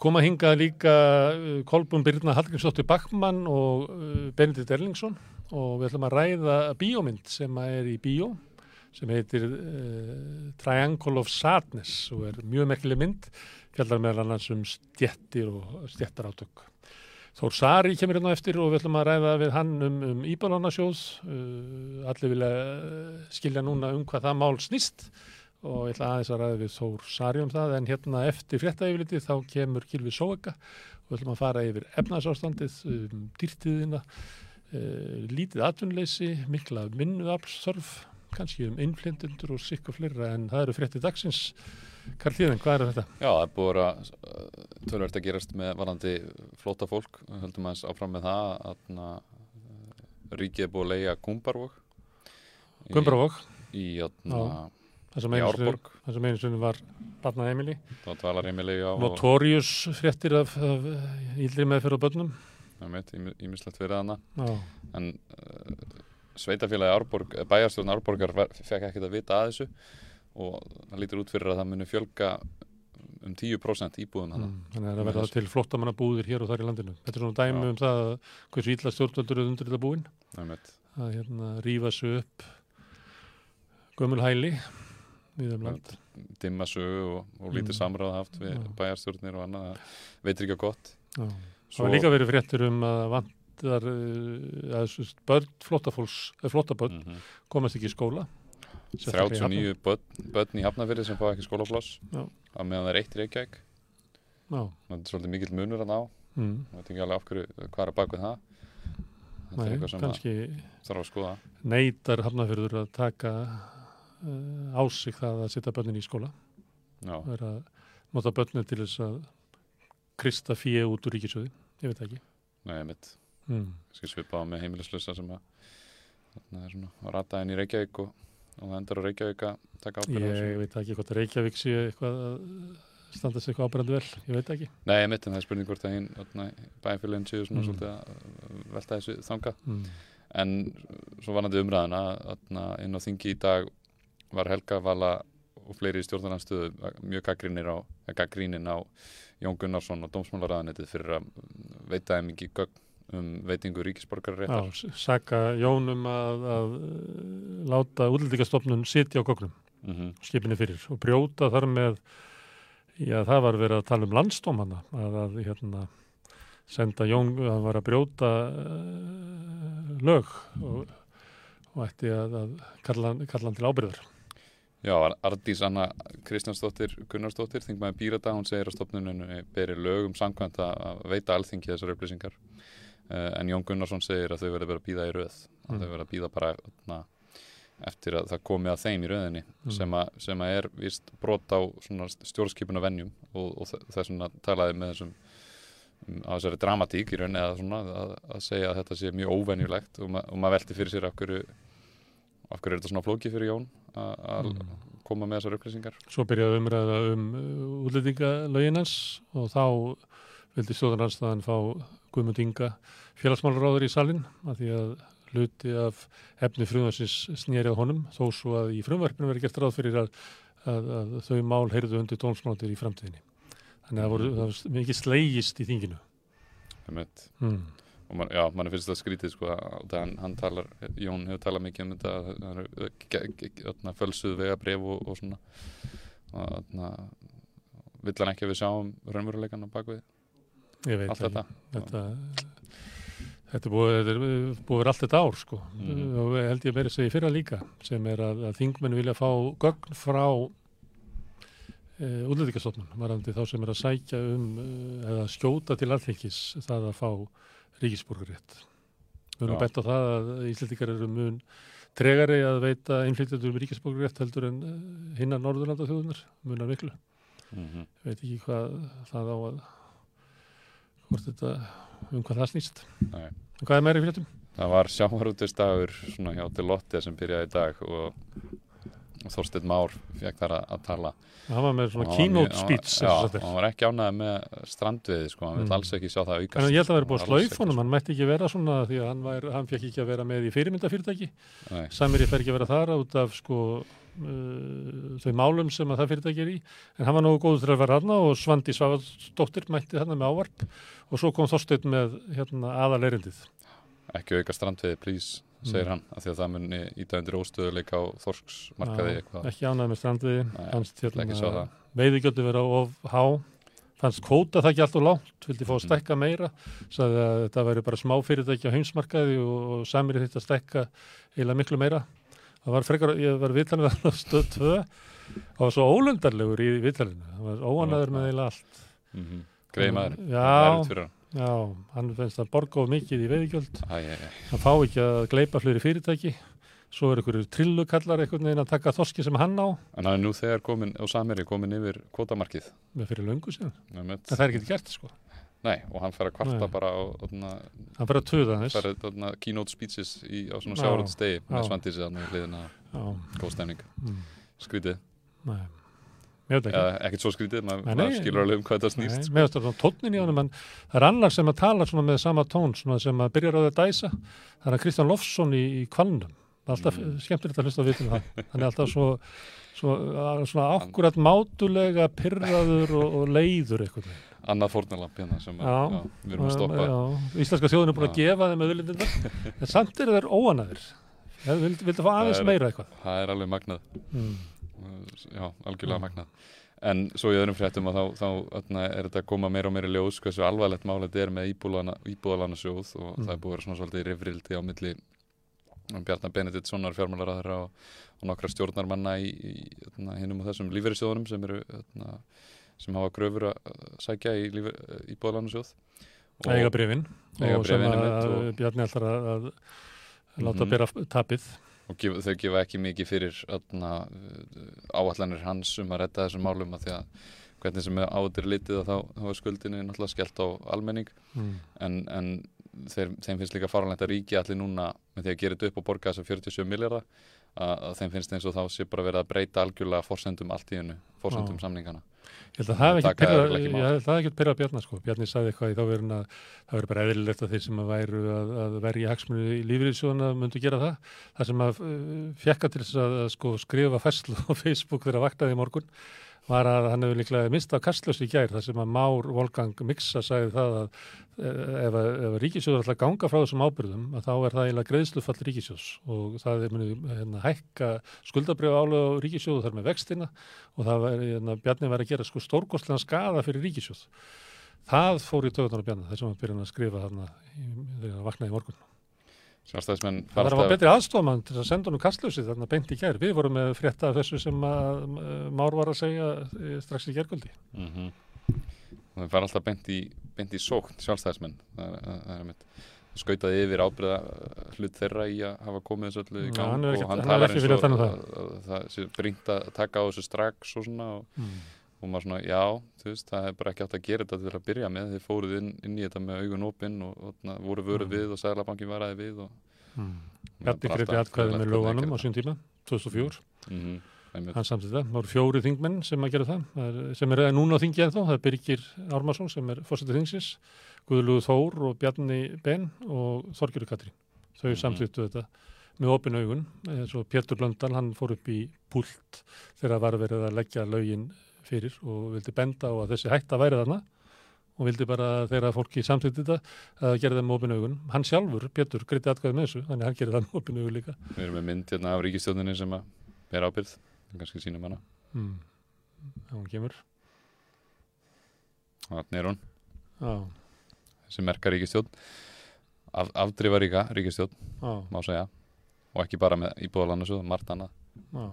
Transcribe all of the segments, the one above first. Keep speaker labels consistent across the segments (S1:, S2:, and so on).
S1: koma hingað líka uh, Kolbún Birna Hallgrímsdóttir Backmann og uh, Benedikt Erlingsson og við ætlum að ræða bíómynd sem er í bíó sem heitir uh, Triangle of Sadness og er mjög merkileg mynd fjallar meðal annars um stjettir og stjettar átök. Þór Sari kemur hérna eftir og við ætlum að ræða við hann um, um Íbalónasjóð. Uh, allir vilja uh, skilja núna um hvað það mál snýst og ég ætla aðeins að ræða við Þór Sari um það en hérna eftir fréttaeyfiliti þá kemur Kilvi Sóeka og við ætlum að fara yfir efnarsástandið, um, dýrtiðina, uh, lítið atvinnleysi, mikla minnuaflsþörf, kannski um innflindundur og sikk og fleira en það eru fréttið dagsins. Karl Þíðan, hvað er þetta?
S2: Já, það er búið að uh, tölverkt að gerast með varandi flóta fólk, við höldum aðeins áfram með það að uh, ríkið er búið að leia Kumbarvog
S1: Kumbarvog
S2: í, í, í
S1: það sem einu sunni var
S2: dvalarheimili
S1: Notorious fréttir af, af íldri meðferð á börnum.
S2: Ímislegt fyrir hana. En uh, sveitafélagi Árborg bæjarstjórn Árborgar fekk ekkert að vita að þessu og það lítur út fyrir að það muni fjölga um 10% íbúðum
S1: mm, þannig að það verða til flottamanna búðir hér og þar í landinu. Þetta er svona dæmi Já. um það hversu ítla stjórnvöldur er undir þetta búin. Að hérna rýfa sig upp gömul hæli um land.
S2: Dimma sögu og, og lítið mm. samráð haft við Já. bæjarstjórnir og annað veitir ekki að gott.
S1: Svo var líka verið fréttur um að flottafólks, flottabörn mm -hmm. komast ekki í skóla.
S2: 39 börn, börn í Hafnafjörði sem fá ekki skólafloss að meðan það er eitt í Reykjavík. Það er svolítið mikill munur að ná mm. það veit ekki alveg af hverju hvað er að baka það.
S1: Þetta er eitthvað sem
S2: þarf að skoða.
S1: neytar Hafnafjörður að taka á sig það að setja börnin í skóla. Það er að nota börnin til þess að krista fíu út úr ríkisöði ég veit ekki.
S2: Nei, mitt mm. svipa á með heimilislusa sem að það er svona að rata inn í Reykjavík og og það endur á Reykjavík að taka ábyrða
S1: Ég veit ekki hvort Reykjavík sé eitthvað standa sig eitthvað ábyrðandu vel, ég veit ekki.
S2: Nei, ég mitt en það er spurning hvort að hinn bæfélagin séu svona mm. svolítið að velta þessu þanga mm. en svo var nættið umræðina að inn á þingi í dag var Helga Vala og fleiri í stjórnarnarstöðu mjög gaggríninn á Jón Gunnarsson og Dómsmálaræðanetið fyrir að veita þeim ekki gögn um veitingu ríkisborgarréttar.
S1: Já, saka Jónum að, að láta útlýtikastofnun sitja á gognum mm -hmm. skipinni fyrir og brjóta þar með já það var verið að tala um landstómanna að, að hérna senda Jón að var að brjóta uh, lög og, og ætti að, að kalla, kalla hann til ábyrðar.
S2: Já, Ardís Anna Kristjánsdóttir Gunnarsdóttir, þingmaður Bírata, hún segir að stofnuninu beri lögum samkvæmt að veita alþingi þessar upplýsingar Eh, en Jón Gunnarsson segir að þau verður að býða í röð mm. að þau verður að býða bara na, eftir að það komi að þeim í röðinni mm. sem, a, sem að er vist brot á stjórnskipuna vennjum og, og þess að talaði með þessum um, á þessari dramatík í rauninni að, svona, að, að segja að þetta sé mjög óvenjulegt og, ma og maður velti fyrir sér af hverju, af hverju er þetta svona flóki fyrir Jón að mm. koma með þessar upplýsingar
S1: Svo byrjaði umræða um uh, útlendingalöginans og þá vildi stjórnarnarstaðan fá Guðmund Inga félagsmálaráður í salin að því að hluti af hefni frumvarsins snýrið honum þó svo að í frumvarpinu verið gert ráð fyrir að, að, að þau mál heyrðu undir tónsmáltir í framtíðinni. Þannig að það voru mikið slegist í þinginu.
S2: Það. Mm. Og man, já, mann finnst það skrítið sko að hann, hann talar, Jón hefur talað mikið um þetta, fölsuð vega bref og, og svona. Og þannig að vill hann ekki að við sjáum raunveruleikan á bakvið allt þetta?
S1: þetta, þetta búið, búið allt þetta ár sko. Mm. og held ég að vera að segja fyrra líka sem er að, að þingmenn vilja fá gögn frá e, útlýtikastofnun varandi þá sem er að sækja um e, eða skjóta til alþekis það að fá ríkisborgarétt við erum bett á það að Íslandikar eru mun tregari að veita innflytjandur um ríkisborgarétt heldur en e, hinnar Norðurlanda þjóðunar munar miklu mm -hmm. veit ekki hvað það á að hvort þetta, um hvað það snýst Nei. hvað er meiri fréttum?
S2: Það var sjávarútistagur svona hjá Delotte sem byrjaði í dag og Þorstein Már fekk þar að, að tala.
S1: Það var með svona keynote speech
S2: Já, hann var ekki ánæðið með strandviði sko, hann mm. vil alls ekki sjá það aukast.
S1: En ég held að það er búið slaufunum, hann mætti ekki vera svona því að hann, var, hann fekk ekki að vera með í fyrirmyndafyrirtæki. Samir ég fer ekki að vera þar út af sko uh, þau málum sem að það fyrirtæki er í. En hann var nógu góður til að vera hann og Svandi Svavarsdóttir mætti hann með ávarp. Og svo kom Þorsteinn með hérna, aðal erindið
S2: ekki auka strandveiði, please, segir
S1: Mm.
S2: hann af því að það muni íta undir óstöðuleika á þorsksmarkaði eitthvað.
S1: ekki ánægð með strandviði fannst hérna,
S2: það.
S1: veiðigjöldin vera of há. Fannst kvóta það ekki alltaf lágt? Vildi fá að
S2: Mhm.
S1: stekka meira? Sagði að þetta væri bara smá fyrirtæki á heimsmarkaði og, og samir þetta að stekka eiginlega miklu meira. Það var frekar, ég var viðtalið við hann á stöð 2 það var svo ólundarlegur í viðtalinu. Það var óanaður með eiginlega allt.
S2: Mm -hmm. greið maður, það er
S1: já, hann finnst að borga of mikið í
S2: æ.
S1: hann fá ekki að gleipa fleiri fyrirtæki. Svo er einhverju trillukallar einhvern veginn að taka þorski sem hann á.
S2: En hann er nú þegar komin á Samiri komin yfir kvotamarkið
S1: með fyrir löngu síðan, en það er ekki gert sko.
S2: Nei, og hann fær að kvarta
S1: Nei.
S2: bara á þarna,
S1: hann fyrir að tuða þess
S2: fær þarna, keynote speeches í, á svona
S1: Já.
S2: sjávarúndstegi með svandísi þarna í hliðina.
S1: Já,
S2: góð stemning,
S1: mm,
S2: skrítið ekkert svo skrítið, maður, maður skilur alveg um hvað þetta
S1: Nei,
S2: snýst sko.
S1: Mér finnst það tónnin í honum, en það er annar sem að tala svona með sama tón, svona sem að byrjar á því að dæsa. Það er að Kristján Lofsson í, í kvalnum. Það er alltaf
S2: Mm.
S1: mm. skemmtilegt að hlusta á vitum það. Hann er alltaf svo, svo að- svona ákkurat mátulega pyrraður og, og leiður eitthvað.
S2: annað fórnalamp hérna sem að,
S1: Já.
S2: já, við erum að stoppa
S1: Já, íslenska þjóðin er búin að gefa þeim auðlindina, en samt eru þeir óanaðir. Ég vildi, vildi fá aðeins
S2: Það er-
S1: meira eitthvað.
S2: það er alveg magnað
S1: Mm.
S2: Já, algjörlega
S1: Mm.
S2: magnað en svo í öðrum fréttum að þá, þá öðna, er þetta að koma meira og meira ljós hversu alvarlegt mál þetta er með íbúðalana sjóð og
S1: Mm.
S2: það er búið að vera svona svolítið rifrildi á milli Bjarnar Benediktssonar fjármálaráðara og, og nokkra stjórnarmanna í, í hinnum og þessum lífeyrissjóðunum sem eru öðna, sem hafa gröfur að sækja í íbúðalana sjóð
S1: Eiga brefin og sem Bjarni ætlar að, að láta
S2: Mhm.
S1: bera tapið.
S2: Og þau gefa ekki mikið fyrir öðna, áallanir hans um að redda þessum málum að því að hvernig sem áður litið þá, þá er skuldinni náttúrulega skellt á almenning
S1: Mm.
S2: en, en þeir, þeim finnst líka faranlegt að ríki allir núna með því að gera þetta upp og borga þess að 47 miljardar að, þeim finnst eins og þá sé bara verið að breyta algjörlega forsendum allt í hennu, forsendum
S1: Já.
S2: samningana
S1: Ég held að það hef ekki
S2: Taka
S1: pyrrað,
S2: örugglega ekki
S1: ég
S2: mál.
S1: held að það hef ekki pyrrað Bjarnar sko. Bjarni sagði eitthvað í þá verðin að það verður bara eðlilegt að þeir sem að væru að, að verja hagsmunni í lífriðsjóðuna myndu gera það. Það sem að uh, fjekka til þess að, sko, skrifa fæslu á Facebook þegar að vaknaði í morgun var að hann hefur líklega mistað kastlös í gær þar sem að Már Volgang Mixa sagði það að eh, ef, að- ef ríkisjóður ætla að ganga frá þessum ábyrðum að þá er það eiginlega greiðslufall ríkisjóðs og það er muni hérna, hækka skuldabrjöf álega á ríkisjóðu þar með vextina og það var, hérna, Bjarni var að gera sko stórkostlega skada fyrir ríkisjóð. Það fór í töðunar á Bjarni þessum að byrja að skrifa þarna þegar hann vaknaði í morgun.
S2: Sjálfstæðismenn
S1: Það var að hafa betri aðstofmann til að senda honum kastljósið þarna beint í kær. Við vorum með frétta af þessu sem að uh, Már var að segja eh, strax í kærkvöldi.
S2: mm -hmm. þeir fara alltaf beint í, beint í sókn sjálfstæðismenn það er, það er skautaði yfir ábyrða hlut þeirra í að hafa komið þessu öllu í gang
S1: hann er
S2: og hann
S1: hann
S2: talar
S1: ekki
S2: eins og
S1: um
S2: að, að, að það sé brínt að taka á þessu strax og svona og,
S1: Mm.
S2: Og maður svona, já, þú veist, það er bara ekki átt að gera þetta til að byrja með, þeir fóruð inn, inn í þetta með augun opinn og, og na, voru vöruð
S1: Mm.
S2: við og við og
S1: Mm.
S2: bara
S1: Bjarni greiti
S2: alltaf
S1: atkvæði
S2: eðlilegt
S1: með
S2: þeir
S1: á sín tíma, 2004.
S2: mm -hmm.
S1: Hann samtidig það. Það voru fjóri þingmenn sem að gera það, það er, sem er núna á þingi ennþá. Það er Birgir Ármarsson sem er fórsetið þingsins, Guðlúðu Þór og Bjarni Ben og Þorgjörður Katrín. Þau
S2: Mhm.
S1: samþýttu þetta með opin augun. Eins og Pétur Blöndal, hann fór upp í púlt þegar var verið að leggja lögin fyrir og vildi benda á að þessi hætta væri þarna og vildi bara þegar fólki samþýtti þetta að gera það með opin augun. Hann sjálfur, Pétur, greiti atkvæði með þessu, þannig að hann gerir það með opin augun líka.
S2: við erum með mynd hérna af ríkistjóninni sem að vera ábyrð, kannski sínum hana
S1: Mm. Já, hún kemur.
S2: þannig er hún,
S1: Já,
S2: þessi merka ríkistjón af, afdrifaríka ríkistjón,
S1: já,
S2: má segja og ekki bara með íbúðalansjóð, margt annað
S1: já.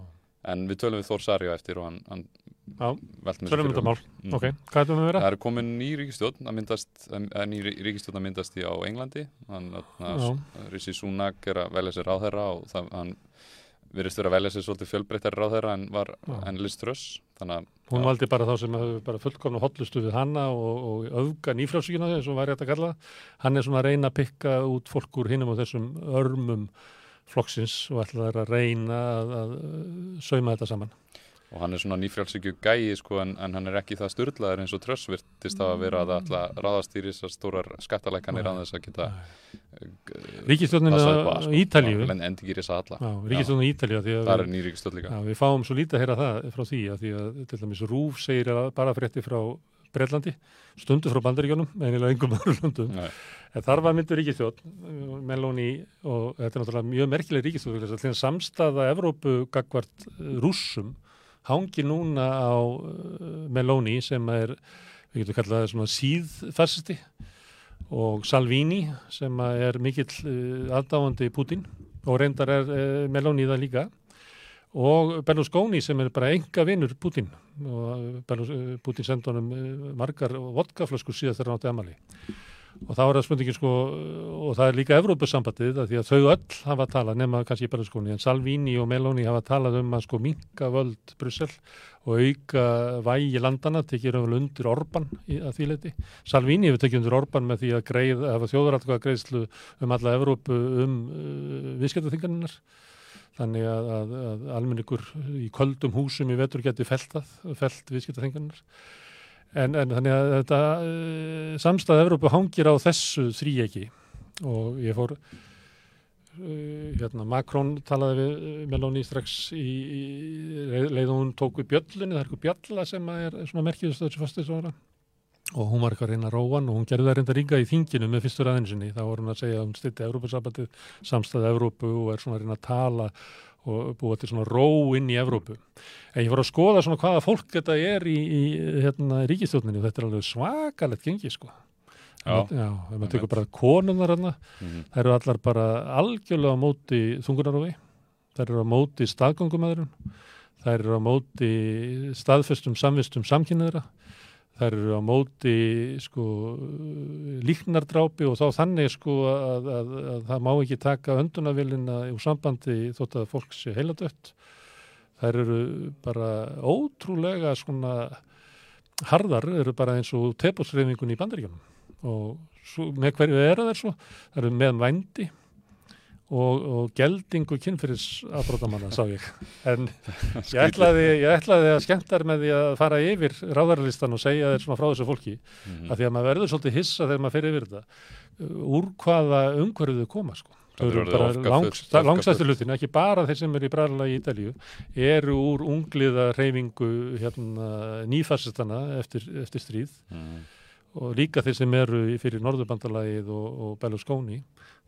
S2: en við tölum við Þór Sarjó eftir og hann, hann
S1: Já, Tölum þetta mál.
S2: Mm.
S1: Ok, hvað er það með að vera?
S2: Það er komin ný ríkistjórn að myndast, að ný ríkistjórn að myndast í á Englandi hann,
S1: Já.
S2: Rissi Sunak er að velja sér ráðherra og það, hann virðist vera að velja sér svolítið fjölbreyttari ráðherra en var
S1: Já.
S2: en Liz Truss þannig að
S1: Hún valdi bara þá sem hefur bara fullkomna hotlustu við hanna og, og öfga nýfrjálsíkina eins og væri þetta að kalla. Hann er svona að reyna að pikka út fólk úr hinum og þessum örmum flokksins og ætla þær að reyna að, að sauma þetta saman.
S2: Og hann er svona nýfrjálsíkju gæi sko en, en hann er ekki það styrlaður eins og trössvirtist að vera að alltaf ráðast í þessar stórar skattalækanir að þess að geta
S1: Ríkistjónin á
S2: allt, sko.
S1: Ítalíu.
S2: En endi ekki þess alla.
S1: Já, ríkistjónin í Ítalíu að við,
S2: er nýríkistöld líka.
S1: Já, við fáum svo lítið að heyra það frá því að því að til dæmis Rúf segir að bara frétti frá Breitlandi, stundu frá Bandaríkjónum einilega engum öðrum löndum.
S2: Nei.
S1: en þar var myndur ríkistjón Meloni og þetta er náttúrulega mjög merkileg að samstaða Evrópu gagvart rússum hangi núna á uh, Meloni sem er, við getum kallað svona síðfæsti og Salvini sem er mikill uh, aðdáandi Putin og reyndar er uh, Meloni það líka. Og Berlusconi sem er bara enga vinnur Putin og Putin sendi honum margar vodkaflöskur síðast þegar hann átti amali og þá er það spurningin sko og það er líka Evrópusambandið að því að þau öll hafa talað nema kannski Berlusconi en Salvini og Meloni hafa talað um að sko minka völd Brussel og auka vægi landana tekið raunvel undir Orban að því leiti. Salvini hefur tekið undir Orban með því að greið, hafa þjóðaratkvæða greiðslu um alla Evrópu um uh, viðskiptaþinganinnar þannig að, að, að almenningur í köldum húsum í vetur geti felt það, felt viðskiptaþinganinnar en, en þannig að þetta uh, samstæða Evrópu hangir á þessu þríegi og ég fór uh, hérna, Macron talaði við Meloni strax í, í leið og hún tók við bjöllunni, það er eitthvað bjalla sem er svona merkjast þessu fastisvara og hún var eitthvað að reyna að róa hann og hún gerði það reynda ringa í þinginu með fyrstur aðeinsinni þá var hún að segja að hún styrti Evrópusabbatið samstæða Evrópu og er svona reyna að tala og búa til svona ró inn í Evrópu. En ég var að skoða svona hvaða fólk þetta er í, í hérna, ríkistjóninni og þetta er alveg svakalegt gengi sko.
S2: Já.
S1: Já, ef maður tekur bara konunnar hérna,
S2: Mhm.
S1: þær eru allar bara algjörlega á móti þungunarofi, þær eru á móti staðgöngumæðurinn, þær eru á móti staðfestum samvistum samkynniðra, þær eru á móti sko líknardrápi og þá þannig sko að, að, að það má ekki taka öndunavélina úr sambandi þótt að fólk sé heiladött. Þær eru bara ótrúlega svona harðar, eru bara eins og tepusreifingun í bandaríkjunum og svo, með hverju er það svo? Það eru með vændi og, og geldingu kynfyrir afbrótamanna, sá ég. En ég ætlaði, ég ætlaði að skemmtar með því að fara yfir ráðarlistan og segja þér svona frá þessu fólki
S2: Mhm.
S1: að því að maður verður svolítið hissa þegar maður fer yfir þetta. Úr hvaða umhverfið þau koma, sko.
S2: Það eru
S1: bara
S2: öfgafull-
S1: langs,
S2: öfgafull.
S1: langstæstu hlutin, ekki bara þeir sem eru í bræðlega í Ítalíu, eru úr ungliða reyfingu hérna, nýfassistana eftir, eftir stríð
S2: Mhm.
S1: og líka þeir sem eru fyrir Norðurbandalagið og, og Berlusconi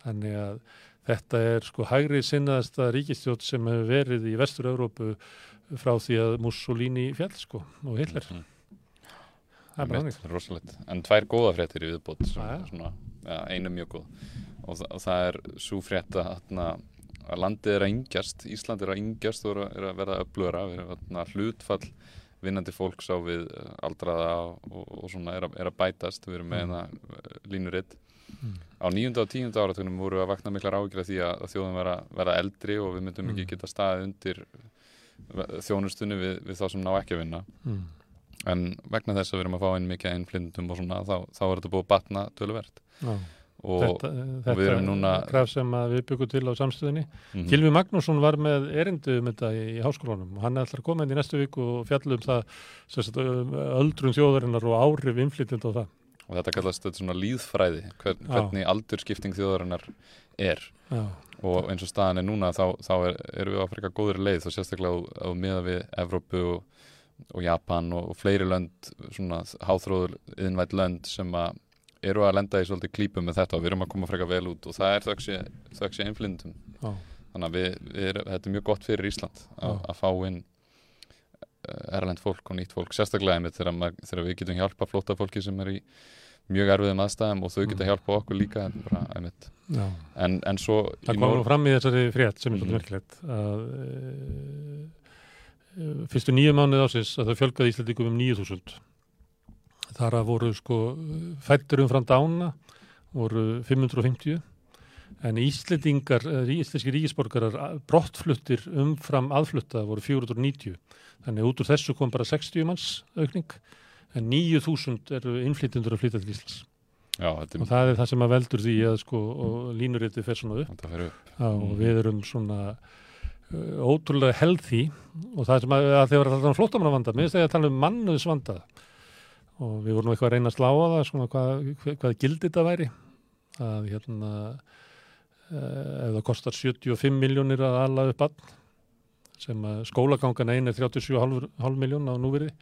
S1: þannig að þetta er sko hægri sinnaðasta ríkistjótt sem hefur verið í vestur-Európu frá því að Mussolini fjall sko og Hitler
S2: Mhm.
S1: það er bara
S2: Einmitt,
S1: þannig
S2: rosalegt. En tvær góða fréttir í viðbót svona, ja, einu mjög góð og, þa og það er svo frétt að, að landið er að yngjast Ísland er að yngjast og er að, er að verða upplöra við erum þarna, hlutfall vinnandi fólks á við eh, aldraða og, og svona er að, er að bætast við erum með
S1: Mm.
S2: hérna mm. línuritt
S1: Mm.
S2: á nýjunda og tíunda áratunum voru að vakna miklar af því að, að þjóðum vera, vera eldri og við myndum ekki
S1: Mm.
S2: geta staðið undir þjónustunni við, við þá sem ná ekki að vinna
S1: mm.
S2: en vegna þess að við erum að fá inn mikið innflyndum og svona þá, þá er þetta búið að batna töluvert
S1: Já,
S2: og
S1: þetta, þetta
S2: við erum núna-
S1: graf sem að við byggum til á samstöðinni
S2: Mhm.
S1: Gilvi Magnússon var með erindu um þetta í, í háskólanum og hann er alltaf komið inn í næstu viku og fjallum það sem sagt, um, öldrun þjóðarinnar og áhrif innflytjandi á það
S2: og þetta kallast þetta svona líðfræði hvern, hvernig aldurskipting þjóðarinnar er.
S1: Já,
S2: og eins og staðan er núna þá, þá er, erum við á frekar góður leið og sérstaklega á, á miða við Evrópu og, og Japan og, og fleiri lönd svona háþróður innvætt lönd sem að eru að lenda í svolítið klípu með þetta og við erum að koma frekar vel út og það er innflyndum
S1: já,
S2: þannig að við, við erum, þetta er mjög gott fyrir Ísland
S1: Já.
S2: að fá inn uh, erlend fólk og nýtt fólk sérstaklega einmitt þegar, þegar við getum hjálpa flóta fólki sem er í mjög erfiðum aðstæðum og þau geta
S1: Mm.
S2: hjálpa okkur líka en, bara, en, en svo
S1: Það kom nú fram í þessari frétt sem er svolítið
S2: Mhm.
S1: merkilegt að e, fyrstu nýju mánuð ásins að það fjölgaði Íslandingum um 9000 þar að voru sko fættur umfram dána voru 550 en Íslandingar, íslenski ríkisborgarar brottfluttir umfram aðflutta voru 490 þannig út úr þessu kom bara 60 manns aukning en 9000 eru innflytjendur að flytja til Íslands.
S2: Já,
S1: og það er það sem að veldur því að sko og línuriti fer svona upp. Já, og
S2: Mhm.
S1: við erum svona uh, ótrúlega healthy. Og það sem að, að þeir var alltaf flóttamanna vanda, mér finnst þegar að tala um mannuðs vanda og við vorum eitthvað að reyna að slá á það svona hvað, hvað, hvað gildi þetta væri. Að hérna uh, ef það kostar 75 miljónir að ala upp all sem að skólagangan einn er 37,5 miljón á núverið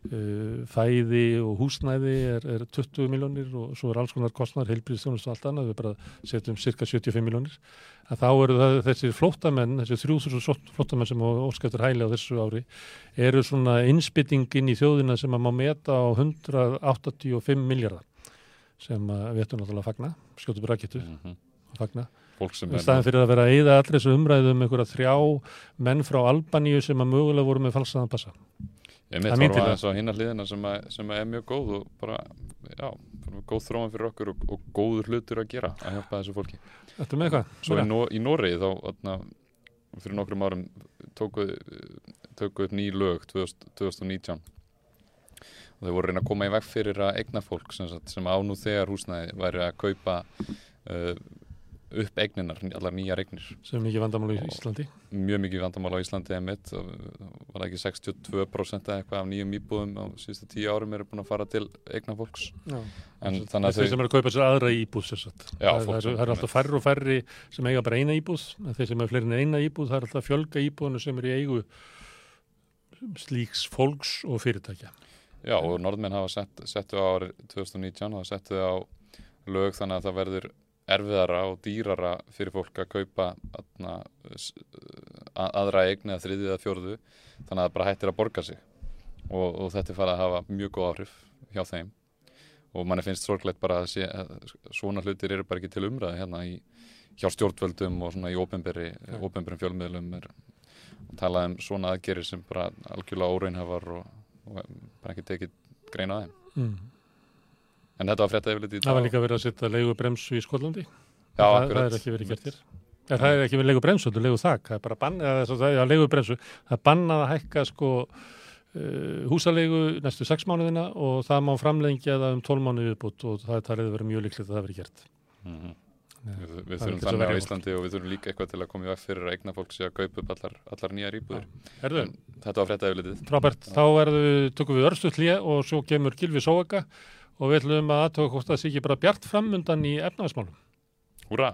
S1: fæði og húsnæði er, er 20 miljónir og svo er alls konar kostnar, heilbríðstjónust og allt annað, við bara setjum cirka 75 miljónir að þá eru það þessi flóttamenn, þessi 3000 flóttamenn sem óskæftur hæli á þessu ári eru svona innspyttingin í þjóðina sem að má meta á 185 miljardar sem við ættum náttúrulega að fagna, skjótu brakettu
S2: mm -hmm.
S1: að fagna. Í staðin fyrir að vera að eyða allir þessu umræðu um einhverja þrjá menn frá Albaníu sem að mögulega voru með falsaðan passa.
S2: Ég mitt
S1: er tillaga.
S2: aðeins á hinna hliðina sem, að, sem að er mjög góð og bara, já, góð þróan fyrir okkur og, og góður hlutur að gera að hjálpa þessu fólki
S1: Þetta með eitthvað?
S2: Svo í, Nó í Noregi þá atna, fyrir nokkrum árum tókuð tóku upp ný lög 2000, 2019 og þau voru reyna að koma í veg fyrir að eigna fólk sem, sem á nú þegar húsnæði væri að kaupa uh, upp eigninar, allar nýjar eignir
S1: Sem mikið vandamál í Íslandi.
S2: mjög mikið vandamál á Íslandi emitt og var það ekki 62% eða eitthvað af nýjum íbúðum á síðustu tíu árum eru búin að fara til eigna fólks
S1: Já.
S2: en þannig að
S1: Þeir sem eru að kaupa sér aðra íbúð.
S2: Já,
S1: það,
S2: fólk
S1: það, eru- það eru alltaf færri og færri sem eiga bara eina íbúð. Þeir sem eru fleiri en eina íbúð, það er alltaf fjölga íbúðinu sem eru í eigu slíks fólks og fyrirtækja.
S2: Já, og norðmenn hafa sett, settu á árið 2019 og settu á lög þannig að það verður erfiðara og dýrara fyrir fólk að kaupa atna, aðra eigni eða þriðið eða fjórðu. Þannig að það bara hættir að borga sig. Og, og þetta er farið að hafa mjög góð áhrif hjá þeim. Og manni finnst sorglegt bara að, sé, að svona hlutir eru bara ekki til umræði hérna í, hjá stjórnvöldum og svona í ópenberum fjölmiðlum er talað um svona aðgerir sem bara algjörlega óraunhafar og, og bara ekki tekið greina á þeim.
S1: Mm.
S2: En þetta var frétta yfirleitt í
S1: Það var líka verið að setja leigu bremsu í Skollandi.
S2: Já,
S1: það,
S2: akkurat.
S1: það er ekki verið gert hér. Ja, það er ekki verið leigu bremsu, þetta er leigu þak. Það er bara bann, að bannað að hækka sko uh, húsalegu næstu sex mánuðina og það má framlengja það um 12 mánuði viðbútt og það er talið að vera mjög líklegt að það verið gert.
S2: Mhm.
S1: Nei,
S2: Við, við þurfum þannig á
S1: verra
S2: Íslandi og við þurfum líka eitthvað til að koma í veg fyrir að eigna fólk sé að kaupa upp allar, allar nýjar íbúður. Þetta var frétta yfirleitið.
S1: frábært, þá tökum við örstuð hlje og svo kemur Gilvi Sóaka og við ætlum að aðtöka hvort það sé ekki bara bjart framundan í efnaðismálum.
S2: Húra!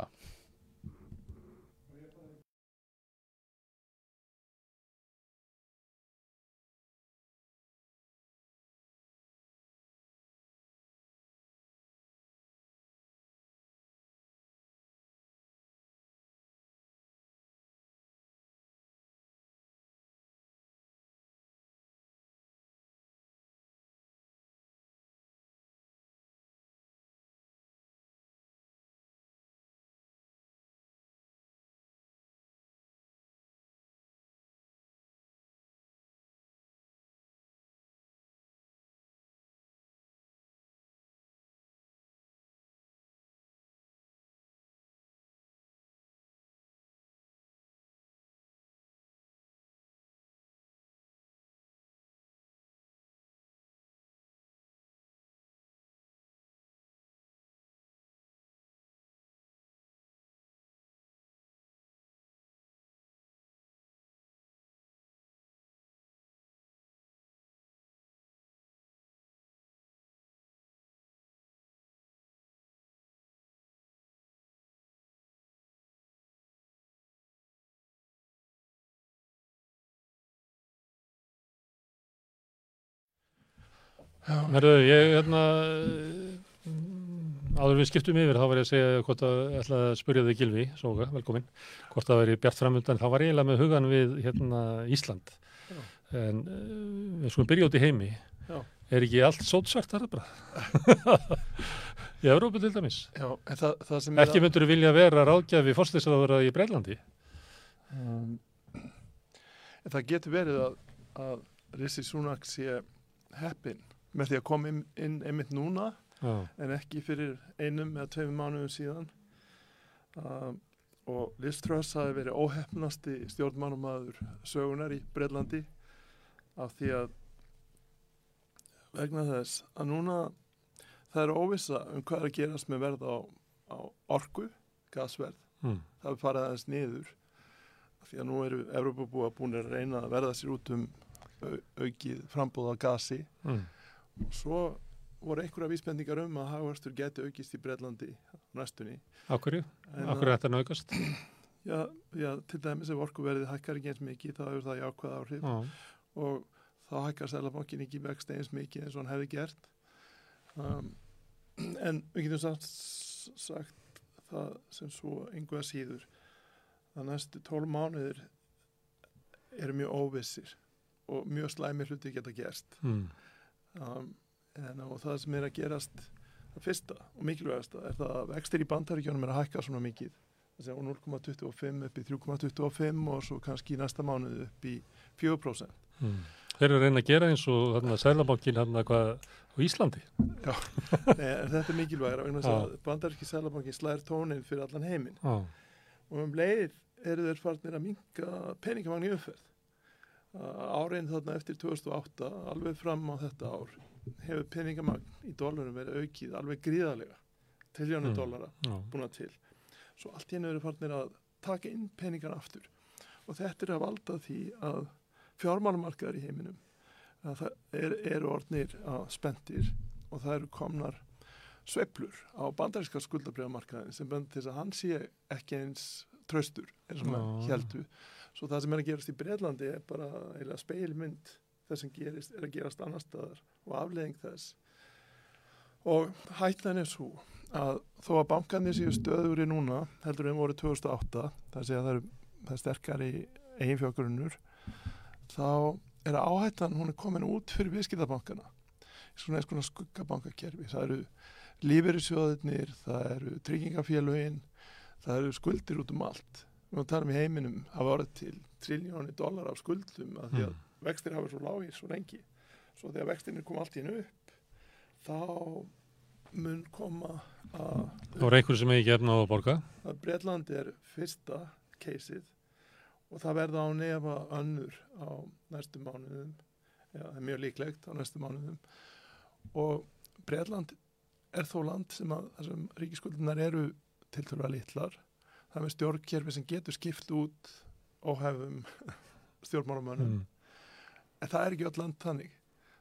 S1: Herðu, ég hérna áður við skiptum yfir þá var ég að segja hvort að að spyrja þig Gilvi, Sóka, velkomin hvort það væri bjart framundan, þá var ég eiginlega með hugan við hérna Ísland.
S3: Já.
S1: en uh, við skulum byrja út í heimi.
S3: Já.
S1: er ekki allt sótsvart þar bara? Í Evrópu til dæmis?
S3: Já, það, það
S1: ekki myndur vilja vera ráðgjafi fórstæðsraðura í Breilandi
S3: um, það getur verið að, að Rissi Súnak sé heppin með því að koma inn, inn einmitt núna
S1: Já,
S3: en ekki fyrir einum eða tveimum mánuðum síðan um, og Liz Truss hafi verið óheppnasti stjórnmánumæður sögunar í Breitlandi af því að vegna þess að núna það er óvissa um hvað er að gerast með verð á, á orku, gasverð
S1: mm.
S3: það er farið aðeins niður því að nú eru Evrópabúa búin að reyna að verða sér út um au- aukið frambúð á gasi
S1: Mm.
S3: Svo voru einhverja vísbendingar um að hagvöxtur geti aukist í Breitlandi næstunni
S1: Á hverju?
S3: En
S1: Á hverju er þetta naukast?
S3: Já, já, til dæmis ef orkuverðið hækkar ekki eins mikið þá hefur það jákvæð áhrif
S1: Já.
S3: og þá hækkar Sælabankin ekki vexti eins mikið eins og hann hefði gert um, en við getum sagt, sagt það sem svo einhverja síður að næstu tólf mánuðir eru mjög óvissir og mjög slæmi hluti geta gerst
S1: Mm.
S3: Um, en og það sem er að gerast það fyrsta og mikilvægasta er það að vextir í bandaríkjónum er að hækka svona mikið það sé á 0,25 upp í 3,25 og svo kannski í næsta mánuð upp í 4%
S1: Mm. Þeir eru að reyna að gera eins og þarna Sælabankin hann hvað á Íslandi.
S3: Nei, en þetta er að bandaríski sælabankin slæðir tónin fyrir allan heiminn
S1: Já.
S3: og um leið eru þeir farnir að minka peningamagn í umferð Uh, árin þarna eftir 2008 alveg fram á þetta ár hefur peningamagn í dólarum verið aukið alveg gríðarlega triljónu
S1: Mm.
S3: dólara
S1: Já.
S3: búna til svo allt hennu eru farnir að taka inn peningar aftur og þetta er að valda því að fjármálumarkaðar í heiminum að það er, eru orðnir að spendir og það eru komnar sveiflur á bandaríska skuldabriðamarkaðin sem bend til þess að hann sé ekki eins traustur eins og maður
S1: Já.
S3: Svo það sem er að gerast í Breitlandi er bara eiginlega speilmynd þess sem gerist er að gerast annar staðar og afleðing þess. Og hættan er svo að þó að bankanir séu stöður í núna heldur en voru 2008 það sé að það eru það er sterkari eiginfjögrunnur þá er að áhættan hún er komin út fyrir viðskiptabankana. Svona eins konar skuggabankakerfi. Það eru lífeyrissjóðirnir það eru tryggingafélögin það eru skuldir út um allt við erum tala um í heiminum hafa orðið til triljóni dólar af skuldum að því að
S1: Mm.
S3: vextir hafa svo lágir svo lengi svo þegar vextinir kom allt í hennu upp þá mun koma að,
S1: Það voru einhverju sem ekki efna á að borga.
S3: að Breitland er fyrsta keisið og það verða á nefa önnur á næstu mánuðum ja, það er mjög líklegt á næstu mánuðum og Breitland er þó land sem að ríkiskuldunar eru tiltölulega litlar það er með stjórnkerfi sem getur skipt út óhefum stjórnmálumönnum
S1: Mm.
S3: En það er ekki öll land þannig.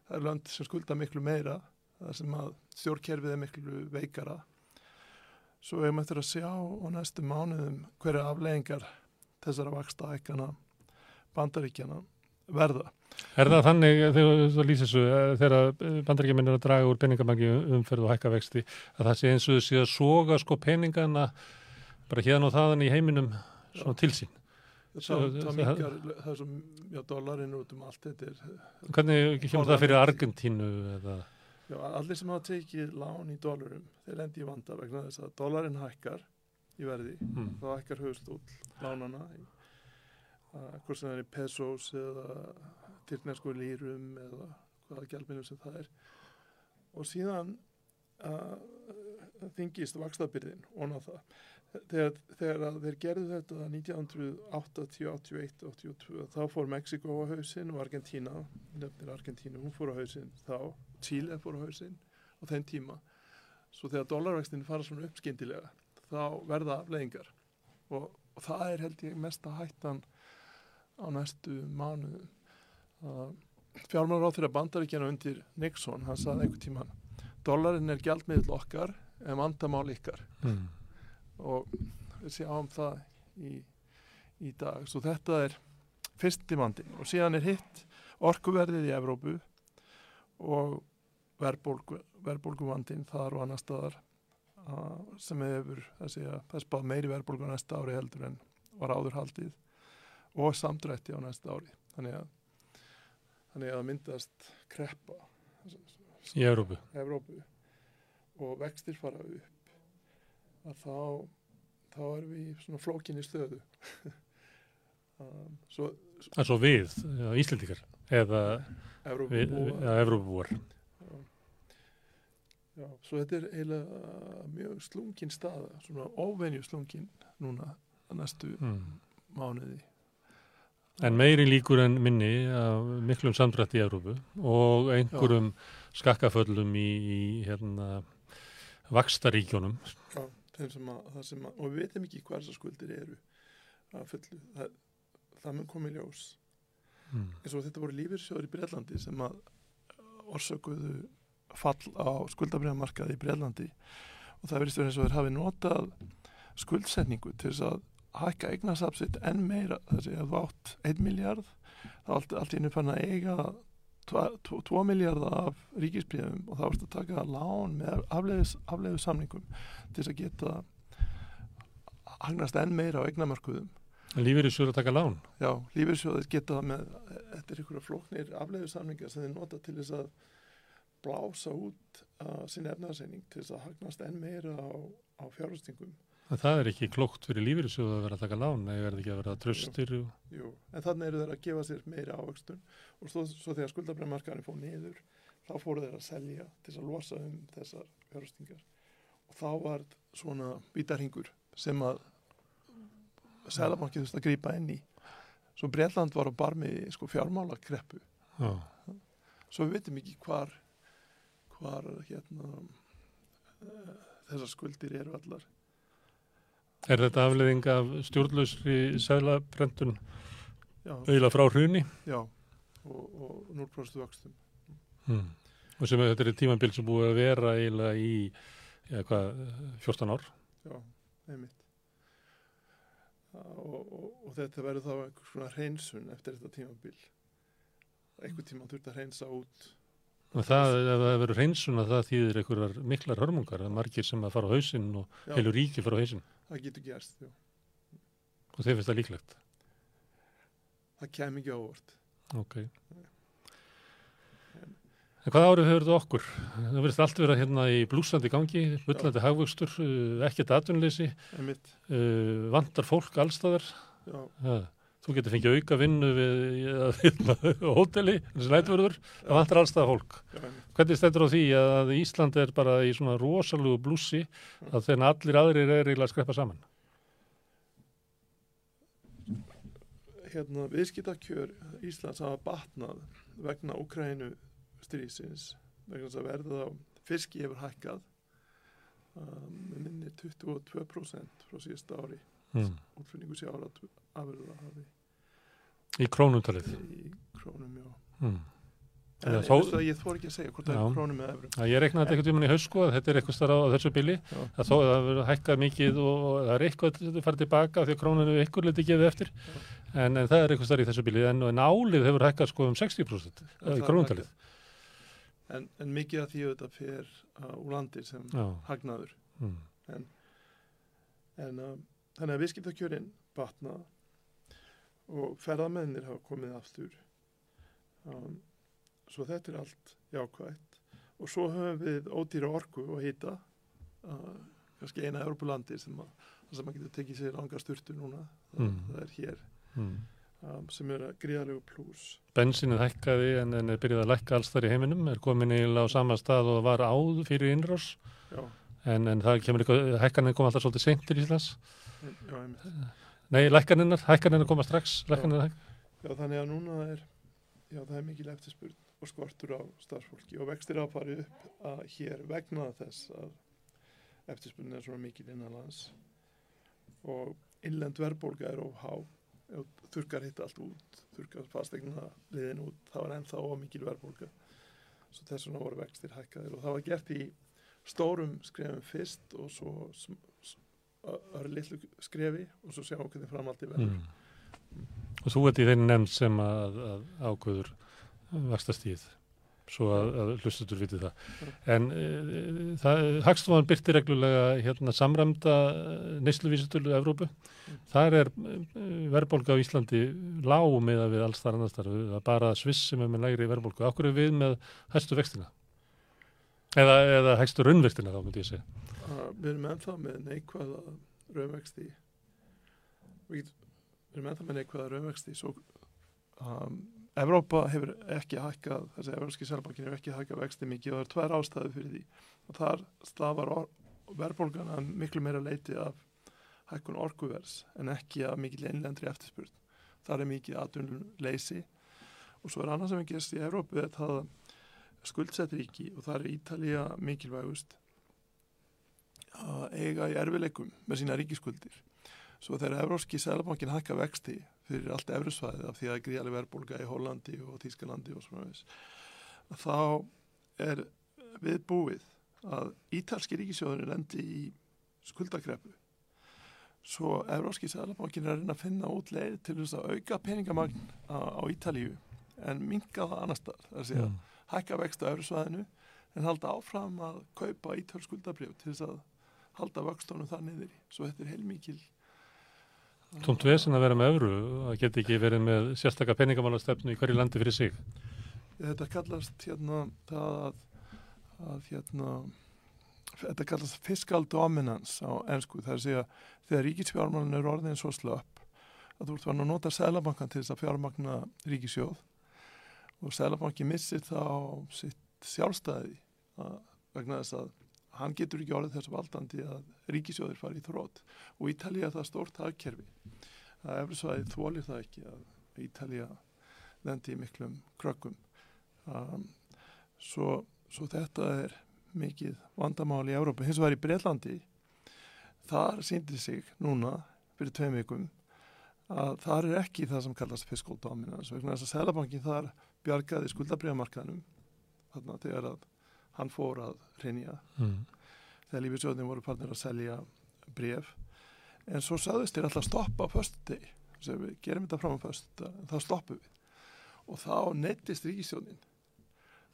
S3: Það er land sem skulda miklu meira, það sem að stjórnkerfið er miklu veikara. Svo við möttum að sjá á næstu mánuðum hverja afleggingar þessara vaksta ekkana bandaríkjana verða.
S1: Er það þannig, þegar þú lýsir þessu, eh, þegar bandaríkjuminn er að draga úr peningamangi umferð og hækka vexti, að það sé eins og þau sé að soga sko peningana bara hérna og þaðan í heiminum svona til sín.
S3: Það, það,
S1: það-
S3: minkar þessum, dólarinn út um allt þetta er,
S1: Hvernig kemur það fyrir Argentínu eða?
S3: já, allir sem hafa tekið lán í dólarum, þeir lendi í vanda vegna þess að dólarinn hækkar í verði
S1: Mm.
S3: þá hækkar höfustóll lánana hvort sem það er í pesos eða tyrknesku lýrum eða hvaða gjaldminnum sem það er og síðan að, þingist vakstabyrðin og það þegar, þegar að þeir gerðu þetta 1980, 81, 82 þá fór Mexiko á hausinn og Argentína, nefnir Argentínu hún fór á hausinn þá, Chile fór á hausinn á þeim tíma. Svo þegar dólarvextin fara svona upp skyndilega þá verða afleðingar og, og það er held ég mesta hættan á næstu mánuðum. Uh, fjármálar á þeirra bandaríkjana undir Nixon, hann saði einhvern tíman dólarinn er gjaldmiðl okkar en vandamál ykkar.
S1: Mm.
S3: Og við sjáum það í, í dag. Svo þetta er fyrsti vandin og síðan er hitt orkuverðið í Evrópu og verðbólgu, verðbólguvandin þar og annar staðar sem hefur þess báð meiri verðbólgu næsta ári heldur en var áður haldið og samdrætti á næsta ári. Þannig að þannig að myndast kreppa
S1: Í Európu.
S3: Evrópu og vextir fara upp að þá þá erum við í svona flókinni stöðu um, svo
S1: er svo við, já, Íslendingar, eða Evrópubúar.
S3: já, svo þetta er eiginlega mjög slungin staða svona óvenju slungin núna að næstu
S1: Mm.
S3: mánuði
S1: En meiri líkur en minni af miklum samdrætti í Európu og einhverjum skakkaföllum í, í hérna, vakstaríkjónum.
S3: Já, sem að, það sem að, og við veitum ekki hvað þessar skuldir eru að fullu. Það, það mun komið ljós
S1: Mm.
S3: eins og þetta voru lífyrsjóður í Breitlandi sem að orsökuðu fall á skuldabriðamarkaði í Breitlandi og það verðist verið eins og þeir hafi notað skuldsetningu til þess að hækka eignasapsitt enn meira þessi að þú átt 1 miljard þá allt, allt í að eiga 2 miljard af ríkisbríðum og þá varst að taka lán með afleiðis samningum til þess að geta hagnast enn meira á
S1: er svo að taka lán.
S3: Já, lífeyrissjóðir geta það með, þetta er einhverja flóknir afleiðusamningar sem þeir nota til þess að blása út uh, sinni efnaðseining til þess að hagnast enn meira á, á fjárhustingum.
S1: En það er ekki klókt fyrir lífið að vera að taka lán, eða verði ekki að vera tröstir. Og...
S3: Jú, en þannig eru þeir að gefa sér meira ávöxtun og svo, svo þegar skuldabræðmarkaðin fór niður, þá fóru þeir að selja til að losa um þessar fjárhustingar. Og þá var svona vítarhingur sem að Sælabankið þurfti að grípa inn í. Svo Breitland var á barmi sko, fjármála kreppu.
S1: Já.
S3: Svo við veitum ekki hvar, hvar hérna, uh, þessar skuldir eru allar.
S1: Er þetta afleðing af stjórnlausri sælabrendun
S3: Já,
S1: auðvitað frá hruni?
S3: já og, og 0% vöxtum.
S1: Mm. Og sem þetta er tímabil sem búið að vera eiginlega í, ja, hvað, 14 ár?
S3: Já, einmitt. Og, og, og þetta verður þá einhvers svona hreinsun eftir þetta tímabil. Einhver tíma þurft að hreinsa út.
S1: Og það, ef það verður hreinsun að það þýðir einhverjar miklar hörmungar, það er margir sem að fara á hausinn og
S3: Já,
S1: heilu ríki fara á hausinn
S3: það getur gerst, já.
S1: og þeir finnst það líklegt.
S3: Það kem ekki ávort.
S1: Ok. En hvað árið hefur þetta okkur? Það verðist allt vera hérna í blúsandi gangi, bullandi hagvöxtur, uh, ekkert atvinnleysi, uh, vantar fólk allstaðar.
S3: já,
S1: Ja, þú getur fengið auka vinnu við, hóteli, þessi nættvörður, það vantar allstaðar fólk. Hvernig stendur á því að Ísland er bara í svona rosalugu blúsi að þegar allir aðrir er eiginlega að skreppa saman?
S3: Hérna, viðskiptakjör Íslands hafa batnað vegna Ukrænu strísins, vegna þess að verða á fiski hefur hækkað um, minni 22% frá síðasta ári.
S1: Mm.
S3: Útflutningu sé ára afurða hafi
S1: Í krónutalið.
S3: í krónum, já.
S1: Mm.
S3: En ég,
S1: þó-
S3: ég þór ekki að segja hvort það er krónum eða efrum.
S1: Já, ég reiknaði þetta eitthvað tímann í haust sko, að þetta er eitthvað starf á þessu bili,
S3: Já.
S1: að þó að það verður hækkað mikið og, það er eitthvað að fara tilbaka því að króninu eitthvað liti gefið eftir, en, en það er eitthvað starf í þessu bili, en, en álið hefur hækkað sko um 60%
S3: Já,
S1: í
S3: er
S1: krónutalið.
S3: En, en mikið af því auðvitað fer uh, úr landi sem
S1: Já,
S3: hagnaður.
S1: mm.
S3: En uh, þannig að viðskiptakjörin batna og ferðamennir hafa komið aftur. Um, svo þetta er allt jákvægt. Og svo höfum við ódýra orku og hýta, uh, kannski eina Europalandi sem, að, sem að getur tekið sér ánga sturtu núna. Það,
S1: Mm.
S3: það er hér
S1: Mm.
S3: um, sem er að gríðalegu pluss.
S1: Bensinið hækkaði en, en er byrjað að lækka alls þar í heiminum, er komin eiginlega á sama stað og var áður fyrir innrás,
S3: Já,
S1: en, en það kemur eitthvað, hækkanir kom alltaf svolítið seint til Íslands.
S3: já, einmitt.
S1: Nei, lækkaninnar, hækkaninnar koma strax, lækkaninnar hækka.
S3: Já, þannig að núna er, já, það er mikil eftirspurn og skortur á starfsfólki og vextir að fara upp að hér vegna þess að eftirspurn er svona mikil innanlands og innlend verðbólga er of há þurkar hitt allt út, þurkar fastegna liðin út, það var ennþá of mikil verðbólga svo þess vegna voru vextir hækkaðir og það var gert í stórum skrefum fyrst og svo ö- öðru litlu skrefi og svo sjáum hvernig framaldi verður
S1: Mm. Og þú ert í þeirri nefnd sem að, að ákvöður vakstastíð svo að, að hlustutur viti það. En e, það, Hagstofan byrti reglulega hérna, samræmda neysluvísitölu Evrópu. Þar er e, verðbólga á Íslandi lág með að við alls þar annars þar. Það er bara Sviss sem er með lægri verðbólga. Akkur er við með hæstu vextina? Eða, eða hæstu raunvextina þá myndi ég segja.
S3: Við erum ennþá með neikvæða raunvexti. Við, erum ennþá með neikvæða raunvexti svo um, Evrópa hefur ekki hækkað þessi Evrópski selbankin hefur ekki hækkað vexti mikið og það er tvær ástæðu fyrir því. Og þar stafar verðbólgana miklu meira leiti af hækkun orkuvers en ekki af mikil innlendri eftirspurn. Þar er mikið atvinnuleysi. Og svo er annað sem við gerst í Evrópu er það skuldsett ríki og það er Ítalía mikilvægust að eiga í erfileikum með sína ríkiskuldir. Svo þegar Evróski Sælabankin hækka vexti fyrir allt efrisvæðið af því að gríðarlega verðbólga í Hollandi og Þýskalandi og svona veist þá er við búið að ítalski ríkisjóðunir endi í skuldakreppu svo Evróski Sælabankin er að reyna að finna út leið til þess að auka peningamagn á, Ítalíu en minga það annar stað það er að segja
S1: Mm.
S3: Hækka vext á Evrósvæðinu en halda áfram að kaupa ítal skuldabrjöf til þess að halda vöxtónum það niður í svo þetta er heilmikil
S1: Tómt vesen að vera með öfru, að geta ekki verið með sérstakka peningamálastefnu í hverju landi fyrir sig.
S3: þetta kallast hérna það að, að hérna þetta kallast fiscal dominance á ennsku, það er að segja þegar ríkisfjármálun er orðin svo slöpp að þú ert vann að nota Sælabankan til þess að fjármagna ríkisjóð og Sælabanki missir þá sitt sjálfstæði að, vegna þess að hann getur ekki orðið þessu valdandi að ríkisjóðir fari í þrótt og Ítalía er það stórt hagkerfi. Að efrisvæði þólir það ekki að Ítalía lendi í miklum krökkum. Um, svo, svo þetta er mikið vandamál í Európa hins vegar í Breitlandi þar síndi sig núna fyrir tveim vikum að þar er ekki það sem kallast fiscal dominance vegna þess að Sælabankin þar bjargaði skuldabriðamarkaðnum þarna þegar að hann fór að hreinja
S1: Mm.
S3: þegar lífisjóðin voru parnir að selja bref en svo sagðist þér alltaf stoppa á föstu degi sem við gerum þetta fram á föstu en þá stoppum við og þá neittist ríkisjóðin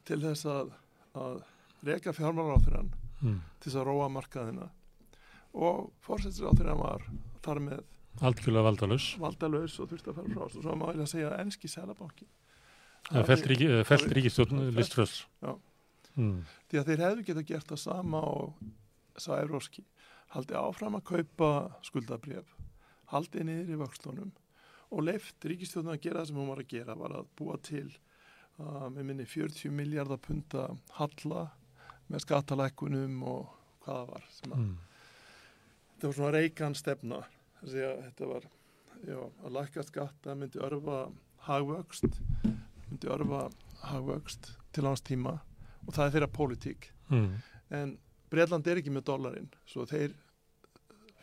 S3: til þess að, að reka fjármálaráþurann
S1: Mm.
S3: til þess að róa markaðina og fórsættisráþurann var þar með
S1: Algjörlega valdalus.
S3: valdalaus og þurfti að fara frá og svo ég að segja að enski selabanki
S1: Það felt, ríkistjórn liströðs.
S3: Því að þeir hefðu geta gert það sama og sá Evróski haldi áfram að kaupa skuldabref haldi niður í vöxlunum og leift ríkistjóðnum að gera það sem hún var að gera var að búa til uh, með minni 40 miljardar punta halla með skattalækkunum og hvað það var
S1: Mm.
S3: þetta var svona reikan stefna þetta var já, að lækka skatta myndi örfa hagvöxt myndi örfa hagvöxt til hans tíma og það er þeirra pólitík.
S1: Mm.
S3: en Breitland er ekki með dólarinn svo þeir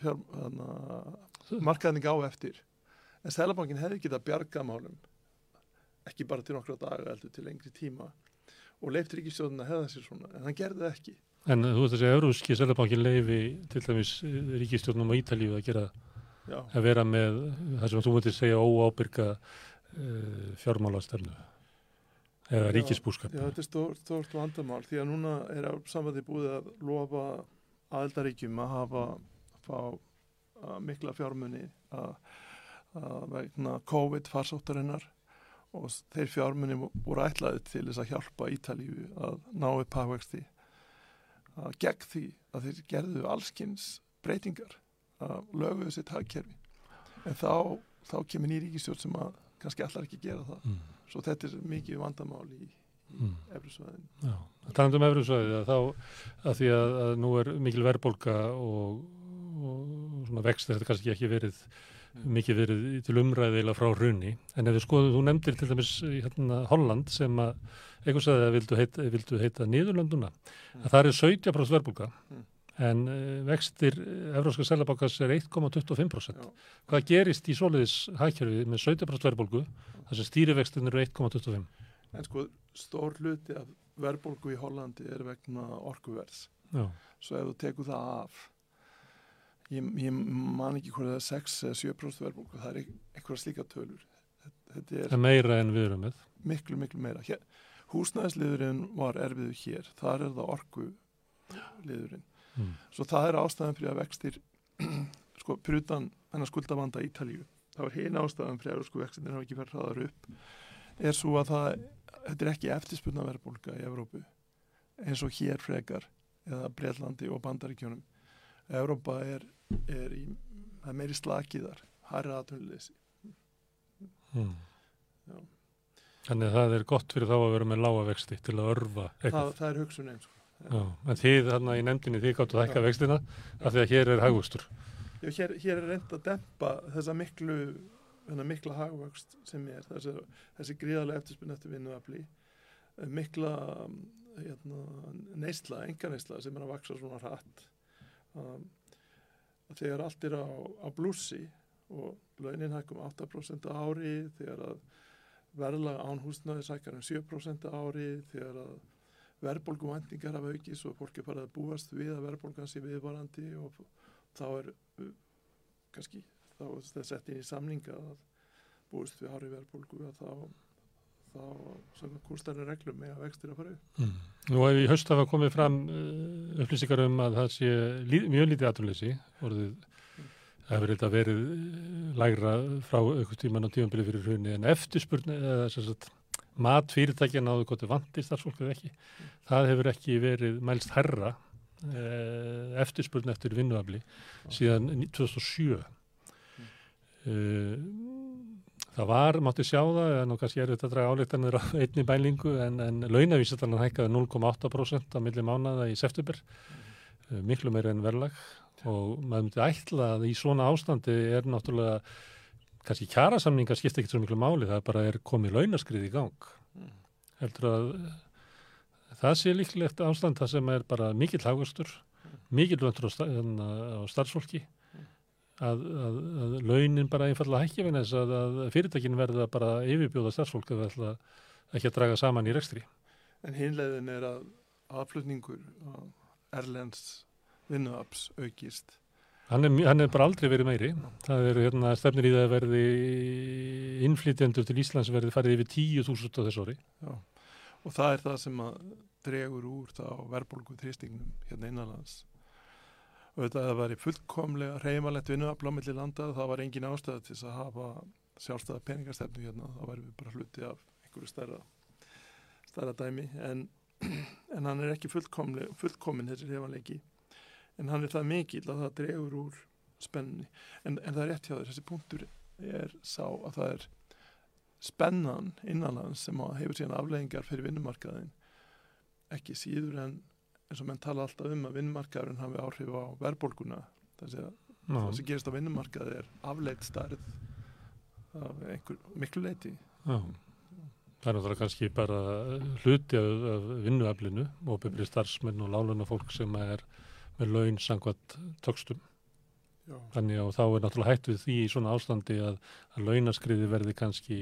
S3: hana, markaðning á eftir. En Sælabankin hefði getað bjarga málum ekki bara til nokkra daga heldur til lengri tíma. Og leift ríkistjóðin að hefða sér svona en hann gerði það ekki.
S1: En þú veist að segja, Európski Sælabankin leifi til dæmis eh, ríkistjórnum á Ítalíu að gera,
S3: Já,
S1: að vera með það sem þú myndir segja óábyrga uh, fjármálastefnu eða ríkisbúskap.
S3: Já, þetta er stórt, stórt vandamál því að núna er samvæði búið að lofa aðeldaríkjum að hafa fá mikla fjármunni að, að vegna COVID farsóttarinnar og þeir fjármunni voru ætlaði til þess að hjálpa Ítalíu að ná upp hagvexti að gegn því að þeir gerðu allskins breytingar að löguðu sitt hagkerfi en þá, þá kemur nýri ríkistjórn sem að kannski allar ekki gera það
S1: Mm.
S3: Svo þetta er mikið vandamál í, í
S1: Mm.
S3: efrisvæðin
S1: Já, talandi um efriðsvæðið að þá að því að, að nú er mikil verðbólka og, og svona vext þetta kannski ekki verið mikið verið til umræðilega frá hrunni en ef við skoðum, þú nefndir til dæmis hérna Holland sem að eitthvað sagði að vildu heita, vildu heita Niðurlönduna að það er 17% verðbólka
S3: Mm.
S1: En uh, vextir Evróska Sælabankas er 1,25%
S3: Já.
S1: hvað gerist í soliðis hækjörfi með 17% verðbólku þar sem stýrivextin eru 1,25
S3: en sko stór hluti af verðbólgu í Hollandi er vegna orkuverðs.
S1: Já,
S3: svo ef þú tekur það af ég, ég man ekki hvort það er 6 eða 7% verðbólgu það er einhverja slíka tölur. Þetta, er
S1: meira en við erum með.
S3: miklu miklu meira. Hér, húsnæðisliðurinn var erfiðu hér. Þar er það orku liðurinn
S1: mm.
S3: svo það er ástæðan fyrir að vextir sko, fyrir utan hennar skuldavanda Ítalíu það var hinn ástæðan fyrir að sko vextinir hafa ekki verið hraðar upp er svo að það, þetta er ekki eftirspunna verðbólka í Evrópu eins og hér frekar eða Breitlandi og Bandaríkjónum Evrópa er, er í, það er meiri slakiðar hærra aðtunleysi
S1: Mm.
S3: Já.
S1: Þannig að það er gott fyrir þá að vera með lága vexti til að örfa
S3: það,
S1: eitthvað.
S3: það er hugsun eins
S1: Já, en þið þarna í nefndinni þið gáttu að hækka vextina af því að hér er hagvöxtur.
S3: Já, hér, hér er reynd að dempa þessa miklu mikla hagvöxt sem er þessi, þessi gríðarlega eftirspunni eftir vinnuafli mikla um, hérna, neysla, enga neysla sem er að vaksa svona hratt um, þegar allt er á, á blússi og launin hækkum 8% á ári þegar að verðlaga án húsnaði sækar um 7% á ári þegar að verðbólgu vendingar hafa aukis og fólk er farið að búast við að verðbólgan sé viðvarandi og þá er uh, kannski þá er þetta sett inn í samninga að búist við hári verðbólgu að þá þá svona kúrstæri reglum með að vextir að fara upp.
S1: Mm. Nú hefur í haust hafa komið fram uh, upplýsingar um að það sé lí, mjög lítið aturleysi orðið það hefur þetta verið uh, lægra frá aukvist tíman á tímanbili fyrir hrunni en eftirspurni eða sem sagt mat fyrirtækja náðu gott vandi starfsfólkið ekki. Það hefur ekki verið mælst herra uh, eftirspurni eftir vinnuafli síðan 2007 uh, Það var, mátti sjá það, en kannski er þetta að draga áleiktanir á einni bælingu en, en launavísatalan hækkaði 0,8% á milli mánada í september, mm. miklu meira en verðlag og maður myndi ætla að í svona ástandi er náttúrulega, kannski kjærasamningar skipta ekkert svo miklu máli, það bara er komið launaskrið í gang. Mm. Heldur að það sé líklegt ástand það sem er bara mikill hagustur, mikill vöndur á, á starfsfólki að, að, að launin bara einfallega hækja vegna þess að, að fyrirtækin verða bara yfirbjóða starfsfólk að ætla ekki að draga saman í rekstri.
S3: En hinlegin er að aðflutningur Erlends vinnuaps aukist.
S1: Hann er, hann er bara aldrei verið meiri. Það eru hérna stefnir í það að verði innflytjendur til Íslands verði farið yfir 10.000 á þessu ári.
S3: Já, og það er það sem að dregur úr þá verðbólgu þrýstingnum hérna innanlands. Það væri fullkomlega reymalegt vinnuafl á milli landa það var engin ástæða til að hafa sjálfstæða peningastefnu hérna. Væri við bara hluti af einhverju stærra stærra dæmi. En, en hann er ekki fullkomin þessi reymalegi en hann er það mikil að það dregur úr spenninni en, en það er rétt hjá þér, þessi punktur er sá að það er spennan innanlands sem hefur síðan afleggingar fyrir vinnumarkaðin ekki síður en eins og menn tala alltaf um að vinnmarkaðurinn hafi áhrif á verðbólguna. Það sem gerist á vinnmarkaði er afleitt starð af einhver miklu leiti
S1: Já. Það er náttúrulega kannski bara hluti af, af vinnuaflinu og byrjir starfsmenn og láluna fólk sem er með laun sangvat tökstum Já. þannig að þá er náttúrulega hægt við því í svona ástandi að, að launaskriði verði kannski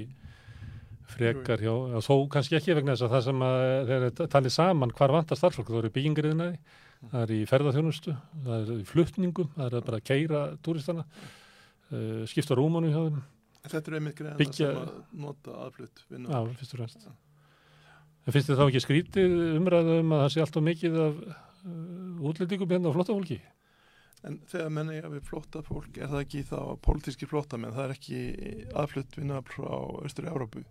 S1: frekar hjá, og þó kannski ekki vegna þess að það sem að þeir talið saman hvar vantar starfsfólk, þá eru byggingariðnaði mm. það er í ferðarþjónustu, það er í fluttningum, það er bara að keira túristana, uh, skipta rúmanu hjá þeim.
S3: Þetta er einmitt greina Byggja... sem að nota aðflutt
S1: vinna. Já, fyrst og fremst. En finnst þið þá ekki skrítið umræðu um að það sé alltaf mikið af útlendingum hérna á flottafólki?
S3: En þegar menna ég að við flotta fólk, er það ekki þá politíski flotta menn, það er ekki aðflutt vinna frá Östur-Európu?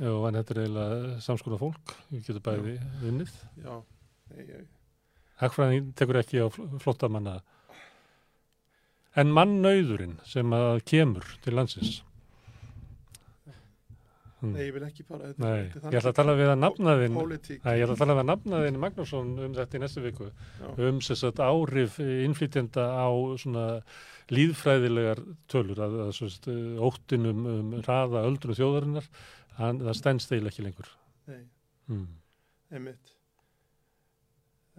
S1: Já, en þetta er eiginlega samskona fólk, við getum bæði unnið.
S3: Já, nei, nei.
S1: Hagfræðin tekur ekki á flottamanna. En mannauðurinn sem að kemur til landsins.
S3: Hmm. Nei, ég vil ekki bara...
S1: Þetta, nei, þetta ég ætla að tala við að nafnaðinn, nei, ég ætla að tala við að nafnaðinn Magnússon um þetta í næstu viku, Já. um að árif innflytjenda á svona líðfræðilegar tölur, að, að, að óttinum um raða öldru þjóðarinnar Hann, það stennst eiginlega ekki lengur.
S3: Nei, mm. einmitt.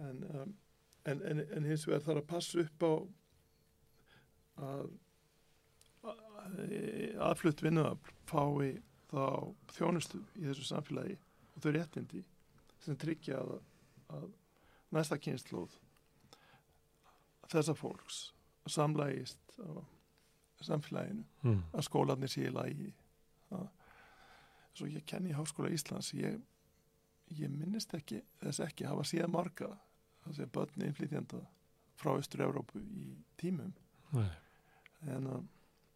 S3: En, um, en, en, en hins vegar þarf að passa upp á að aðflutt vinnuðafl fái þá þjónustu í þessu samfélagi og þau réttindi sem tryggja að, að næsta kynnslóð þessa fólks samlægist á samfélaginu mm. að skólanir sé í lagi að svo ég kenni í Háskóla Íslands ég, ég minnist ekki þess ekki hafa síðan marga það sé börni innflytjanda frá Östur-Európu í tímum Nei. en að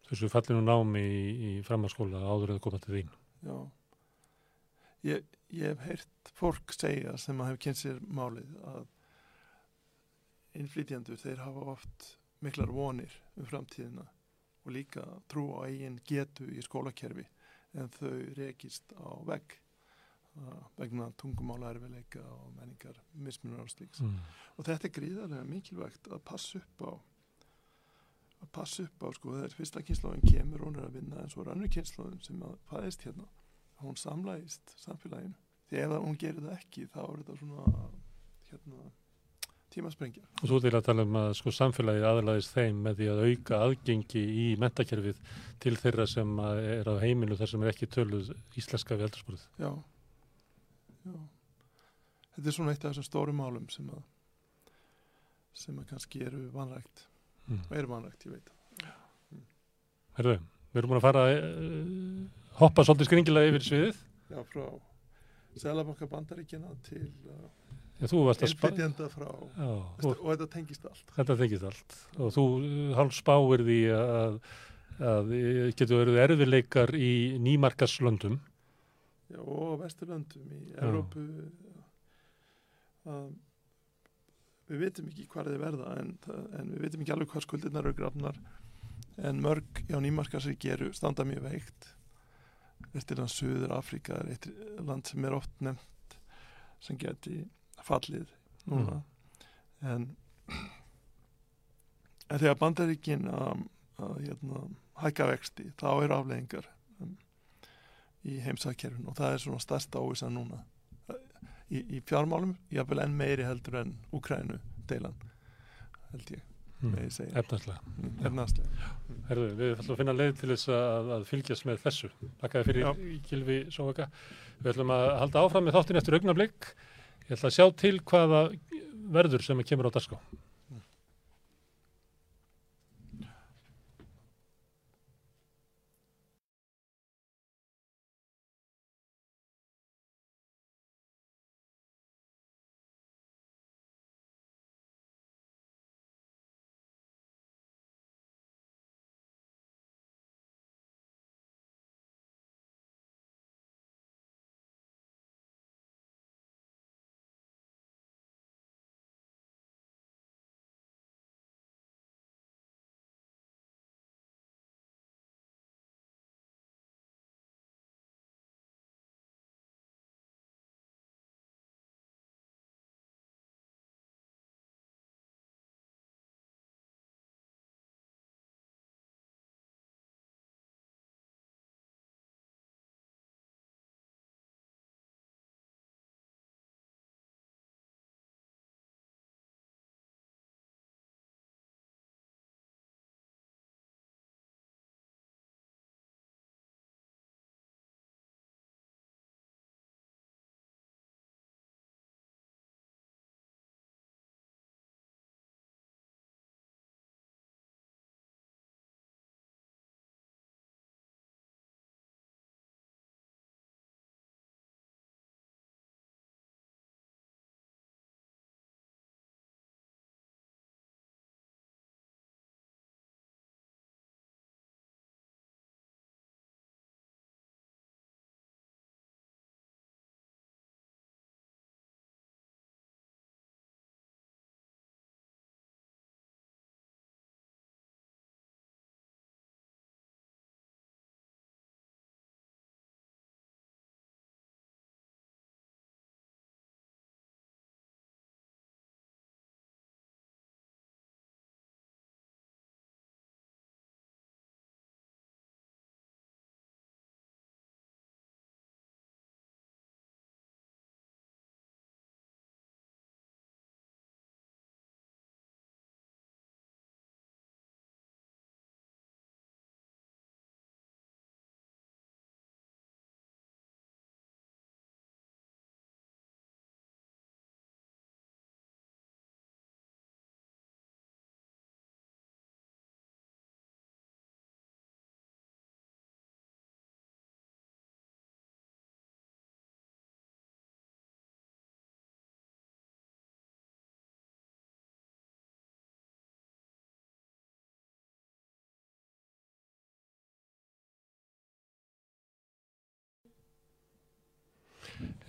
S1: Þessu fallinu námi í, í framhanskóla áður eða koma til þín?
S3: Já. Ég, ég hef heyrt fólk segja sem að hef kynnt sér málið að innflytjandur þeir hafa oft miklar vonir um framtíðina og líka trú á eigin getu í skólakerfi en þau rekist á vegg vegna tungumála erfileika og menningar mismunur áslíks mm. og þetta er gríðarlega mikilvægt að passa upp á að passa upp á sko þegar fyrsta kynnslóðin kemur hún er að vinna en svo er annu kynnslóðin sem að fæðist hérna hún samlægist samfélaginu því ef hún gerir það ekki þá er þetta svona hérna tímasprengja.
S1: Og þú til að tala um að sko samfélagið aðlaðist þeim með því að auka aðgengi í mentakerfið til þeirra sem er á heiminu þar sem er ekki töluð íslenska við eldursporið.
S3: Já. Já. Þetta er svona eitt af þessum stórum málum sem að sem að kannski eru vanrækt
S1: Mm.
S3: og eru vanrækt, ég veit það.
S1: Herðu, við erum búin að fara uh, hoppa svolítið skringilega yfir sviðið.
S3: Já, frá Sælabanka bandaríkjana til
S1: að spá...
S3: innflytjenda frá
S1: Já, þú,
S3: og þetta tengist allt.
S1: þetta tekist allt. Og þú uh, hálf spáir því að, að getur verið erfileikar í nýmarkaslöndum.
S3: Já, og Vesturlöndum í
S1: Já.
S3: Evrópu að við vitum ekki hvað þið verða en, en við vitum ekki alveg hvað skuldirnar eru grafnar en mörg já nýmarkasríki eru standa mjög veikt. Vesturland Suður Afríka er eitt land sem er oft nefnt sem geti fallið núna. En, en þegar bandaríkin að, að hérna, hækka vexti þá eru afleggingar um, í heimsækkerfin og það er svona stærsta óvisa núna í, í fjármálum, jáfnvel enn meiri heldur en Ukrænu deilan held ég,
S1: Mm.
S3: ég segja
S1: Efnarslega.
S3: efnaðslega
S1: Herðu, við ætlum að finna leið til þess að, að fylgjast með þessu. Takk fyrir
S3: Já.
S1: Gilvi Sóvaka. Við ætlum að halda áfram með þáttin eftir augnablik. Ég ætla að sjá til hvaða verður sem kemur á dagskrá.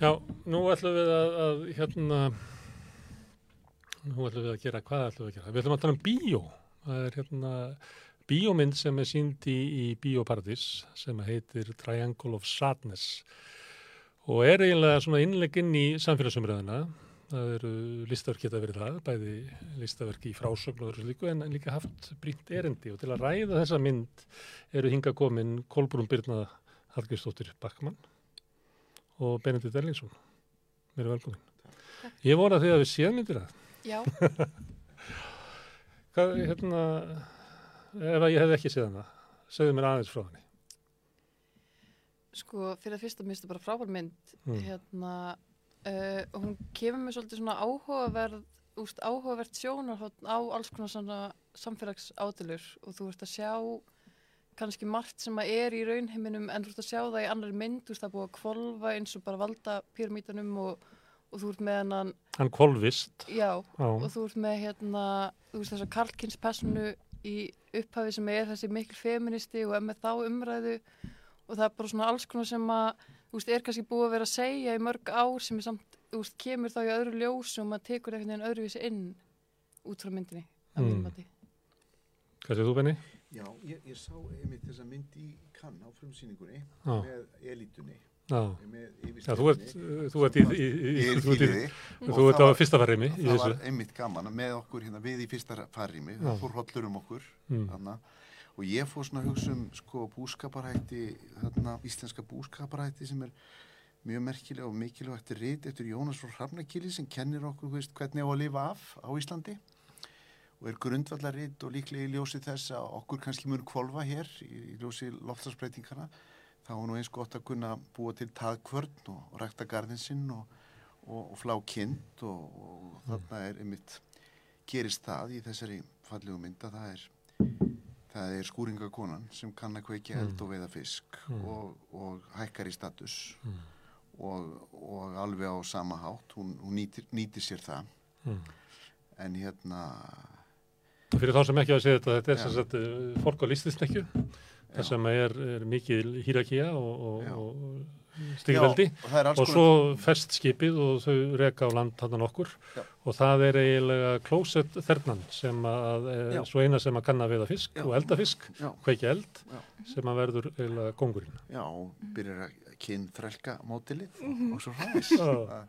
S1: Já, nú ætlum við að, að hérna, nú ætlum við að gera, hvað ætlum við að gera? Við ætlum að tala um bíó. Það er hérna bíómynd sem er sínd í, í Bíóparadís sem heitir Triangle of Sadness og er eiginlega svona innlegg inn í samfélagsumræðina. Það eru listaverk geta verið það, bæði listaverk í frásögn og þessu líku en líka haft brýnt erindi og til að ræða þessa mynd eru hinga komin Kolbrún Byrna Hallgrímsdóttir Backmann og Benedikt Erlingsson. Mér er velkomin. Ég vona því að við séð myndir það.
S4: Já,
S1: Hvað, hérna, ef að ég hefði ekki séð hana, segðu mér aðeins frá henni.
S4: sko, fyrir að fyrsta minnstu bara frábær mynd,
S1: Mm.
S4: hérna, uh, hún kemur með svolítið svona áhugaverð, úst, áhugavert sjónarhótt á alls konar svona samfélagsádilur og þú ert að sjá kannski margt sem að er í raunheiminum en þú ert að sjá það í annari mynd, þú veist það er búið að kvolfa eins og bara valda pyramítanum og, og þú ert með hennan,
S1: Hann kolvist.
S4: já, og
S1: Já,
S4: þú ert með hérna, þú veist þessa Karlkins personu í upphafi sem er þessi mikil feministi og er með þá umræðu og það er bara svona alls konar sem að þú veist, er kannski búið að vera að segja í mörg ár sem er samt, þú veist, kemur þá í öðru ljósu og maður tekur einhvern veginn öðruvísi inn út frá myndinni að
S1: Mm. hvað séð þú, Benni?
S5: Já, ég, ég sá einmitt þessa mynd í kann á frumsýningunni
S1: Já,
S5: með elitunni
S1: já.
S5: með
S1: Já, þú ert, þú ert í, í, í, þú ert, þú ert á fyrsta farrimi í
S5: það
S1: þessu.
S5: var einmitt gaman með okkur hérna við í fyrsta farrými það fór hollur um okkur
S1: Mm.
S5: þarna, og ég fór svona að hugsa um sko búskaparhætti þarna, íslenska búskaparhætti sem er mjög merkilega og mikilvægt rít eftir Jónas frá Hrafnakili sem kennir okkur veist, hvernig á að lifa af á Íslandi og er grundvallarít og líklega í ljósi þess að okkur kannski mun kvolfa hér í, ljósi loftarsbreytingana þá er nú eins gott að kunna búa til taðkvörn og, rækta garðin sinn og, og, og flá kind og, og þarna er einmitt gerist það í þessari fallegu mynda það er það er skúringakonan sem kann að kveiki eld
S1: Mm.
S5: og veiða fisk
S1: Mm.
S5: og, og hækkar í status
S1: Mm.
S5: og, og alveg á sama hátt hún, hún nýtir, nýtir sér það
S1: Mm.
S5: en hérna
S1: Fyrir þá sem ekki hafa séð þetta, þetta er
S5: Já.
S1: sem sagt uh, fólk á listisnekju,
S5: já,
S1: þar sem er, er mikið hýrakía og, og,
S5: Já.
S1: og.
S5: Já, það
S1: svo fest skipið og þau reka á land hann okkur
S5: Já.
S1: og það er eiginlega klósett þernan sem að,
S5: Já.
S1: er svo eina sem að kann að veiða fisk
S5: Já.
S1: og elda fisk,
S5: já,
S1: kveikja eld
S5: Já.
S1: sem að verður eiginlega kongurinn.
S5: já, byrjar að kynþrælka mótilið og svo hræðis
S1: Já.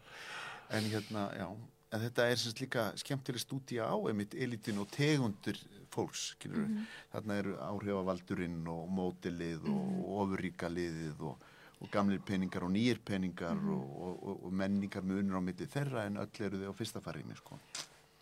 S5: en hérna, já en þetta er semst líka skemmtileg stúdía á einmitt elitin og tegundur fólks skilur
S4: Mhm.
S5: þarna eru áhrifavaldurinn og mótilið og ofurríka liðið og, og gamlir peningar og nýjir peningar og, og, og, og menningar munur á milli þeirra en öll eru þau á fyrsta farinni sko.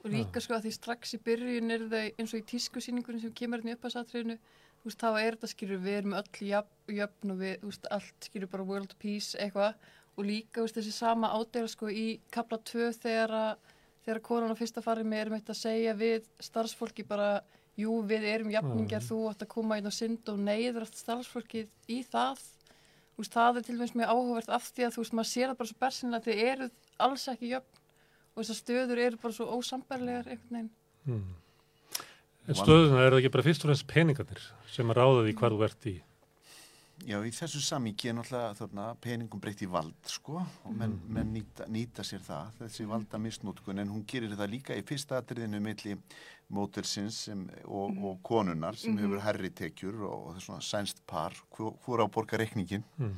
S4: Og líka sko að því strax í byrjun eru þau eins og í tískusýningunni sem kemur hérna upp að satriðinu, þú veist, þá er þetta skilur við erum öll jöfn, jöfn og við, þú veist, allt skilur bara world peace eitthvað og líka, veist, þessi sama ádela sko í kapla 2 þegar að þegar konan á fyrsta farið með erum eitt að segja við starfsfólki bara jú, við erum jafningjar,
S1: Mm.
S4: þú átt að koma inn á synd og neyður allt starfsfólkið í það þú veist, það er til dæmis mjög áhugavert af því að þú veist, maður sér það bara svo bersinlega þið eruð alls ekki jöfn og þessar stöður eru bara svo ósambarlegar einhvern veginn.
S1: Mm. En stöðuna er það ekki bara fyrst og fremst peningarnir sem að ráða því hvað þú ert í.
S5: Já, í þessu samíki er náttúrulega þarna peningum breytt í vald, sko, og menn,
S1: Mm.
S5: menn nýta, nýta sér það, þessi valda misnótkun, en hún gerir það líka í fyrsta atriðinu milli mótelsins og, og konunar sem
S4: Mhm.
S5: hefur herri tekjur og, og það er svona sænst par, hvor hvor á að borga reikningin
S1: Mm.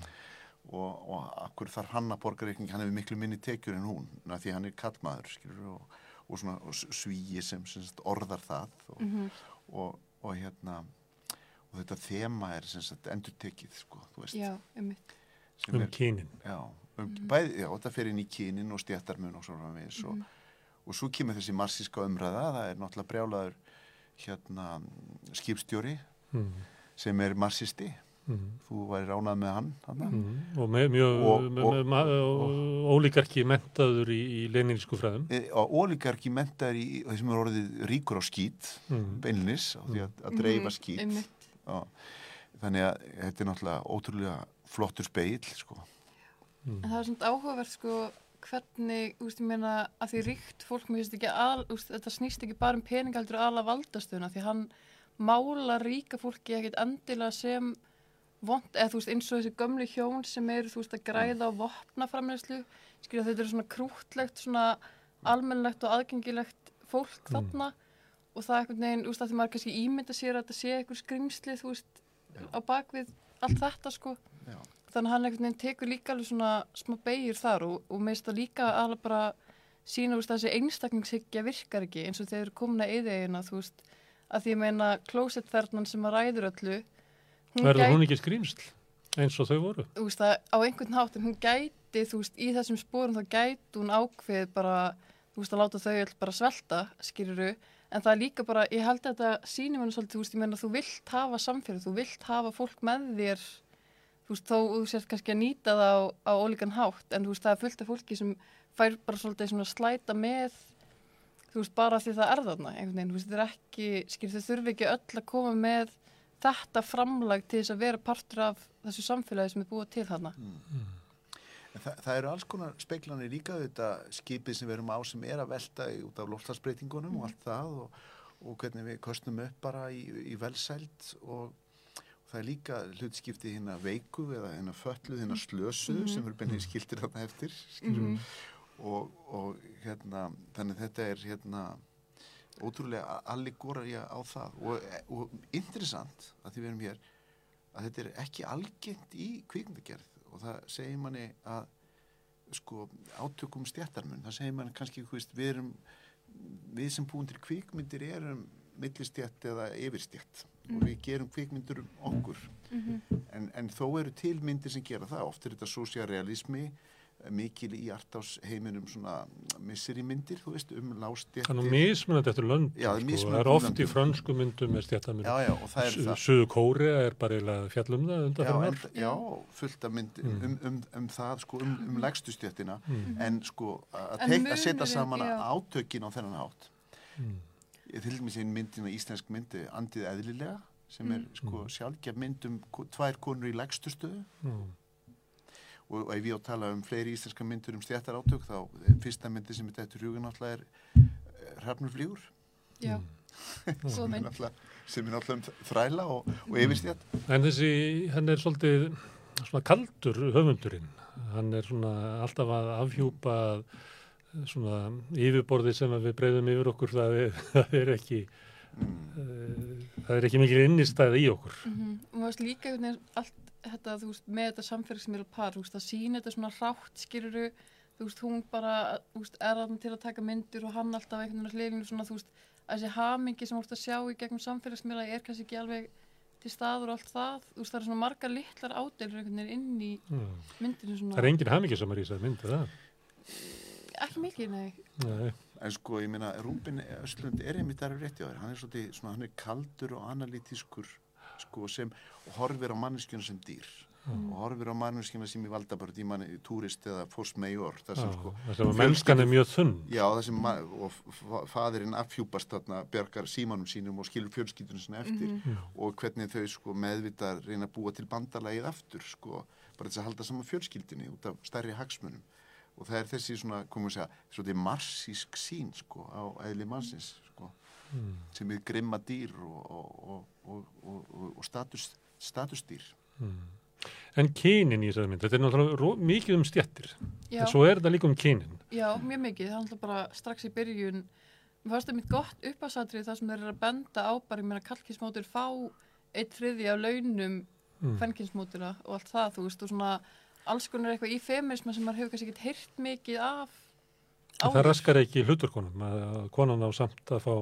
S5: og, og akkur þarf hann að borga reikning, hann hefur miklu minni tekjur en hún, na, því hann er kallmaður, skilur, og, og svona svíi sem, sem sagt, orðar það og,
S4: Mm
S5: og, og hérna, og þetta þema er sem sagt endur tekið, sko, þú veist
S4: Já,
S1: Um
S5: er,
S1: kynin.
S5: já, um,
S4: Mhm.
S5: bæði, já, þetta fer inn í kynin og stjættarmun og svona við og,
S4: Mhm.
S5: og svo kemur þessi marsíska umræða það er náttúrulega brjálaður hérna skipstjóri
S1: Mm.
S5: sem er marsisti
S1: Mm.
S5: þú væri ránað með hann þarna.
S1: Mm. Og með mjög
S5: Og-
S1: með-
S5: og-
S1: með og- ólíkarki mentaður í, í leninísku fræðum.
S5: E, og ólíkarki mentaður í þessum er orðið ríkur á skít
S1: Mm.
S5: beinlinis á því að, að dreifa
S4: Mhm.
S5: Já. Þannig að þetta er náttúrulega ótrúlega flottur speill sko.
S1: Mm.
S4: En það er svona áhugavert sko hvernig, þú veist, ég meina að því ríkt fólk, mér finnst ekki að, úst, þetta snýst ekki bara um peningaldur aðla valdastöðuna því hann mála ríka fólki ekkit endilega sem vond, eða þú veist, eins og þessi gömlu hjón sem eru, þú veist, að græða á vopnaframlegslu, skilja þetta er svona krútlegt, svona almennlegt og aðgengilegt fólk
S1: Mm.
S4: þarna og það er einhvern veginn, þú veist, að því maður kannski ímynda sér að þetta sé einhver skrimsli, þú veist,
S5: Já.
S4: á bakvið allt þetta, sko
S5: Já.
S4: þannig að hann einhvern veginn tekur líka alveg svona smá beigur þar og, og meðist það líka alveg bara sína úr þessi einstaklingshyggja virkar ekki eins og þeir eru komin að eðeigina þú veist að því ég meina klósettferðnan sem að ræður öllu hún
S1: Verður
S4: gæti,
S1: hún ekki skrýmsl eins og þau voru?
S4: þú veist að á einhvern hátt en hún gæti þú veist í þessum spórum þá gæti hún ákveð bara þú veist, að láta þau öll bara svelta, skýruru, en það er líka bara, ég held að þetta sýnir mér svolítið, þú veist, ég meina, þú vilt hafa samfélag, þú vilt hafa fólk með þér, þú veist, þó þú sért kannski að nýta það á, á ólíkan hátt, en þú veist, það er fullt af fólki sem fær bara svolítið svona slæta með, þú veist, bara því það er þarna, einhvern veginn, þú veist, þetta er ekki, skýr, þau þurfi ekki öll að koma með þetta framlag til þess að vera partur af þessu samfélagi sem er búið til þarna.
S5: En það, það eru alls konar speiklanir líka þetta skipið sem við erum á sem er að velta út af loftslagsbreytingunum og allt það og, og hvernig við kostum upp bara í, í velsælt og, það er líka hlutskipti hérna veiku eða hérna fölluð, hérna slösuðu sem eru bennið skiltir þarna eftir skilur. og, og hérna þannig þetta er hérna ótrúlega allegóraja á það. Og, og interessant að því við erum hér að þetta er ekki algengt í kvikmyndagerð og það segir manni að sko átökum stjættarmun það segir manni kannski, þú veist, við erum við sem búin til kvikmyndir erum millistjætt eða yfirstjætt og við gerum kvikmyndur um okkur. En, en þó eru til myndir sem gera það, oft er þetta sosiarealismi mikil í artás heiminum svona misseri myndir, þú veist, um
S1: Það er nú
S5: lástjættir
S1: mismunandi eftir lönd.
S5: Já, er
S1: sko.
S5: mismunandi
S1: Það er oft í frönsku myndum með stjættamyndum.
S5: Já, já, og það er það
S1: Suðu Kórea er bara eiginlega fjallum það
S5: Já, en, já, fullt af mynd
S1: Mm.
S5: um, um, um það, sko, um, um legstu stjættina
S1: Mm.
S5: en sko að, að setja saman átökin á þennan hátt
S1: Mm.
S5: ég til dæmis einn myndin á íslensk myndi andið eðlilega sem er
S4: Mm.
S5: sko sjálfgjaf mynd um tvær konur í legstu stöðu
S1: Mm.
S5: Og, ef ég á að tala um fleiri íslenska myndur um stjættar átök þá eh, fyrsta myndi sem er þetta hugun náttúrulega er uh, Hrafnur
S4: Já, góð
S5: sem er sem er náttúrulega um þræla og, og yfirstjætt
S1: En þessi, hann er svolítið svona kaldur höfundurinn. Hann er svona alltaf að afhjúpa svona yfirborði sem við breyðum yfir okkur. Það er, það er ekki,
S5: mm.
S1: uh, það er ekki mikil innistæð í okkur.
S4: Mhm. og maður veist líka allt þetta, þú veist, með þetta samfélagsmiðla par, þú veist, að sína þetta svona rátt, skiluru, þú veist, hún bara, þú veist, er þarna til að taka myndir og hann alltaf einhvern veginn að hlýðinu svona, þú veist, að þessi hamingi sem þú ert að sjá í gegnum samfélagsmiðla er kannski ekki alveg til staður og allt það, þú veist, það er svona margar litlar ádelur einhvern veginn inn í
S1: Mm.
S4: myndinu svona.
S1: Það er engin hamingisamar í þessari myndi, það.
S4: Ekki mikið, nei.
S1: Nei.
S5: En sko, ég meina, Rúbin Östlund er einmitt þar rétti á þér. Hann er svolítið, svona, hann er kaldur og analítiskur, sko, sem horfir á manneskjuna sem dýr. Og horfir á manneskjuna sem í valdabörð í manni, túrist eða fórst meior, þar sem,
S1: Já,
S5: sko,
S1: það sem mennskan er mjög þunn.
S5: já, það sem, og fa- faðirinn afhjúpast þarna, bjargar símanum sínum og skilur fjölskyldunum sinna eftir
S4: Mhm.
S5: og hvernig þau, sko, meðvitað reyna að búa til bandalagið aftur, sko, bara þess að halda saman fjölskyldinni út af stærri hagsmunum. Og það er þessi svona, komum við að segja, svolítið marsísk sín, sko, á eðli mannsins, sko
S1: Mm.
S5: sem er grimma dýr og, og, og, og, og, og, og status, statusdýr.
S1: Mm. En kynin í þessari mynd, þetta er náttúrulega mikið um stjettir.
S4: Já.
S1: En svo er þetta líka um kynin.
S4: Já, mjög mikið. Það er alltaf bara strax í byrjun. Mér fannst það mitt gott uppásatrið þar sem þeir eru að benda á bara, ég meina, kalkinsmótur fá eitt þriði af launum
S1: Mm.
S4: fenginsmótura og allt það, þú veist, og svona alls konar eitthvað í feminisma sem maður hefur kannski ekkert heyrt mikið af
S1: En það raskar ekki hluturkonum að konan á samt að fá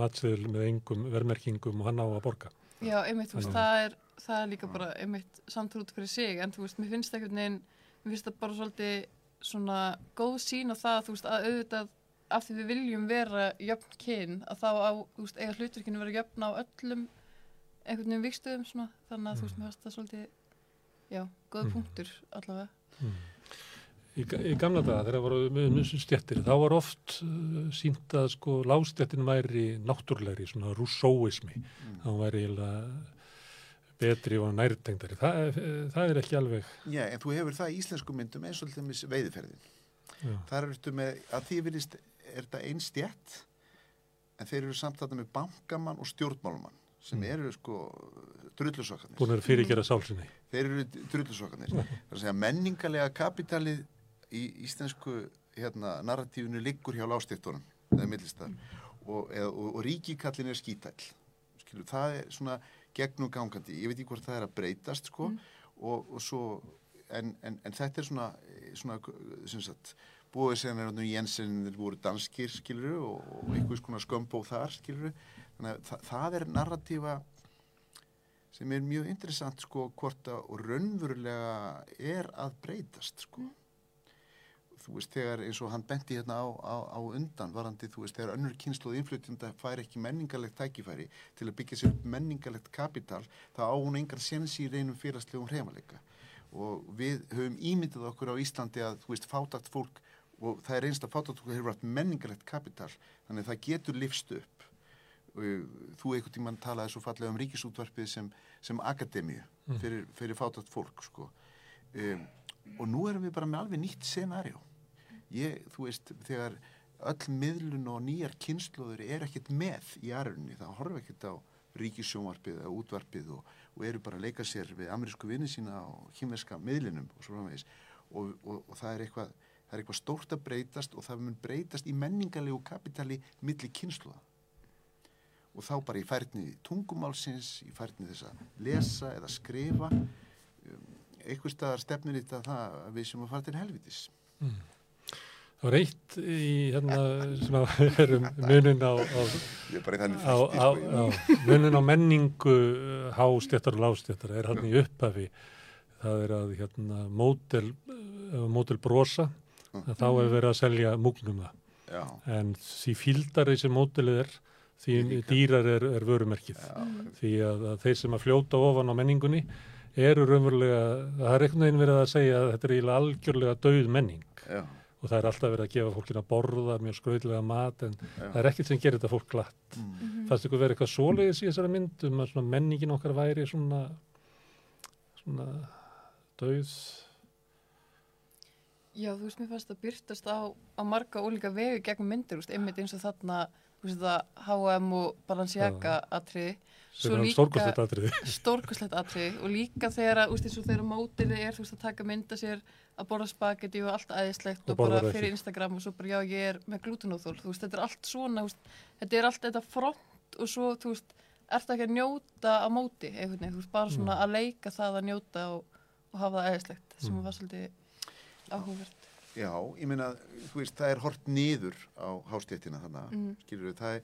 S1: matsiðil með engum vermerkingum og hann á að borga.
S4: Já, einmitt, þú veist, það er, það er líka bara einmitt samtrút fyrir sig, en þú veist, mér finnst einhvern veginn, mér finnst það bara svolítið svona góð sín á það, þú veist, að auðvitað af því við viljum vera jöfn kyn, að þá á, þú veist, eiga hluturkinu vera jöfn á öllum einhvern veginn vikstöðum svona, þannig að þú veist, mér finnst það svolítið, já, góð
S1: Mm.
S4: punktur allavega.
S1: Mm. Í, í gamla daga þegar voru með mjög stjettir þá var oft uh, sínt að sko lástjettin væri náttúrulegri, svona rússóismi.
S5: Mm.
S1: Það væri betri og nærtengdari. Það, það er ekki alveg,
S5: Já, en þú hefur það í íslensku myndum eins og til dæmis veiðiferðin.
S1: já,
S5: Þar ertu með, að því vilist, er þetta einstjætt, en þeir eru samt þarna með bankamann og stjórnmálumann, sem
S1: Mm.
S5: eru sko drullusokkarnir.
S1: búin að fyrirgera sálsinni.
S5: Þeir eru drullusokkarnir. Það er að segja menningalega kapitalið í íslensku hérna, narratífinu liggur hjá lástiftunum, það er millistar, og, eða- og, og ríkikallin er skítæll. Skilur, það er svona gegnum gangandi. Ég veit ekki hvort það er að breytast, sko, og, og svo, en, en, en þetta er svona, svona, sem sagt, búið sem er Jensen, voru danskir, skilur, og, og einhvers konar skömbó þar, skilur, þannig að það, það er narratífa sem er mjög interessant sko hvort að og raunverulega er að breytast sko. Þú veist, þegar eins og hann benti hérna á, á, á undan varandi, þú veist, þegar önnur kynsluð innflytjunda fær ekki menningarlegt tækifæri til að byggja sér upp menningarlegt kapital þá á hún engar sensi í reynum félagslegum hreimaleika og við höfum ímyndið okkur á Íslandi að, þú veist, fátagt fólk og það er einst að fátagt fólk hefur haft menningarlegt kapital þannig að það getur lifst upp. Og þú einhvern tímann talaði svo fallega um ríkisútvarpið sem, sem akademíu fyrir, fyrir fátagt fólk sko. um, og nú erum við bara með alveg nýtt scenarjó ég, þú veist, þegar öll miðlun og nýjar kynnslóður er ekkert með í aðrunni, það horfa ekkert á ríkissjónvarpið eða útvarpið og, og eru bara að leika sér við amerísku vinni sína á kýmverska miðlunum og svo framvegis. Og, og, og það er eitthvað það er eitthvað stórt að breytast og það mun breytast í menningarlegu kapitali milli kynnslóða og þá bara í færni tungumálsins, í færni þess að lesa eða skrifa um, eitthvað staðar stefnir þetta það að við sem að fara til helvitis
S1: Það var eitt í hérna sem að erum munin á, á, á,
S5: sko,
S1: á munin á menningu uh, hástjættar og lástjættar er hann í upphafi. Það er að hérna mótel, uh, mótel brosa að þá hefur verið að selja múgnum það.
S5: Já,
S1: en því fíldari sem mótelið er því dýrar er, er vörumerkið. Því að, að þeir sem að fljóta ofan á menningunni eru raunverulega, það er einhvern veginn verið að segja að þetta er algjörlega dauð menning.
S5: Já,
S1: og það er alltaf verið að gefa fólkinu að borða mjög skröðlega mat en
S5: Já.
S1: það er ekkert sem gerir þetta fólk glatt.
S5: Mm,
S1: fannst ykkur verið eitthvað svoleiðis í þessari mynd um að svona menningin okkar væri svona svona dauð?
S4: Já, þú veist, mér fannst að byrtast á, á marga ólíka vegu gegnum myndir, einmitt eins og þarna, þú veist, það H&M og Balenciaga atriði,
S1: er stórkostlegt atriði
S4: stórkuslegt atriði og líka þegar, þú veist, eins og þegar mótilið er, þú veist, að taka mynda sér að borða spagetti og allt æðislegt
S1: Og
S4: og, bara fyrir Instagram og svo bara, já, ég er með glútenóþól, þú veist, þetta er allt svona, þú veist, þetta er allt þetta front og svo, þú veist, ert ekki að njóta á móti, einhvern veginn, þú veist, bara svona
S1: Mm.
S4: að leika það að njóta og, og hafa það æðislegt, sem
S1: Mm.
S4: var svolítið áhugavert.
S5: já, ég meina þú veist, það er hort niður á hástéttina þannig,
S4: Mm.
S5: skilur við, það er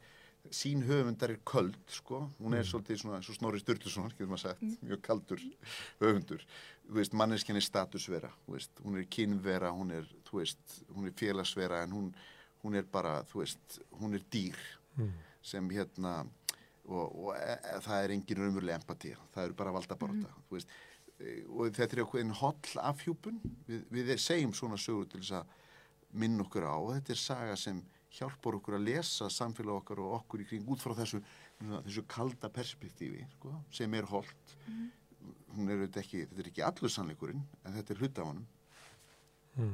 S5: sín höfundar er köld, sko. Hún er
S1: Mm.
S5: svolítið svona, svo Snorri Sturluson getur maður sagt, mjög kaldur höfundur, þú veist, manneskjan er statusvera þú veist, hún er kynvera hún er, þú veist, hún er félagsvera en hún, hún er bara, þú veist hún er dýr
S1: Mm.
S5: sem hérna og, og e, e, það er engin raunveruleg empati það eru bara valdabarta mm. veist, e, og þetta er eitthvað holl afhjúpun. Við, við segjum svona sögur til þess að minna okkur á. Og þetta er saga sem hjálpar okkur að lesa samfélag okkar og okkur í kring út frá þessu, þessu kalda perspektífi sko, sem er holdt hún er auðvitað ekki, þetta er ekki allur sannleikurinn en þetta er hluta á honum
S1: Mm.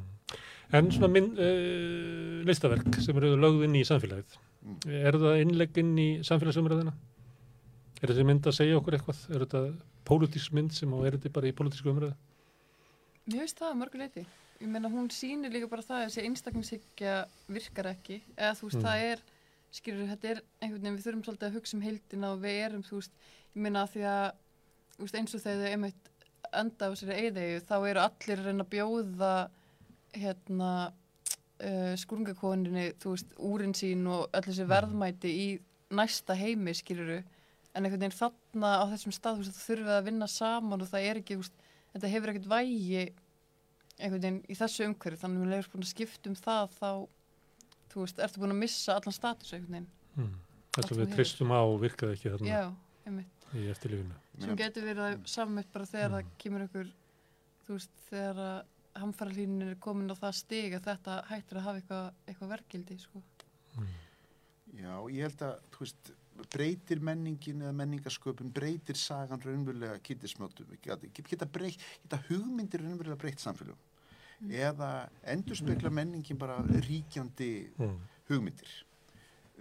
S1: En svona minn, uh, listaverk sem eru lögð inn í samfélagið,
S5: Mm.
S1: er það innlegg inn í samfélagsumræðina? Er þessi mynd að segja okkur eitthvað? Er þetta pólitísk mynd sem á erindi bara í pólitísku umræðu?
S4: Mér finnst það að mörgu leiti. Ég meina hún sýnir líka bara það að þessi einstaklingshyggja virkar ekki. Eða þú veist,
S1: Mm.
S4: það er, skilur, þetta er einhvern veginn, við þurfum svolítið að hugsa um heildina og við erum, þú veist, ég meina því að, þú veist, eins og þegar þau einmitt enda á þessari eyðegu, þá eru allir að reyna að bjóða, hérna, uh, skúringakoninni, þú veist, úrin sín og öll þessi verðmæti í næsta heimi, skiluru. En einhvern veginn þarna á þessum stað, þú veist, það þurfið að vinna saman og það er ekki, þú veist, þetta hefur ekkert vægi einhvern veginn í þessu umhverju þannig að við leiðum búin að skipta um það þá þú veist, ertu búin að missa allan status einhvern veginn,
S1: Mm. Það
S4: þú
S1: við tristum á virkaði ekki þarna
S4: já, einmitt
S1: í eftirlífinu.
S4: sem getur verið að sammitt bara þegar það kemur ykkur þú veist, þegar að hamfara er komin á það stig að þetta hættir að hafa eitthvað, eitthvað verkildi sko.
S5: Já, ég held að, þú veist, breytir menningin eða menningasköpun, breytir sagan raunverulega kittismötum, geta, geta, breyt, geta hugmyndir raunverulega breytt samfélagum eða endurspegla menningin bara ríkjandi
S1: Mm.
S5: hugmyndir.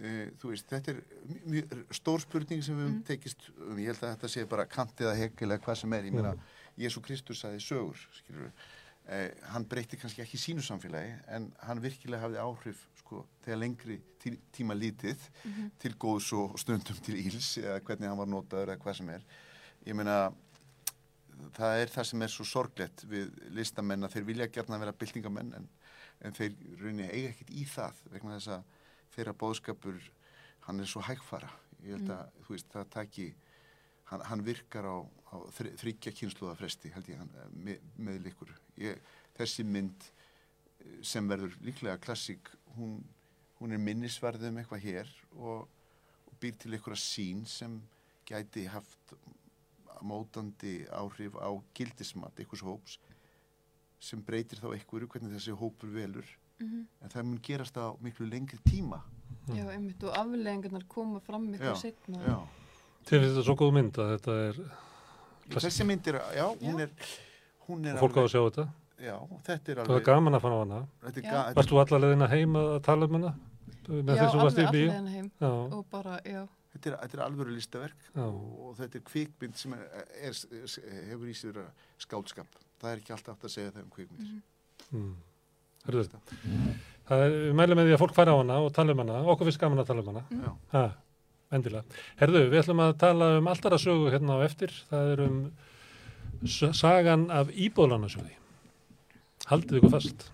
S5: Uh, þú veist, þetta er mjög stór spurning sem við höfum tekist um, ég held að þetta sé bara kant eða hegg eða hvað sem er, ég meina, Jésu Kristus sagði sögur, skilur við uh, hann breytti kannski ekki sínu samfélagi en hann virkilega hafði áhrif sko, þegar lengri tí tíma lítið til góðs og stundum til íls eða hvernig hann var notaður eða hvað sem er. Ég meina það er það sem er svo sorglegt við listamenn að þeir vilja gerna vera byltingamenn en, en þeir rauninni eiga ekkert í það vegna þess að þeirra bóðskapur hann er svo hægfara. Ég held að þú veist það taki hann, hann virkar á, á þryggja kynsluða fresti held ég hann, með, með líkur ég, þessi mynd sem verður líklega klassík hún, hún er minnisverð um eitthvað hér og, og býr til einhverja sín sem gæti haft mótandi áhrif á gildismat einhvers hóps sem breytir þá einhverju hvernig þessi hópur velur
S4: Mhm.
S5: en það mun gerast á miklu lengri tíma
S4: Já, einmitt, og afleðingarnar koma fram
S5: Já,
S4: miklu setna.
S1: finnst þetta svo góð mynd að þetta er,
S5: þessi mynd er, já, hún
S4: Já.
S5: er hún er
S1: og fólk á að sjá þetta.
S5: Já, þetta er
S1: Það er
S5: alveg
S1: gaman að fara á hana.
S5: er ga-
S1: Varst þú allar leðina heim að tala um hana? Með
S4: Já,
S1: þessu varst í
S4: alveg afleðina heim
S1: Já,
S4: og bara, já,
S5: þetta er, þetta er alvöru listaverk
S1: já,
S5: og, þetta er kvikmynd sem er, er, er, hefur í sér skáldskap það er ekki alltaf átt að segja það um kvikmyndir
S1: mm. Hörðu þetta. Það er, við mælum með því að fólk fara á hana og tala um hana. Okkur finnst gaman að tala um hana.
S5: já,
S1: Ha, endilega. Herðu, við ætlum að tala um alltara sögu hérna á eftir. Það er um sagan af íbóðlánasjóði. Haldið ykkur fast.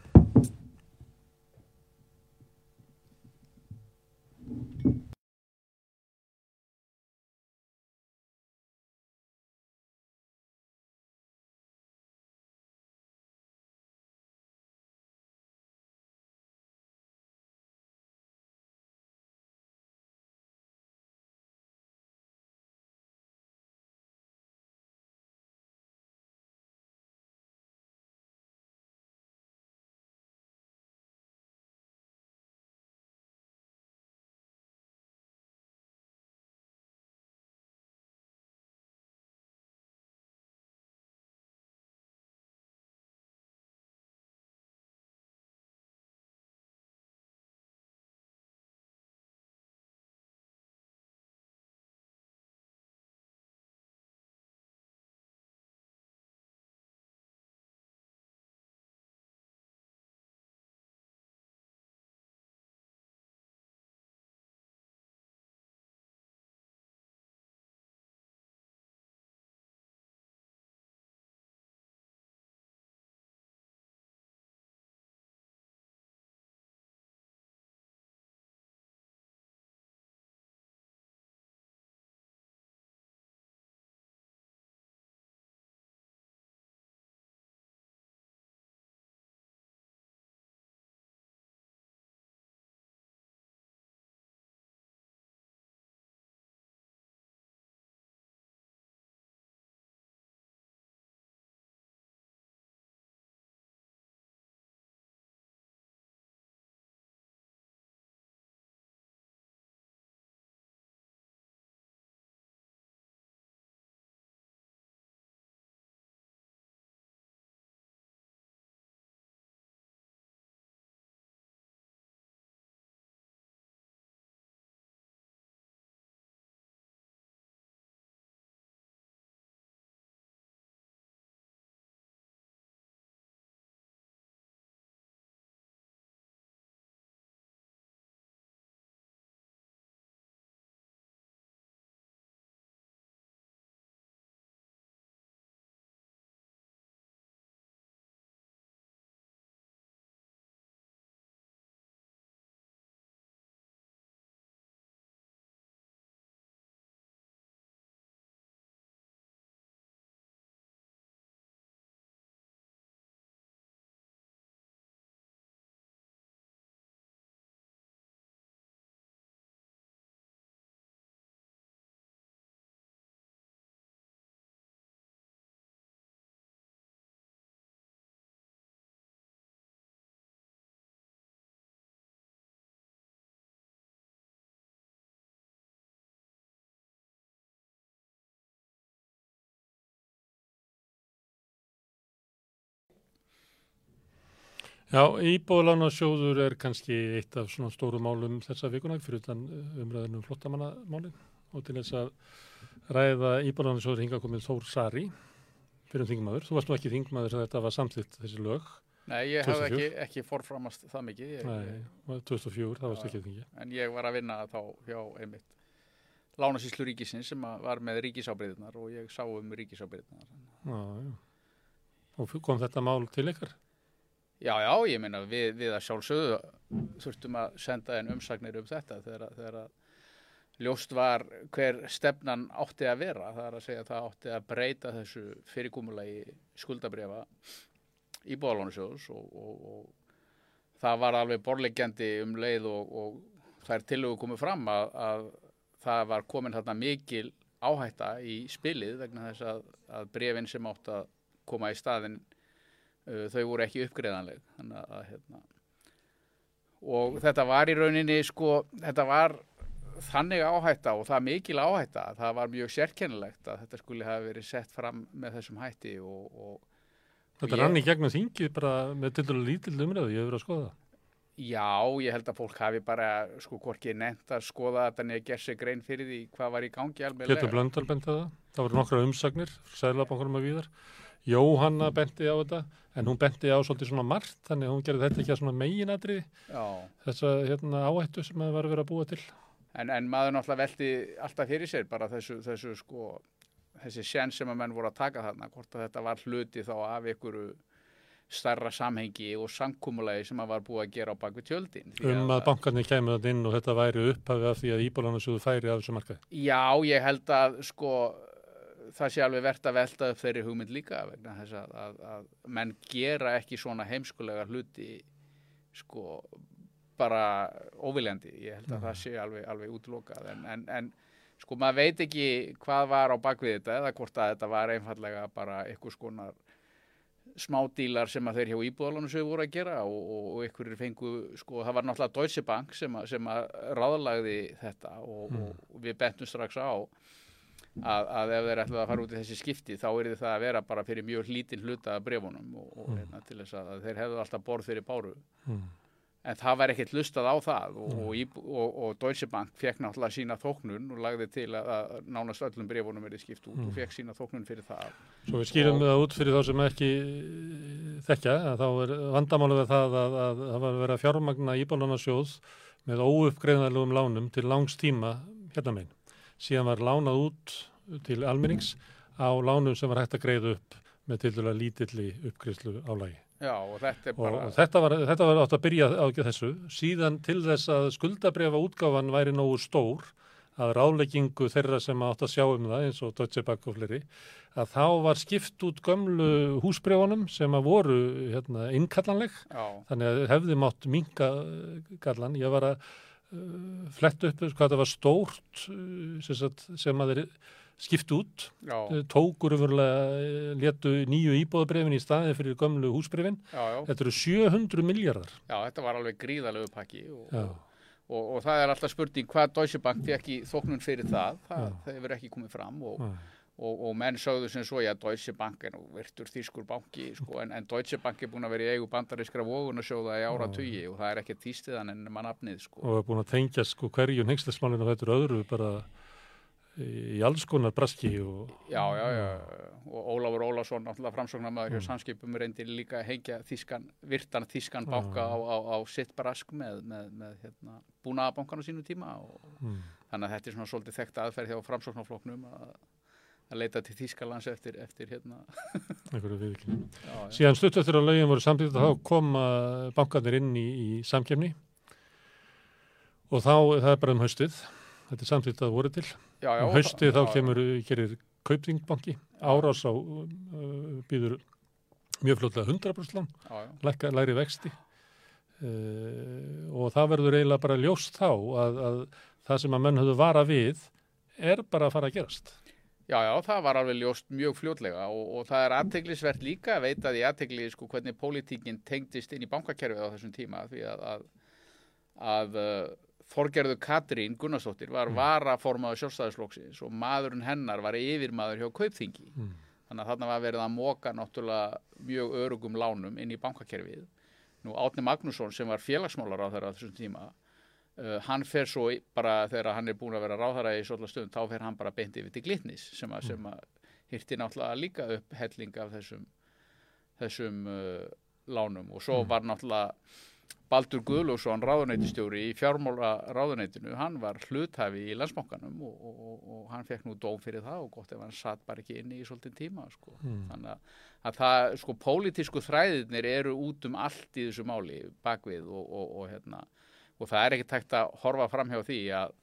S1: Já, íbúðlánasjóður er kannski eitt af svona stóru málum þessa vikuna fyrir utan eh, umræðinu um flottamannamálin og til þess að ræða íbúðlánasjóður hinga komið Þór Sari fyrir um þingmaður. Þú varst nú ekki þingmaður þegar þetta var samþýtt þessi lög.
S6: Nei, ég hef
S1: 2004.
S6: ekki, ekki forframast það mikið, ég,
S1: Nei, var 2004, það varst ekki þingi.
S6: en ég var að vinna þá hjá einmitt Lánasýslu ríkisins sem var með ríkisábyrðunar og ég sá um ríkisábyrðunar.
S1: Já, já. Og kom þetta mál til ykkar?
S6: Já, já, ég meina við, við að sjálfsögðu þurftum að senda inn umsagnir um þetta þegar, þegar að ljóst var hver stefnan átti að vera. Það er að segja að það átti að breyta þessu fyrirkomulagi skuldabrefa í bóðalónusjóðs og, og, og það var alveg borlegjandi um leið og, og þær tillögu komið fram að, að það var komin þarna mikil áhætta í spilið vegna þess að, að brefin sem átt að koma í staðin þau voru ekki uppgreðanleg að, hérna, og þetta var í rauninni sko, þetta var þannig áhætta og það mikil áhætta að það var mjög sérkennilegt að þetta skuli hafa verið sett fram með þessum hætti og, og
S1: Þetta
S6: Ég-
S1: rann í gegnum þingið bara með til dælu lítill umræðu, ég hefur verið að skoða það.
S6: Já, ég held að fólk hafi bara sko hvorki nefnt að skoða þetta niður að gera sig grein fyrir því hvað var í gangi alveg
S1: Blöndal benti á það, það voru nokkra umsagnir, sæðlabankunum að víðar. Jóhanna benti á þetta, en hún benti á svolítið svona margt, þannig að hún gerði þetta ekki að svona meginadriði,
S6: Já,
S1: þessa hérna, áhættu sem að var verið að búa til.
S6: en, en maður náttúrulega velti alltaf fyrir sér bara þessu, þessu sko þessi sjens sem að menn voru að taka þarna hvort að þetta var hluti þá af ykkur starra samhengi og samkúmulagi sem að var búið að gera á bakvið tjöldin
S1: Um að bankarnir kemur þetta inn og þetta væri upphafi af því að íbúlanasjóðu færi af þessu markaði.
S6: Já, ég held að sko það sé alveg verðt að velta upp þeirri hugmynd líka vegna þess að, að, að menn gera ekki svona heimskulega hluti sko bara óviljandi, ég held að það sé alveg, alveg útlokað en, en, en sko maður veit ekki hvað var á bakvið þetta eða hvort að þetta var einfallega bara eitthvað skonar smádílar sem að þeir hjá íbúðalunum sem voru að gera og, og, og ykkur fengu, sko, það var náttúrulega Deutsche Bank sem að, sem að ráðlagði þetta og, og við bentum strax á að, að ef þeir ætlaði að fara út í þessi skipti þá er það að vera bara fyrir mjög hlítinn hluta af brefunum og, og hérna, til þess að, þeir hefðu alltaf borð fyrir báru.
S1: Mm.
S6: en það var ekkert lustað á það og, og, íb- og, og Deutsche Bank fekk náttúrulega sína þóknun og lagði til að, að nánast öllum brefunum verið skipt út og fekk sína þóknun fyrir það.
S1: Svo við skýrum það út fyrir þá sem ekki eh, þekkja, að þá er vandamálið við það að, að það var að fjármagna íbúlanasjóð með óuppgreiðanlegum lánum til langs tíma hérna megin. Síðan var lánað út til almennings á lánum sem var hægt að greiða upp með til dæla lítilli uppgreiðslu álægi.
S6: Já, og þetta er bara
S1: og þetta, var, þetta var átt að byrja á þessu. Síðan til þess að skuldabrefa útgáfan væri nógu stór að ráðleggingu þeirra sem átt að sjá um það eins og Deutsche Bank og fleiri að þá var skipt út gömlu húsbrefunum sem að voru hérna, innkallanleg
S6: já,
S1: þannig að hefði mátt minka gallan. Ég var að uh, fletta upp hvað það var stórt uh, sem, sagt, sem að þeir skipt út
S6: já,
S1: tókur umverulega letu nýju íbúðabrefin í staði fyrir gömlu húsbrefin
S6: já, já,
S1: Þetta eru 700 miljardar.
S6: já, þetta var alveg gríðalegu pakki og,
S1: Já.
S6: og, og það er alltaf spurning hvað Deutsche Bank fekk í þóknun fyrir það, það, hefur ekki komið fram og. Og, og menn sögðu sem svo, já, Deutsche Bank er nú virtur þýskur banki, sko, en, en Deutsche Bank er búin að vera í eigu bandarískra vógun að sjóða í ára tugi og það er ekki týstiðan en mann afnið, sko.
S1: Og er búin að tengja sko hverju neykslismálinu og þetta eru öðru bara í alls konar braski og
S6: Já, já, já, og Ólafur Ólafsson, náttúrulega framsóknarmaður hjá Sannskipum reyndi líka að hengja þískan, virtan þískan banka á, á, á sitt brask með, með, með hérna, búnaðabankan á sínu tíma og
S1: mm.
S6: þannig að þetta er svona svolítið þekkt aðferð hjá framsóknarfloknum að, að leita til Þískalands eftir, eftir hérna, já, já,
S1: Síðan stutt eftir að lögin voru samtíð þá koma bankarnir inn í, í samkemni og þá, það er bara um haustið, þetta er samtíð að voru til.
S6: já,
S1: Um haustið þá kemur, gerir kauptingbanki, árás á uh, býður mjög fljótlega 100% lán.
S6: já, já,
S1: lækka, læri vexti. Uh, og það verður eiginlega bara ljóst þá að, að það sem að menn höfðu vara við er bara að fara að gerast.
S6: Já, já, það var alveg ljóst mjög fljótlega og, og það er aðteglisvert líka að veita því aðtegli sko hvernig pólitíkin tengdist inn í bankakerfið á þessum tíma því að, að, að uh, Þorgerður Katrín Gunnarsdóttir var varaformaður sjálfstæðisflokksins og maðurinn hennar var yfirmaður hjá Kaupþingi.
S1: Mm.
S6: Þannig að þarna var verið að móka náttúrulega mjög örugum lánum inn í bankakerfið. Nú Átni Magnússon sem var félagsmálar á þessum tíma, uh, hann fer svo bara þegar hann er búin að vera ráðara í svolítið stund, þá fer hann bara beint yfir til Glitnis sem að, sem að hirti náttúrulega líka upp helling af þessum, þessum uh, lánum og svo var náttúrulega Baldur Guðlússon, ráðuneytistjóri í fjármála ráðuneytinu, hann var hluthafi í landsbankanum og, og, og, og hann fekk nú dóm fyrir það og gott ef hann satt bara ekki inni í svolítið tíma sko.
S1: Mm.
S6: þannig að, að það, sko, pólitísku þræðirnir eru út um allt í þessu máli bakvið og, og, og hérna og það er ekki tækt að horfa fram hjá því að,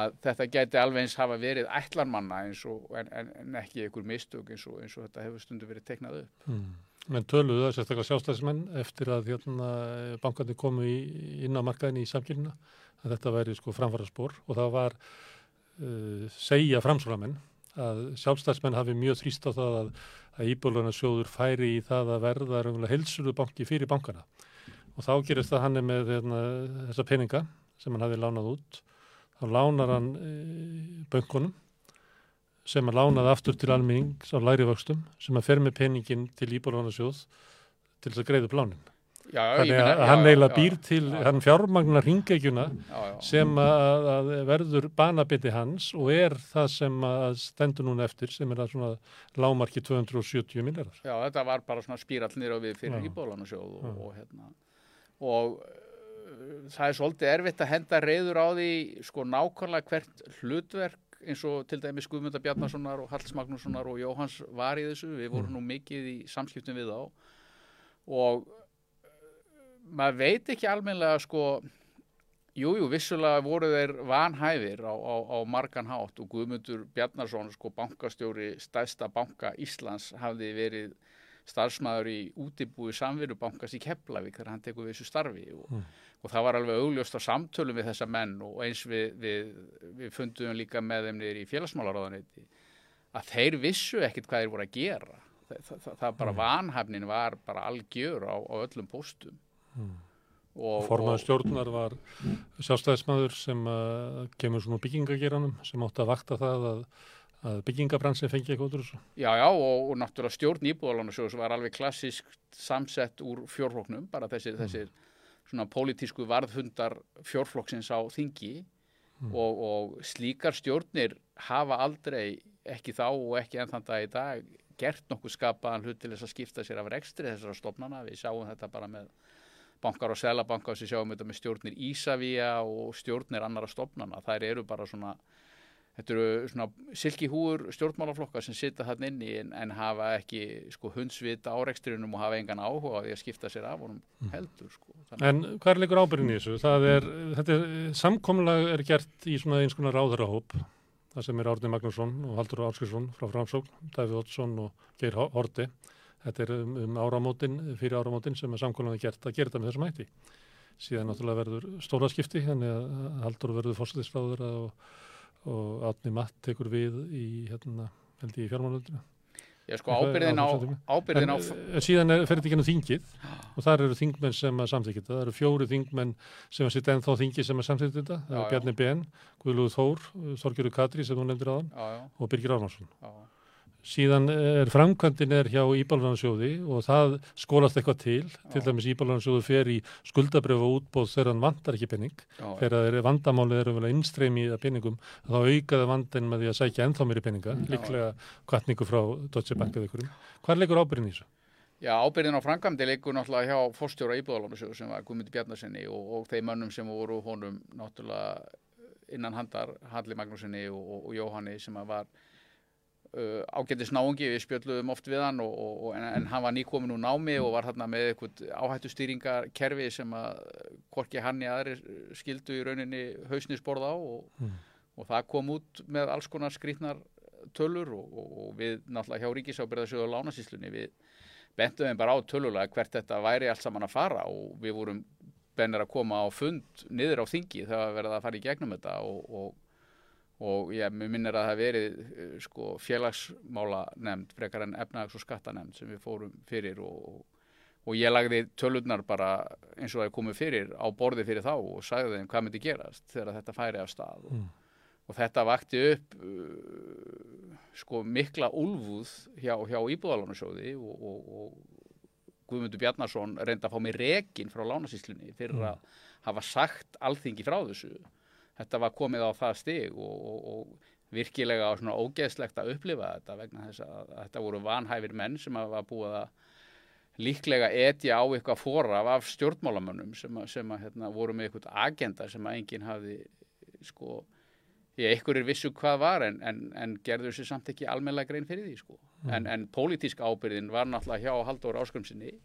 S6: að þetta gæti alveg eins hafa verið ætlanmanna en, en, en ekki einhver mistök eins og, eins og þetta hefur stundu verið teiknað upp.
S1: Mm. menn töluðu að sérstaklega sjálfstæðismenn eftir að hérna, bankarnir komu í, inn á markaðinni í samkynna að þetta væri sko framfæra spór og það var uh, segja framsvöramenn að sjálfstæðismenn hafi mjög þrýst á það að, að íbúlunarsjóður færi í það að verða heilsulu banki fyrir bankana og þá gerist það hann er með hérna, þessa peninga sem hann hafi lánað út. Þá lánar hann e, bönkunum sem hann lánaði aftur til almennings á læri vöxtum sem hann fer með peningin til íbúlunarsjóð til þess að greiða upp lánin.
S6: Já,
S1: þannig að
S6: já,
S1: hann eiginlega býr til,
S6: já,
S1: hann fjármagnar ringekjuna sem að, að verður banabiti hans og er það sem að stendur núna eftir sem er að svona lámarki 270 miljardar.
S6: Já, þetta var bara svona spírall niður á við fyrir
S1: Já.
S6: íbóðlansjóð og, og hérna og uh, það er svolítið erfitt að henda reyður á því sko nákvæmlega hvert hlutverk eins og til dæmis Guðmunda Bjarnasonar og Halls Magnússonar og Jóhans var í þessu, við vorum nú mikið í samskiptum við þá. Og uh, maður veit ekki almennilega sko Jú, jú, vissulega voru þeir vanhæfir á, á, á margan hátt. Og Guðmundur Bjarnarsson, sko bankastjóri stæðsta banka Íslands, hafði verið starfsmæður í útibúi samvinubankast í Keflavík þegar hann tekur við þessu starfi og,
S1: Mm.
S6: og það var alveg augljóst á samtölum við þessa menn og eins við, við, við fundum líka með þeim niður í félagsmálaráðaneyti að þeir vissu ekkit hvað þeir voru að gera. Það, það, það, það bara vanhæfnin var bara algjör á, á öllum póstum.
S1: Mm.
S6: Og,
S1: Formaður stjórnar var sjálfstæðismæður sem uh, kemur svona byggingageranum sem átti að vakta það að, að byggingabransin fengi eitthvað út úr þessu.
S6: Já, já, og, og náttúrulega stjórn íbúðalánasjóðs var alveg klassísk samsett úr fjórfloknum, bara þessir, þessir svona pólitísku varðhundar fjórflokksins á þingi og, og slíkar stjórnir hafa aldrei, ekki þá og ekki enn þann dag í dag, gert nokkuð skapaðan hlut til þess að skipta sér af rekstri þessara stofnana. Við sjáum þetta bara með bankar og selabanka og við sjáum þetta með stjórnir Ísavía og stjórnir annara stofnana. Þær eru bara svona Þetta eru svona silkihúur stjórnmálaflokka sem sita þarna inni en, en hafa ekki sko, hundsvita árekstrinum og hafa engan áhuga á því að skipta sér af honum heldur. Sko. Þannig,
S1: En hvað er leikur ábyrðin í þessu? Er, þetta er, samkomlag er gert í svona eins konar ráðurahóp, það sem er Árni Magnússon og Haldur Áskilsson frá Framsókn, Davíð Oddsson og Geir Hor- Horti. Þetta er um, um áramótin, fyrir áramótin sem er samkomlag gert að gera þetta með þessum hætti. Síðan náttúrulega verður stóra skipti, þannig að Haldur verður fórsættisráður og, og Átni Matt tekur við í, hérna, held ég, í fjármálöldinu.
S6: ég sko ábyrðin á, ábyrðin á,
S1: En eh, síðan er, fer þetta ekki ennum þingið og þar eru þingmenn sem að samþykja þetta. Það eru fjóri þingmenn sem að sitja ennþá á þingi sem að samþykja þetta. Það
S6: Já,
S1: er
S6: já.
S1: Bjarni Ben, Guðlúð Þór, Þorgjörður Katri sem þú nefndir aðan
S6: já, já,
S1: og Birgir Árnarsson.
S6: já,
S1: Síðan er framkvæmdin er hjá Íbálanarsjóði og það skólast eitthvað til. Til
S6: Já.
S1: dæmis Íbálanarsjóði fer í skuldabröfu útbóð þegar hann vantar ekki penning. Þegar er vandamálið eru vel að innstreymi að penningum þá aukaði vandin með því að sækja ennþá meiri penninga. Líklega kvartningu frá Deutsche Bank eða ykkurum. Hvað er leikur ábyrðin í þessu?
S6: já, ábyrðin á framkvæmdi leikur náttúrulega hjá fórstjóra íbúðalánasjóð sem var Guðmundi Bjarnasinni og, og þeim mönnum sem voru honum náttúrulega innan handar, Halli Magnúsinni og, og, og Jóhanni sem var uh, ágættis náungi, við spjöldluðum oft við hann og, og, og, en, en hann var nýkomin úr námi og var þarna með eitthvað áhættustýringarkerfi sem að hvorki hann í aðri skildu í rauninni hausnisborð á og,
S1: Mm.
S6: og það kom út með alls konar skrýtnar tölur og, og, og við náttúrulega hjá ríkisábyrðarsjóðu og lánasýslunni við bentum þeim bara á tölulega hvert þetta væri allt saman að fara og við vorum bennir að koma á fund niður á þingi þegar var verið að fara í gegnum þetta og, og, ég minnir að það hafi verið eh, sko, félagsmála nefnd frekar en efnags og skattanemnd sem við fórum fyrir og, og ég lagði tölurnar bara eins og það er komið fyrir á borði fyrir þá og sagði þeim hvað myndi gerast þegar þetta færi af stað og,
S1: Mm.
S6: og þetta vakti upp uh, sko mikla úlfúð hjá, hjá íbúðalánasjóði og, og, og Guðmundur Bjarnason reyndi að fá mig rekin frá lánasýslunni fyrir að hafa sagt alþingi frá þessu þetta var komið á það stig og, og, og virkilega svona ógeðslegt að upplifa þetta vegna þess að, að þetta voru vanhæfir menn sem að var búið að líklega etja á eitthvað fóraf af stjórnmálamönnum sem, að, sem að, hérna, voru með eitthvað agenda sem að enginn hafði sko, ég einhverjir vissu hvað var en, en, en gerðu sér samt ekki almennilega grein fyrir því sko. en, en pólitísk ábyrðin var náttúrulega hjá Halldór Áskrumsinni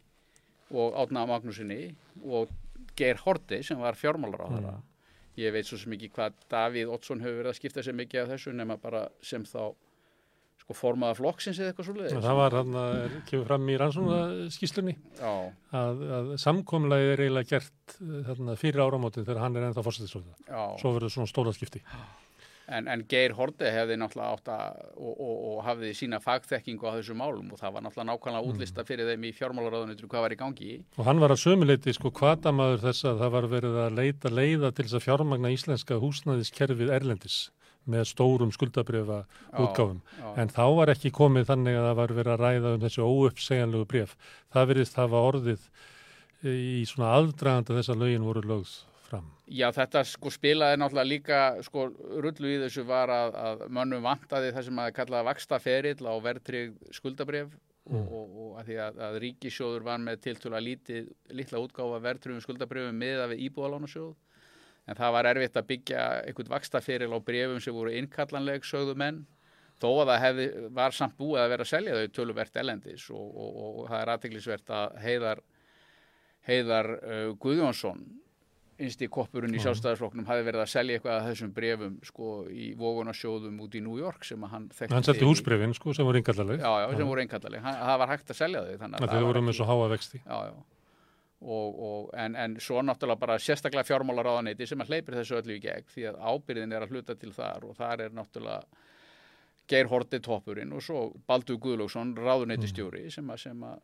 S6: og Átna Magnúsinni og Geir Horti sem var fjármálar á þeirra ég veit svo ekki hvað Davíð Oddsson hefur verið að skipta sér mikið af þessu nema bara sem þá sko formaða flokksins eða eitthvað svo leiðis.
S1: Það var hann að kemur fram í rannsónaskíslunni
S6: Já,
S1: að, að samkomlega er eiginlega gert eh, þarna, fyrir áramótin þegar hann er ennþá fórsættisvölda.
S6: já.
S1: Svo verður svona stóra skipti.
S6: En, en Geir Horde hefði náttúrulega átt að og, og, og hafði sína fagþekkingu á þessu málum og það var náttúrulega nákvæmlega útlista fyrir þeim í fjármálaráðunitur hvað var í gangi.
S1: Og hann var að sömuleiti sko kvatamaður þess að það var verið að leita leiða til þess að fjármagna íslenska húsnæðiskerfið Erlendis með stórum skuldabrifa útgáfum.
S6: Já,
S1: En þá var ekki komið þannig að það var verið að ræða um þessu óuppsegjanlegu bref. Það verið það var orðið í svona aðdraganda þess að lögin voru lögð fram.
S6: Já, þetta sko spilaði náttúrulega líka sko rullu í þessu var að, að mönnum vantaði það sem að kallaði vaksta ferill á verðtrygg skuldabref og, og, og að því að, að ríkisjóður var með tiltúlega lítið, litla útgáfa verðtryggum skuldabrefum miða við íbúðalánasjóð en það var erfitt að byggja einhvern vaksta feril á brefum sem voru innkallanleg sögðu menn þó að það hefði, var samt búið að vera að selja þau töluvert elendis og, og, og, það er aðteglisvert að heiðar heiðar uh, Guðjónsson innst í koppurinn í sjálfstæðarflokknum hafi verið að selja eitthvað af þessum brefum sko í vogunarsjóðum út í New York sem að hann þekkti
S1: Hann seldi húsbrefin sko sem voru yngallarleg.
S6: Já, já, sem voru einkallarleg. Hann- Það var hægt að selja þau. þannig að var
S1: voru með svo háa vexti.
S6: Já, já. Og, og, en, en svo náttúrulega bara sérstaklega fjármálaráðaneyti sem að hleypir þessu öllu í gegn því að ábyrðin er að hluta til þar og þar er náttúrulega Geir Horti toppurinn og svo Baldur Guðlóksson ráðuneytistjóri sem að, sem að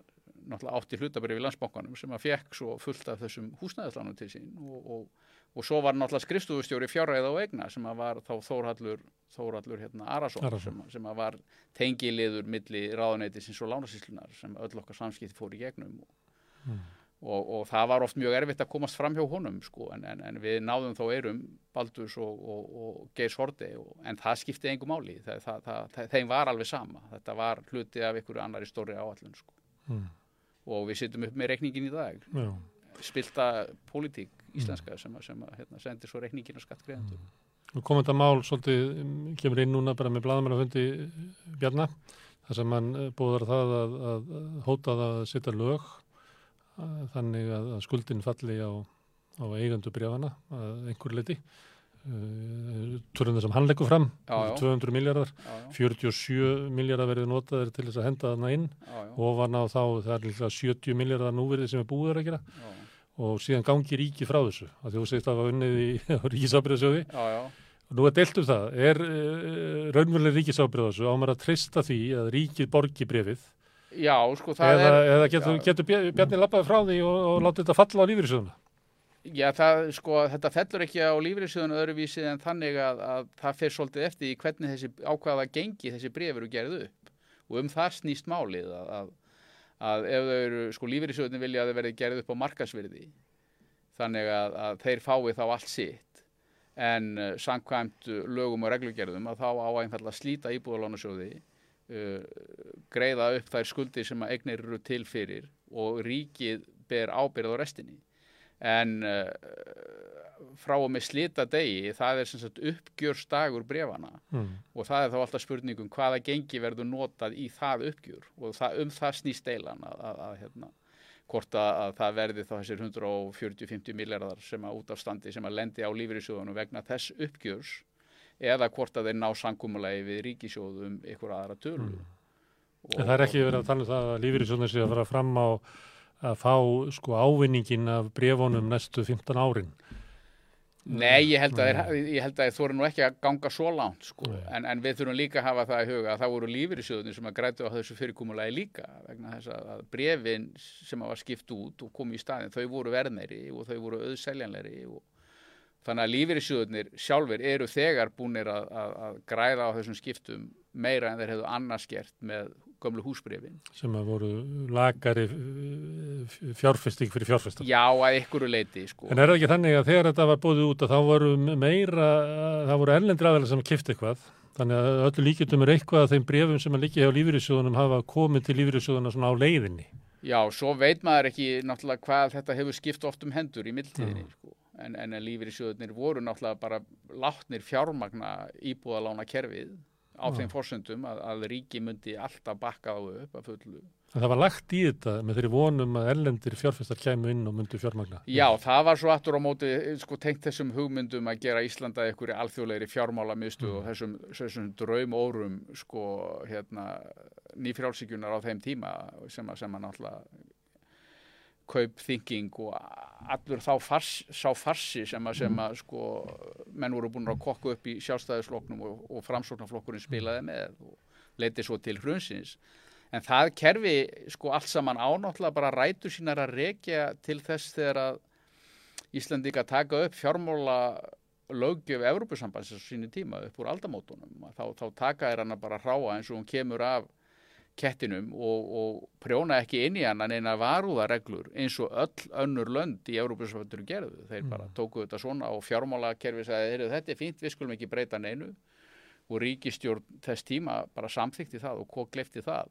S6: náttúrulega átti hlutabrif í landsbankanum sem að fekk svo fullt af þessum húsnæðislánum til sín og, og, og svo var náttúrulega skrifstofustjóri fjárræða og eigna sem að var þá Þórhallur, Þórhallur hérna Arason,
S1: Arason.
S6: Sem, sem að var tengiliður milli ráðuneytisins og lánasýslunar sem öll okkar samskipti fór í gegnum og, og, og það var oft mjög erfitt að komast fram hjá honum sko, en, en, en við náðum þó eirum Baldurs og, og, og Geirs Horti og, en það skipti engu máli það, það, það, það, þeim var alveg sama þetta var hluti af einhverju annari stóri áallun sko.
S1: Mm.
S6: Og við sittum upp með reikningin í dag
S1: Já.
S6: spilta pólitík íslenska sem, að- sem að, hérna, sendir svo reikningin á skattgreðendur
S1: Nú kom þetta mál svolítið, um, kemur inn núna bara með blaðamennafundi Bjarna, þar sem hann eh, boðar það að, að hóta það að setja lög að, þannig að, að skuldin falli á, á eigandu brefana að einhver leiti. Törnum sem hann leggur fram,
S6: Já, já.
S1: 200 miljardar,
S6: já, já,
S1: 47 miljardar verið notaðir til þess að henda þarna inn.
S6: Já, já,
S1: ofan á þá það er líklega 70 miljardar núverið sem er búið að gera. Og síðan gangi ríki frá þessu að þú segist að það var unnið í ríkisábyrðasjóði og nú er deilt um það. Er uh, raunveruleg ríkisábyrð á þessu? Á maður að treysta því að ríkið borgi brefið
S6: já sko það
S1: eða,
S6: er
S1: eða getur, getur Bjar- Bjarni lappaði frá því og, og látið þetta falla á lífyrirsjóðuna
S6: Já, það, sko, þetta fellur ekki á lífriðsjóðinu öðruvísi en þannig að, að það fer svolítið eftir í hvernig þessi ákvaða gengi þessi bref eru gerð upp. Og um það snýst málið að, að, að ef þau eru, sko, lífriðsjóðinu vilja að þau verði gerð upp á markasvirði þannig að, þeir fái þá allt sitt. En uh, samkvæmt uh, lögum og reglugerðum að þá á að slíta íbúðalánasjóði uh, greiða upp þær skuldir sem að eignir eru til fyrir og ríkið ber ábyrð á restinni en uh, frá og með slita degi það er sem sagt uppgjörsdagur brefana
S1: mm.
S6: og það er þá alltaf spurningum hvaða gengi verður notað í það uppgjör og það, um það snýst deilan að, að, að hérna, hvort að, að það verði þá þessir 140-50 miljardar sem að út af standi sem að lendi á lífeyrissjóðunum vegna þess uppgjörs eða hvort að þeir ná sangumulegi við ríkisjóðum ykkur aðra tölu
S1: Mm. en það er ekki verið að tala um það að lífyrirsjóðuna sé að fara fram á að fá sko ávinningin af brefunum næstu 15 árin.
S6: Nei, ég held að þeir, ég held að þeir þóru nú ekki að ganga svo langt sko. En, en við þurfum líka að hafa það í huga að það voru lífyrirsjóðunir sem að grætu á þessu fyrirkomulagi líka vegna þess að- brefin sem að var skipt út og komið í staðin þau voru verðmeiri og þau voru auðseljanleiri og þannig að lífyrirsjóðunir sjálfur eru þegar búnir að, að, að græða á þessum skiptum meira en þeir hefðu annars gert með gömlu húsbrefin.
S1: sem að voru lagari uh, fjárfesting fyrir fjárfestar
S6: Já, að ykkuru leiti sko.
S1: En er það ekki þannig að þegar þetta var búið út að þá voru meira, það voru erlendri aðeins sem kipta eitthvað, þannig að öllu líkjöndum er eitthvað að þeim brefum sem að líka hjá lífyrirsjóðunum hafa komið til lífyrirsjóðuna svona á leiðinni.
S6: Já, svo veit maður ekki náttúrulega hvað þetta hefur skipt oft um hendur í mildtíðinni, sko. En, en lífeyrissjóðunir voru náttúrulega bara látnir fjármagna íbúðalána kerfið á þeim fórsendum að, að ríki myndi alltaf bakka á upp að fullu.
S1: En það var lagt í þetta með þeirri vonum að erlendir fjárfestar kæmu inn og myndu fjármagna.
S6: Já, það var svo aftur á móti sko, tengt þessum hugmyndum að gera Íslanda einhverju alþjóðlegri fjármála miðstu og þessum, þessum draumórum sko, hérna, nýfrjálsíkjunar á þeim tíma sem að, sem að náttúrulega kaupþynging og allur þá fars, sá farsi sem að, sem að sko, menn voru búin að kokka upp í sjálfstæðisflokknum og, og framsóknarflokkurinn spilaði með og leiti svo til hrunsins. En það kerfi sko allt saman ánáttúrulega bara rætur sínar að rekja til þess þegar að Íslandika taka upp fjármála löggjöf Evrópusambandsins á sínu tíma upp úr aldamótunum. Þá, þá taka er hana bara hráa eins og hún kemur af kettinum og, og prjóna ekki inn í hana neina varúðareglur eins og öll önnur lönd í Evrópusambandur gerðu. Þeir bara tóku þetta svona og fjármálakerfi sagði "Heyrðu, þetta er fínt, við skulum ekki breyta neinu. Og ríkistjórn þess tíma bara samþykti það og hvað glefti það.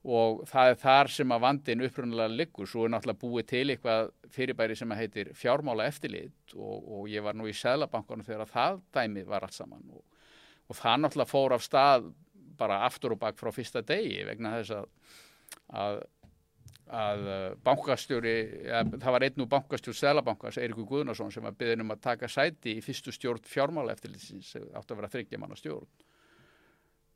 S6: Og það er þar sem að vandin upprunalega liggur, svo er náttúrulega búið til eitthvað fyrirbæri sem að heitir fjármála eftirlit og, og ég var nú í Sæðlabankanum þegar að það dæmi var allt saman. Og, og það náttúrulega fór af stað bara aftur og bak frá fyrsta degi vegna þess að, að, að uh, bankastjóri, ja, það var einn úr bankastjór Sæðlabankars, Eirikur Guðnarsson sem var byggðin um að taka sæti í fyrstu stjórn fjármála eftirlitsins, átti að vera þryggja manna stjórn.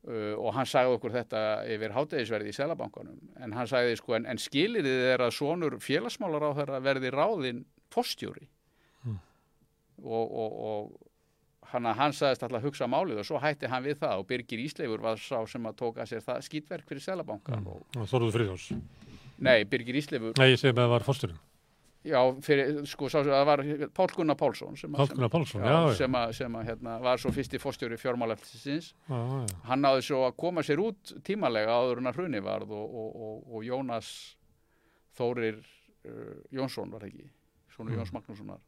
S6: Uh, og hann sagði okkur þetta yfir hátegisverði í Selabankanum en hann sagði sko en, en skilirðið er að sonur félagsmálar á þeirra verði ráðinn postjóri
S1: Mm.
S6: og, og, og hann, hann sagðist alltaf að hugsa málið og svo hætti hann við það og Birgir Ísleifur var sá sem að tóka sér það skýtverk fyrir Selabankan og,
S1: Þorður Friðjóns.
S6: nei, Birgir Ísleifur
S1: Nei, ég segi með að það var fórsturinn.
S6: já, fyrir, sko, sá, það var Pál Gunnar Pálsson sem, að-
S1: Gunnar Pálsson,
S6: já,
S1: já,
S6: sem, að, sem að, hérna, var svo fyrsti fórstjóri fjármáleftisins
S1: Já, já.
S6: hann náði svo að koma sér út tímalega áður en að hruni varð og, og, og, og Jónas Þórir uh, Jónsson var ekki, svona
S1: Mm.
S6: Jóns Magnússonar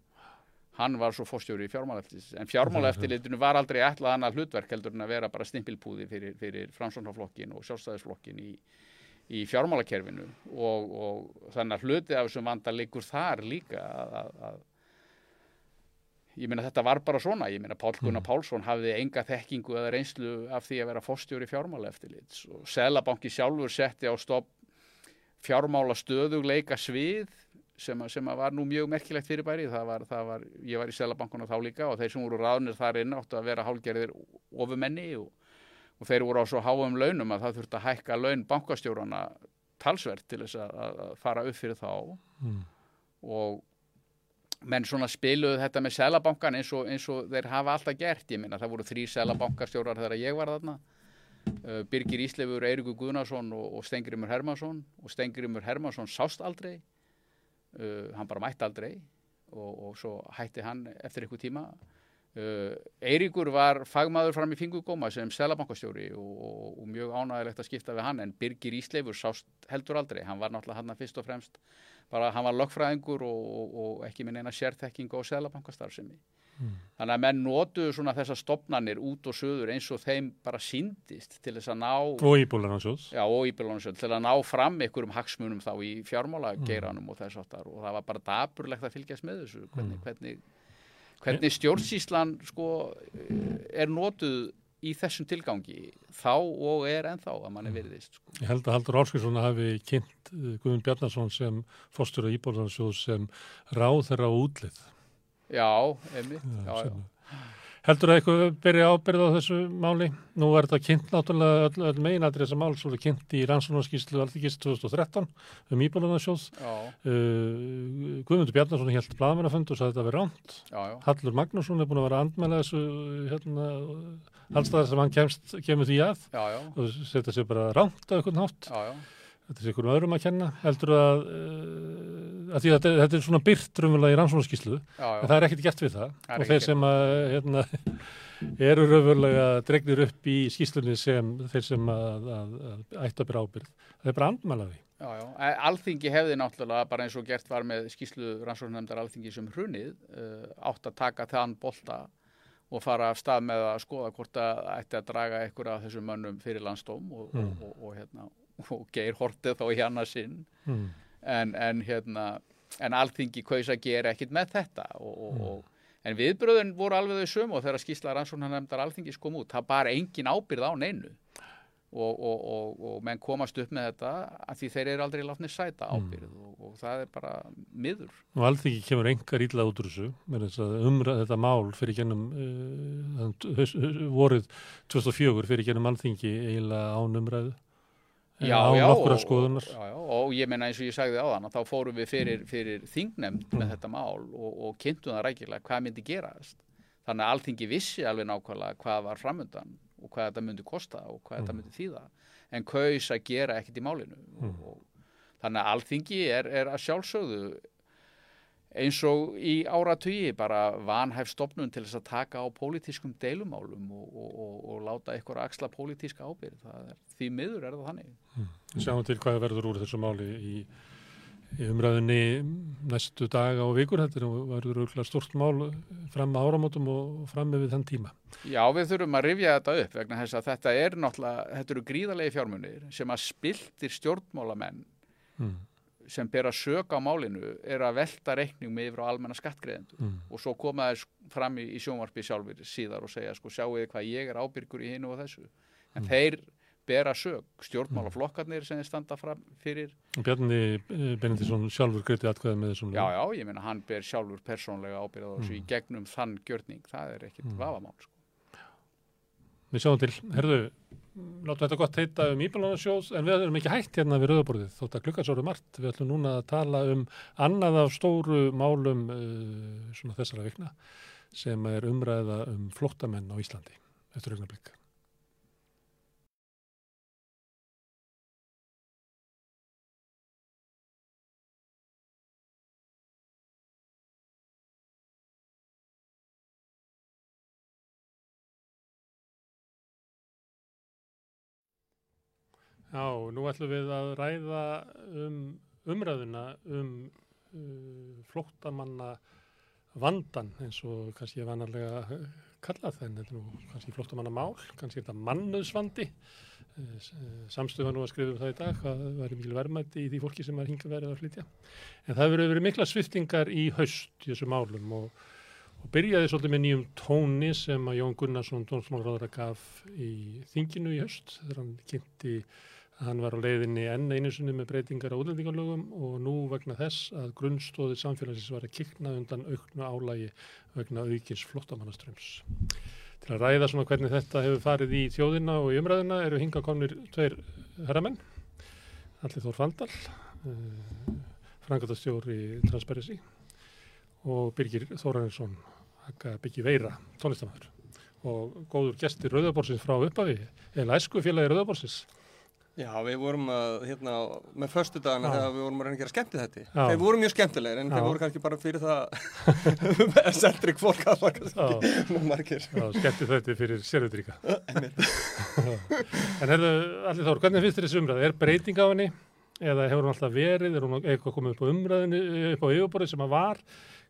S6: hann var svo fórstjóri í fjármálaeftis en fjármálaeftilitinu var aldrei ætlað annað hlutverk heldur en að vera bara stimpilpúði fyrir, fyrir framsóknarflokkin og sjálfstæðisflokkin í, í fjármálakerfinu. Og, og þannig að hluti af þessum vanda liggur þar líka að, að, að ég meina þetta var bara svona, ég meina Pál Gunnar Pálsson hafði enga þekkingu eða reynslu af því að vera fórstjóri fjármála eftirlits og Selabanki sjálfur setti á stopp fjármála stöðugleika svið sem, að- sem að var nú mjög merkilegt fyrirbæri. Það var, það var, ég var í Selabankuna þá líka og þeir sem voru ráðnir þar inn áttu að vera hálgerðir ofumenni og, og þeir voru á svo háum launum að það þurfti að hækka laun bankastjórana talsvert til þess að, að fara upp fyrir þá.
S1: Mm.
S6: og menn svona spiluðu þetta með selabankan eins og, eins og þeir hafa alltaf gert. Ég minna það voru þrý selabankastjórar þegar ég var þarna. Uh, Birgir Íslefur, Eirikur Guðnarsson og, og Stengrimur Hermansson og Stengrimur Hermansson sást aldrei uh, hann bara mætti aldrei og, og svo hætti hann eftir einhver tíma. Uh, Eirikur var fagmaður fram í fingugóma sem selabankastjóri og, og, og mjög ánægilegt að skipta við hann en Birgir Íslefur sást heldur aldrei. Hann var náttúrulega hann fyrst og fremst bara hann var lögfræðingur og, og, og ekki minn eina sérþekkingu á selabankastarfsemi þannig að menn notuðu svona þessar stopnarnir út og söður eins og þeim bara síndist til þess að ná
S1: Og íbúlanarsjóðs.
S6: Já, og íbyrlónusjöld til að ná fram einhverjum hagsmunum þá í fjármála geiranum og þess áttar og það var bara daburlegt að fylgjast með þessu hvernig, hvernig, hvernig stjórnsýslan sko eh, er notuð í þessum tilgangi þá og er ennþá að manni virðist sko.
S1: Ég held að Haldur Álskilsson hafi kynnt uh, Guðun Bjarnason sem fórstur og íbúlanarsjóðs sem ráð þeirra á útlið.
S6: Já, einmitt já, já.
S1: Heldur að eitthvað byrja ábyrð á þessu máli? Nú var þetta kynnt náttúrulega öll, öll meginatri þessa mál svo kynnt í rannsóknarskíslu Alþingis 2013 um íbúlanarsjóð.
S6: Já,
S1: Uh, Guðmundur Bjarnason held blaðmennafund og sagði þetta verið ránt.
S6: já,
S1: Hallur Magnússon er búin að vera andmæla þessu hérna, allstaðar sem hann kemst, kemur því að
S6: já, já,
S1: og setja sér bara ránt á einhvern hátt. Þetta er einhverjum öðrum að kenna. Heldur að, uh, að því að þetta, þetta er svona byrt raunverulega í
S6: já.
S1: en það er ekkert gert við það
S6: Það
S1: og þeir sem að, hérna, eru raunverulega dregnir upp í skýslunni sem þeir sem að, að, ættu að byrja ábyrð. Það er bara andmælaði.
S6: Já, já. E- Alþingi hefði náttúrulega bara eins og gert var með skýslu rannsóknarnefndar Alþingi sem hrunið uh, átt að taka þann bolta og fara af stað með að skoða hvort að ætti að draga einhver af þessum mönnum fyrir landstóm og,
S1: Mm.
S6: og, og, og, hérna, og geir hortið þá hana sinn
S1: Mm.
S6: en, en, hérna, en Alþingi kaus að gera ekkit með þetta og, og,
S1: Mm.
S6: og En viðbröðin voru alveg þau sömu og þegar skýrsla rannsóknarnefndar alþingis kom út, það bara engin ábyrð á neinu og, og, og, og menn komast upp með þetta að því þeir eru aldrei látnir sæta ábyrð og, og það er bara miður.
S1: Og alþingi kemur engar ítla út úr þessu, umræða þetta mál fyrir gennum uh, vorið 2004 fyrir gennum alþingi eiginlega án umræðu.
S6: Já, já, og-
S1: skoðunar.
S6: Já, já, og ég meina eins og ég sagði á þann þá fórum við fyrir, fyrir þingnemnd með
S1: Mm.
S6: þetta mál og, og kynntum það rækilega hvað myndi gerast. Þannig að alþingi vissi alveg nákvæmlega hvað var framundan og hvað þetta myndi kosta og hvað þetta
S1: Mm.
S6: myndi þýða. En kaus að gera ekkert í málinu.
S1: Mm.
S6: Og, og, þannig að alþingi er, er að sjálfsögðu eins og í áratugi bara vanhæf stopnum til þess að taka á pólitískum deilumálum og, og, og, og láta ykkur axla pólitíska ábyrð. Það er, því miður er það þannig.
S1: Sjáum til hvað verður úr þessu máli í, í umræðinni næstu daga og vikur. Þetta er- verður auðvitað stort mál fram að áramótum og fram með þann tíma.
S6: Já, við þurfum að rifja þetta upp vegna þess að þetta er náttúrulega, þetta eru gríðarlegi fjármunir sem að spiltir stjórnmálamenn
S1: Mm.
S6: Sem bera sök á málinu er að velta reikningum yfir á almenna skattgreðendur
S1: Mm.
S6: og svo koma þeir fram í, í sjónvarpi sjálfur síðar og segja sko sjáu þið hvað ég er ábyrgur í hinu og þessu en
S1: Mm.
S6: þeir bera sök, stjórnmálaflokkarnir sem þeir standa fram fyrir
S1: Og Bjarni eh, Benediktsson sjálfur greiti atkvæði með þessum
S6: já, já, ég meina hann ber sjálfur persónlega ábyrð á þessu
S1: Mm.
S6: í gegnum þann gjörning, það er ekkit
S1: Mm.
S6: vafamál sko.
S1: Við sjáum til, herðu, látum þetta gott heita um Íbjörnarnarsjóð, en við erum ekki hægt hérna við rauðaborðið, þótt að klukkasóru margt. Við ætlum núna að tala um annað af stóru málum uh, svona þessara vikna, sem er umræða um flóttamenn á Íslandi, eftir augnablik. Já, nú ætlum við að ræða um umræðuna um uh, flóttamanna vandan eins og kannski ég vanarlega eh, kallað þenn, þetta er nú kannski flóttamanna mál, kannski er þetta mannuðsvandi. Samstöð var nú að skrifa um það í dag, hvað var mikil verðmætti í því fólki sem er hingað verið að flytja. En það hefur verið mikla sviftingar í haust í þessu málum og, og byrjaði svolítið með nýjum tóni sem að Jón Gunnarsson, dómsmálráðara, gaf í þinginu í haust þegar hann kynnti hann var á leiðinni enn einu sinni með breytingar á útlendingarlögum og nú vegna þess að grunnstóðið samfélagsins var að kikna undan auknu álægi vegna aukins flottamannaströms. Til að ræða svona hvernig þetta hefur farið í þjóðina og í umræðina eru hinga komnir tveir herramenn, Allir Þór Fandal, uh, frangatastjóri Transparency og Birgir Þórarinsson, Haka Byggi Veira, tónlistamæður og góður gestir Rauðaborsins frá uppafi, eða æsku félagi Rauðaborsins.
S7: Já, við vorum að, hérna, með förstu dagana þegar við vorum að reyna að gera skemmti þetta. Þeir voru mjög skemmtilegir en
S1: Já.
S7: þeir voru kannski bara fyrir það essentrik fólk að var kannski nú margir.
S1: Já, skemmti þetta fyrir sérutríka. en herðu, allir Þór, hvernig finnst þér þessi umræð? Er breyting á henni? Eða hefur hún alltaf verið? Er hún eitthvað komið upp á umræðinu, upp á yfirborðið sem að var?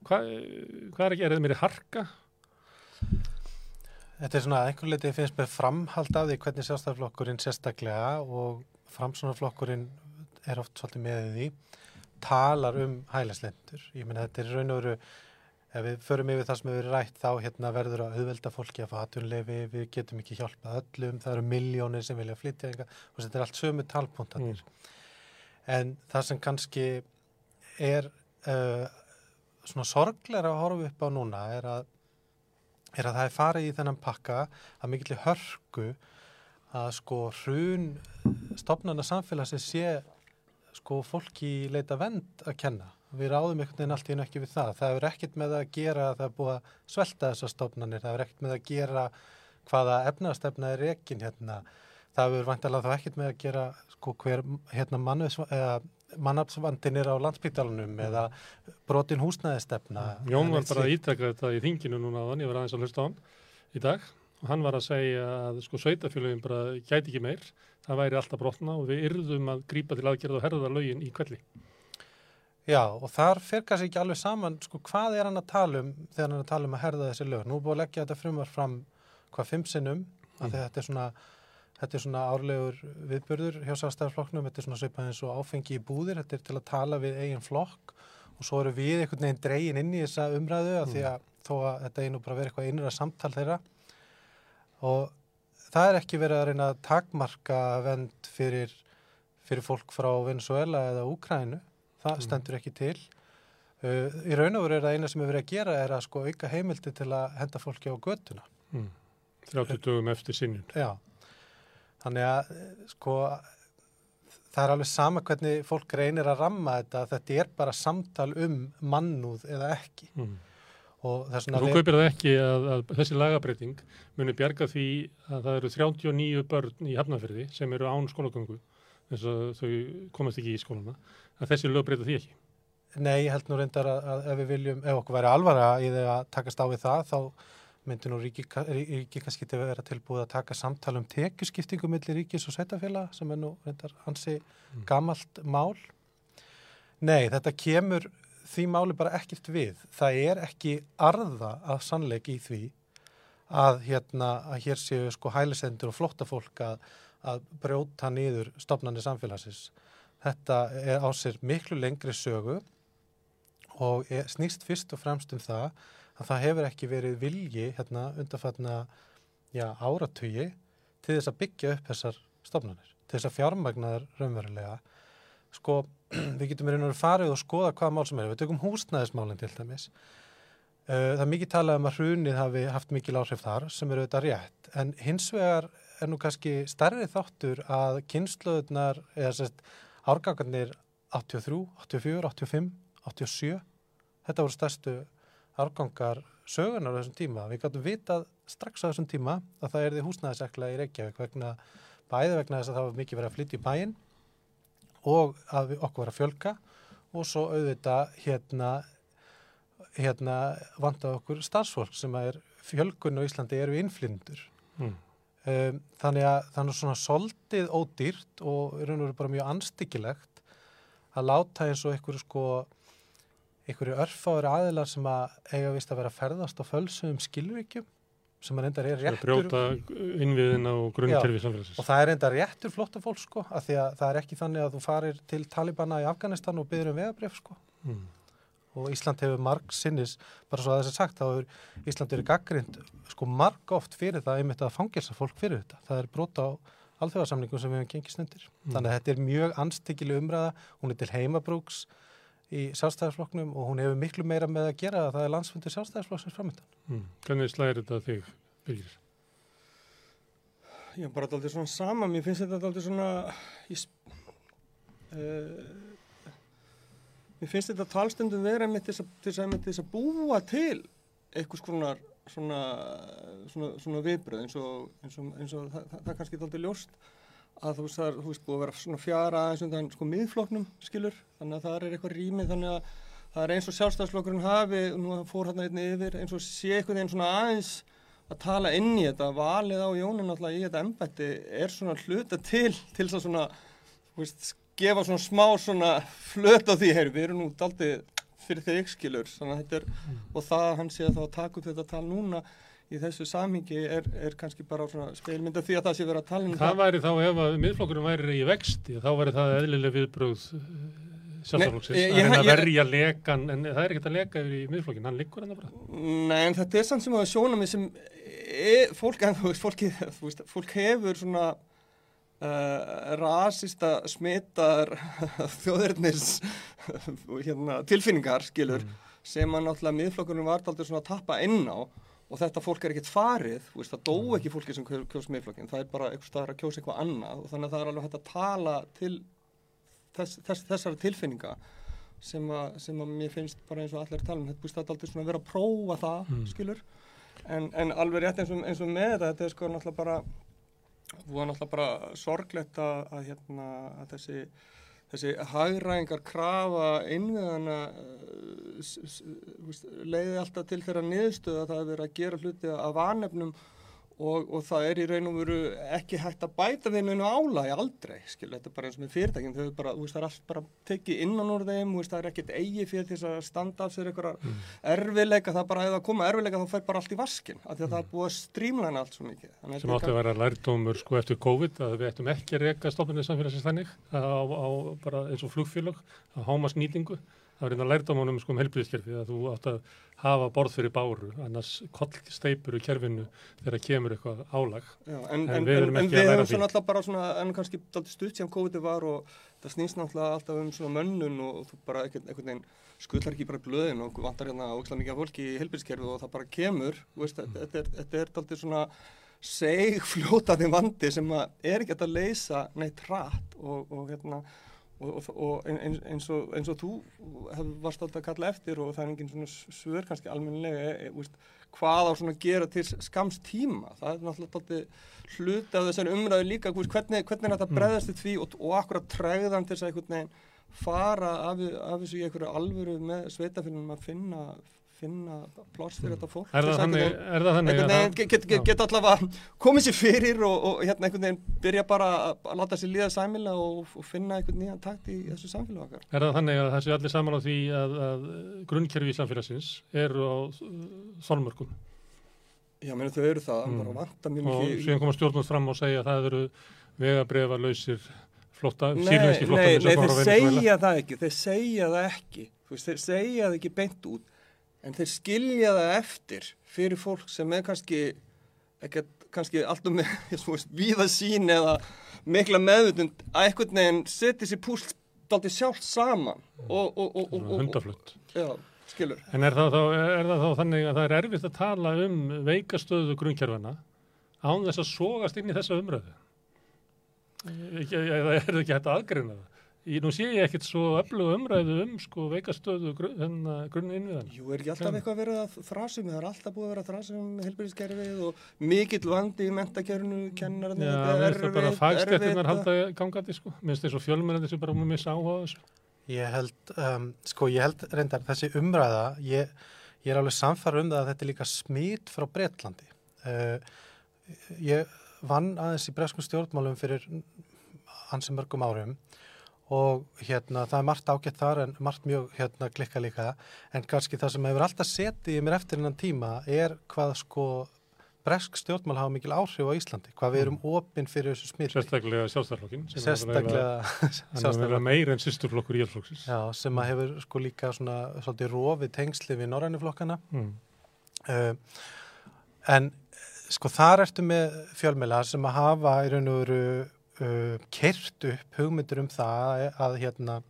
S1: Hva, hvað er ekki, er það meiri harka?
S8: Þetta er svona að einhver leiti finnst með framhald af því hvernig sjálfstæðarflokkurinn sérstaklega og framsónarflokkurinn er oft svolítið með því talar um hælaslendur. Ég meina þetta er raun og veru ef við förum yfir það sem hefur verið rætt þá hérna verður að auðvelda fólki að fá atunleifi, við getum ekki hjálpað öllum, það eru miljónir sem vilja flytja enga og þetta er allt sömu talpuntanir. En það sem kannski er uh, svona sorglega að horfa upp á núna er að er að það er farið í þennan pakka að mikill hörku að sko hrun stopnarna samfélagsins sé sko fólki leita vend að kenna. Við ráðum einhvern veginn allt í einu ekki við það. Það er ekkert með að gera að það er búið að svelta þessar stopnarnir. Það er ekkert með að gera hvaða efnastefna er rekin hérna. Það er vantilega þá ekkert með að gera sko hver hérna mannuðs, eða mannafsvandin er á landsbytalanum eða brotin húsnæðistefna.
S1: Jón var bara að ítaka þetta í þinginu núna á þann, ég var aðeins að hlusta á hann í dag og hann var að segja að sko sveitafélagin bara gæti ekki meir, það væri alltaf brotna og við yrðum að grípa til aðgerða og herða lögin í kvelli.
S8: Já, og þar fer kannski ekki alveg saman, sko, hvað er hann að tala um þegar hann er að tala um að herða þessi lög? Nú búið að leggja þetta frumvar fram hvað fimm sinnum, því að þetta er svona, þetta er svona árlegur viðbörður hjá sástæðarflokknum, þetta er svona svipað eins og áfengi í búðir, þetta er til að tala við eigin flokk og svo eru við einhvern veginn dregin inn í þessa umræðu af því að þó að þetta einu bara verið eitthvað innra samtal þeirra og það er ekki verið að reyna að takmarka vend fyrir, fyrir fólk frá Venezuela eða Úkrænu, það
S1: Mm.
S8: stendur ekki til. Uh, í raun og veru er það eina sem er verið að gera er að sko auka heimildi til að henda fólki á götuna.
S1: Mm. 30 dögum eftir sinjun.
S8: Já, þannig að sko það er alveg sama hvernig fólk reynir að ramma þetta, þetta er bara samtal um mannúð eða ekki
S1: Mm.
S8: og þess
S1: Þú
S8: vegna
S1: kaupir það ekki að, að þessi lagabreiting muni bjarga því að það eru 39 börn í Hafnarfyrði sem eru án skólagöngu eins og þau komast ekki í skólana að þessi lög breyta því ekki.
S8: Nei, ég held nú reyndar að, að ef við viljum, ef okkur væri alvara í því að takast á við það, þá myndi nú ríki, ríki kannski til að vera tilbúið að taka samtal um tekjuskiptingu millir ríkis og sveitafélag sem er nú reyndar hansi gamalt mál. Nei, þetta kemur því máli bara ekkert við. Það er ekki arða af sannleik í því að, hérna, að hér séu sko hælisendur og flóttafólk að, að brjóta niður stopnarnir samfélagsins. Þetta er á sér miklu lengri sögu og snýst fyrst og fremst um það að það hefur ekki verið vilji hérna undanfatna já, áratugi til þess að byggja upp þessar stofnanir, til þess að fjármagna þær raunverulega. Sko, við getum verið náttúrulega farið og skoða hvaða mál sem er. Við tökum húsnæðismálinn til dæmis. Uh, Það er mikið talað um að hrunið hafi haft mikil áhrif þar sem eru auðvitað rétt. En hins vegar er nú kannski stærri þáttur að kynnslöðunar, eða sérst, árgangarnir 83, 84, 85, 87, þetta voru stærstu árgangar sögunar á þessum tíma. Við gætum vitað strax á þessum tíma að það er því húsnæðisekla í Reykjavík vegna, bæði vegna þess að það var mikið verið að flytja í bæinn og að við okkur var að fjölga og svo auðvitað hérna, hérna vanda okkur starfsfólk sem er fjölgun á Íslandi eru innflindur.
S1: Mm.
S8: Um, þannig að þannig að svona soldið ódýrt og raun og veru bara mjög anstyggilegt að láta eins og einhverju sko einhverju örfáður aðilar sem að eiga vist að vera að ferðast á fölsum skilvíkjum sem að reyndar er réttur
S1: brjóta innviðina og grunnkerfi samfélagsins.
S8: og það er reyndar réttur flotta fólk sko af því að það er ekki þannig að þú farir til Talibana í Afganistan og byður um vegabrif sko
S1: Mm.
S8: og Ísland hefur marg sinnis, bara svo að þess að sagt, þá hefur Ísland verið gaggrind sko marg oft fyrir það einmitt að fangilsa fólk fyrir þetta. Það er brota á alþjóðarsamningum sem við hefum gengið snundir.
S1: Mm.
S8: Þannig að þetta er mjög anstíkileg umræða, hún er til heimabrúks í sjálfstæðarsflokknum og hún hefur miklu meira með að gera að það er landsfundir sjálfstæðarsflokksins framöndan.
S1: Mm. Hvernig slæðir þetta þig, Birgir?
S7: Já, bara alltaf svona sama, mér finnst þetta alltaf svona, ég, uh, mér finnst þetta talstundum vera með þess að, þess að, þess að búa til einhvers konar svona, svona, svona viðbröð eins og, eins og, eins og það, það, það er kannski alltaf ljóst að þú veist það er, þú veist, búið að vera svona fjara aðeins undan sko miðfloknum, skilur, þannig að það er eitthvað rými, þannig að það er eins og sjálfstæðsflokkurinn hafi, nú fór hann einnig yfir, eins og sé eitthvað einn svona aðeins að tala inn í þetta, valið á Jónin alltaf í þetta embætti er svona hluta til, til þess að svona, þú veist, gefa svona smá svona flöt á því, heyr, við erum nú daldið fyrir þeir ykskilur, þannig að þetta er, og það að hann sé að þá að taka upp þetta tal núna í þessu samhingi er, er kannski bara svona speilmynda því að það sé verið að tala um
S1: Það væri þá ef að miðflokkurinn væri í vexti, þá væri það eðlileg viðbröð sjálfstæðarflokksins.
S7: Nei, ég-
S1: Að reyna að verja lekan, en það er ekkert að leka yfir í miðflokkin, hann liggur hann bara.
S7: Nei, en þetta er samt sem að sjóna mig sem e, fólk, fólki, veist, fólk hefur svona uh, rasista smitar þjóðirnis hérna, tilfinningar, skilur, sem að náttúrulega miðflokkurinn var aldrei svona að tappa inn á og þetta fólk er ekkert farið, veist, það dó ekki fólki sem kjó- kjósa miðflokkin, það er bara einhvers staðar að kjósa eitthvað annað og þannig að það er alveg hægt að tala til þess, þess, þessara tilfinninga sem að, sem að mér finnst bara eins og allir tala um, þetta þetta aldrei svona að vera að prófa það,
S1: Mm.
S7: skilur en, en alveg rétt eins og, eins og með þetta þetta er sko náttúrulega bara náttúrulega bara sorglegt að, að hérna, að þessi þessi hagræðingar krafa þú veist, leiði alltaf til þeirra niðurstöð að það er verið að gera hluti af vanefnum og, og það er í raun og veru ekki hægt að bæta við neinu álægi aldrei, skil, þetta er bara eins og með fyrirtækjum þau bara, þú veist, það er allt bara tekið innan úr þeim, þú veist, það er ekkert eigi fyrir þess að standa af sér einhverja
S1: Mm.
S7: erfiðleika, það bara, ef það koma erfiðleika þá fær bara allt í vaskin, af því að það er búið að strímlæna allt svo mikið. Þannig
S1: sem átti að vera lærdómur sko eftir COVID að við ættum ekki að reka stofnunni samfélagsins þannig á, á bara eins og flugfélag að háma snýtingu það var einnig lærdómanum sko um helbriðiskerfið að þú átt að hafa borð fyrir báru, annars kollsteipur í kerfinu þegar kemur eitthvað álag.
S7: Já,
S1: En
S7: en, en,
S1: við
S7: en,
S1: erum
S7: en
S1: ekki
S7: við
S1: að læra
S7: höfum
S1: því.
S7: svona alltaf bara svona, en kannski stutt sem COVID var og það snýst náttúrulega alltaf um svona mönnun og þú bara einhvern, veginn skullar ekki bara blöðin og vantar hérna ókslega mikið fólki í helbilskerfið og það bara kemur, veist,
S1: Mm.
S7: þetta er, þetta er dálítið svona seg fljótaði vandi sem að er ekki að leysa neitt hratt og, og hérna og, og, eins, eins, og, eins og þú varst alltaf að kalla eftir og það er engin svona svör kannski almennilega e, e, hvað á svona að gera til skams tíma? Það er náttúrulega hluti af þessari umræðu líka veist, hvernig, hvernig er þetta bregðast við því og, og akkurat træðan til þess að fara af, af þessu í einhverju alvöru með sveitafélunum að finna finna pláss fyrir þetta fólk
S1: Er það þannig, er það þannig
S7: veginn get, get, get, get allavega komið sér fyrir og, og hérna einhvern veginn byrja bara að láta sér líða sæmila og, og finna einhvern nýjan takt í þessu samfélag okkar.
S1: Er það þannig að það sé allir saman á því að, að grunnkerfi í samfélagsins eru á þolmörkum
S7: Já, meni þau eru það,
S1: Mm.
S7: mjög
S1: og
S7: mikið.
S1: síðan koma stjórnum fram og segja að það eru vegabrefa lausir flotta,
S7: Nei,
S1: sírlenski
S7: nei,
S1: flotta
S7: nei, þeir segja það ekki, þeir segja það ekki, veist, þeir segja það ekki beint út, en þeir skilja það eftir fyrir fólk sem er kannski, ekkert, kannski alltaf með, víða sín eða mikla meðvutund að einhvern veginn setja sér púst daldi sjálft saman og, og, og, og,
S1: hundaflutt
S7: já, skilur.
S1: En er það, þá, er það þá þannig að það er erfitt að tala um veikastöðu grunnkerfana án þess að sogast inn í þessa umræðu? Ekki- Eða er það ekki hægt að aðgreina það? Ég, nú sé ég ekkert svo öflugu umræðu um sko veikastöðu grunn, hérna, grunn innviðan.
S7: Jú, er ekki alltaf eitthvað verið að þrasum, það er alltaf búið að vera að þrasum helbriðiskerfið og mikill vandi í mentakerfinu, kennararnir,
S1: Já, mér finnst það bara fagstéttinnar halda gangandi sko. Það svo fjölmennandi sem bara múið missa áhuga á þessu.
S8: Ég held, um, sko, ég held reyndar þessi umræða, ég, ég er alveg samfara um það að þetta er líka smít frá Bretlandi. Uh, ég vann aðeins í breskum stjórnmálum fyrir ansi mörgum árum og hérna það er margt ágætt þar en margt mjög hérna klikka líka en kannski það sem hefur alltaf setið í mér eftir innan tíma er hvað sko bresk stjórnmál hafa mikil áhrif á Íslandi, hvað við erum opinn fyrir þessu smiti.
S1: Sérstaklega sjálfstæðarflokkin.
S8: Sérstaklega
S1: meir en sýsturflokkur íhalflokksins.
S8: Já, sem að hefur sko líka svona svolítið rofi tengsli við norrænuflokkana.
S1: Mm.
S8: Uh, en sko þar ertu með fjölmela sem að hafa í raun og veru uh, kert upp hugmyndur um það að hérna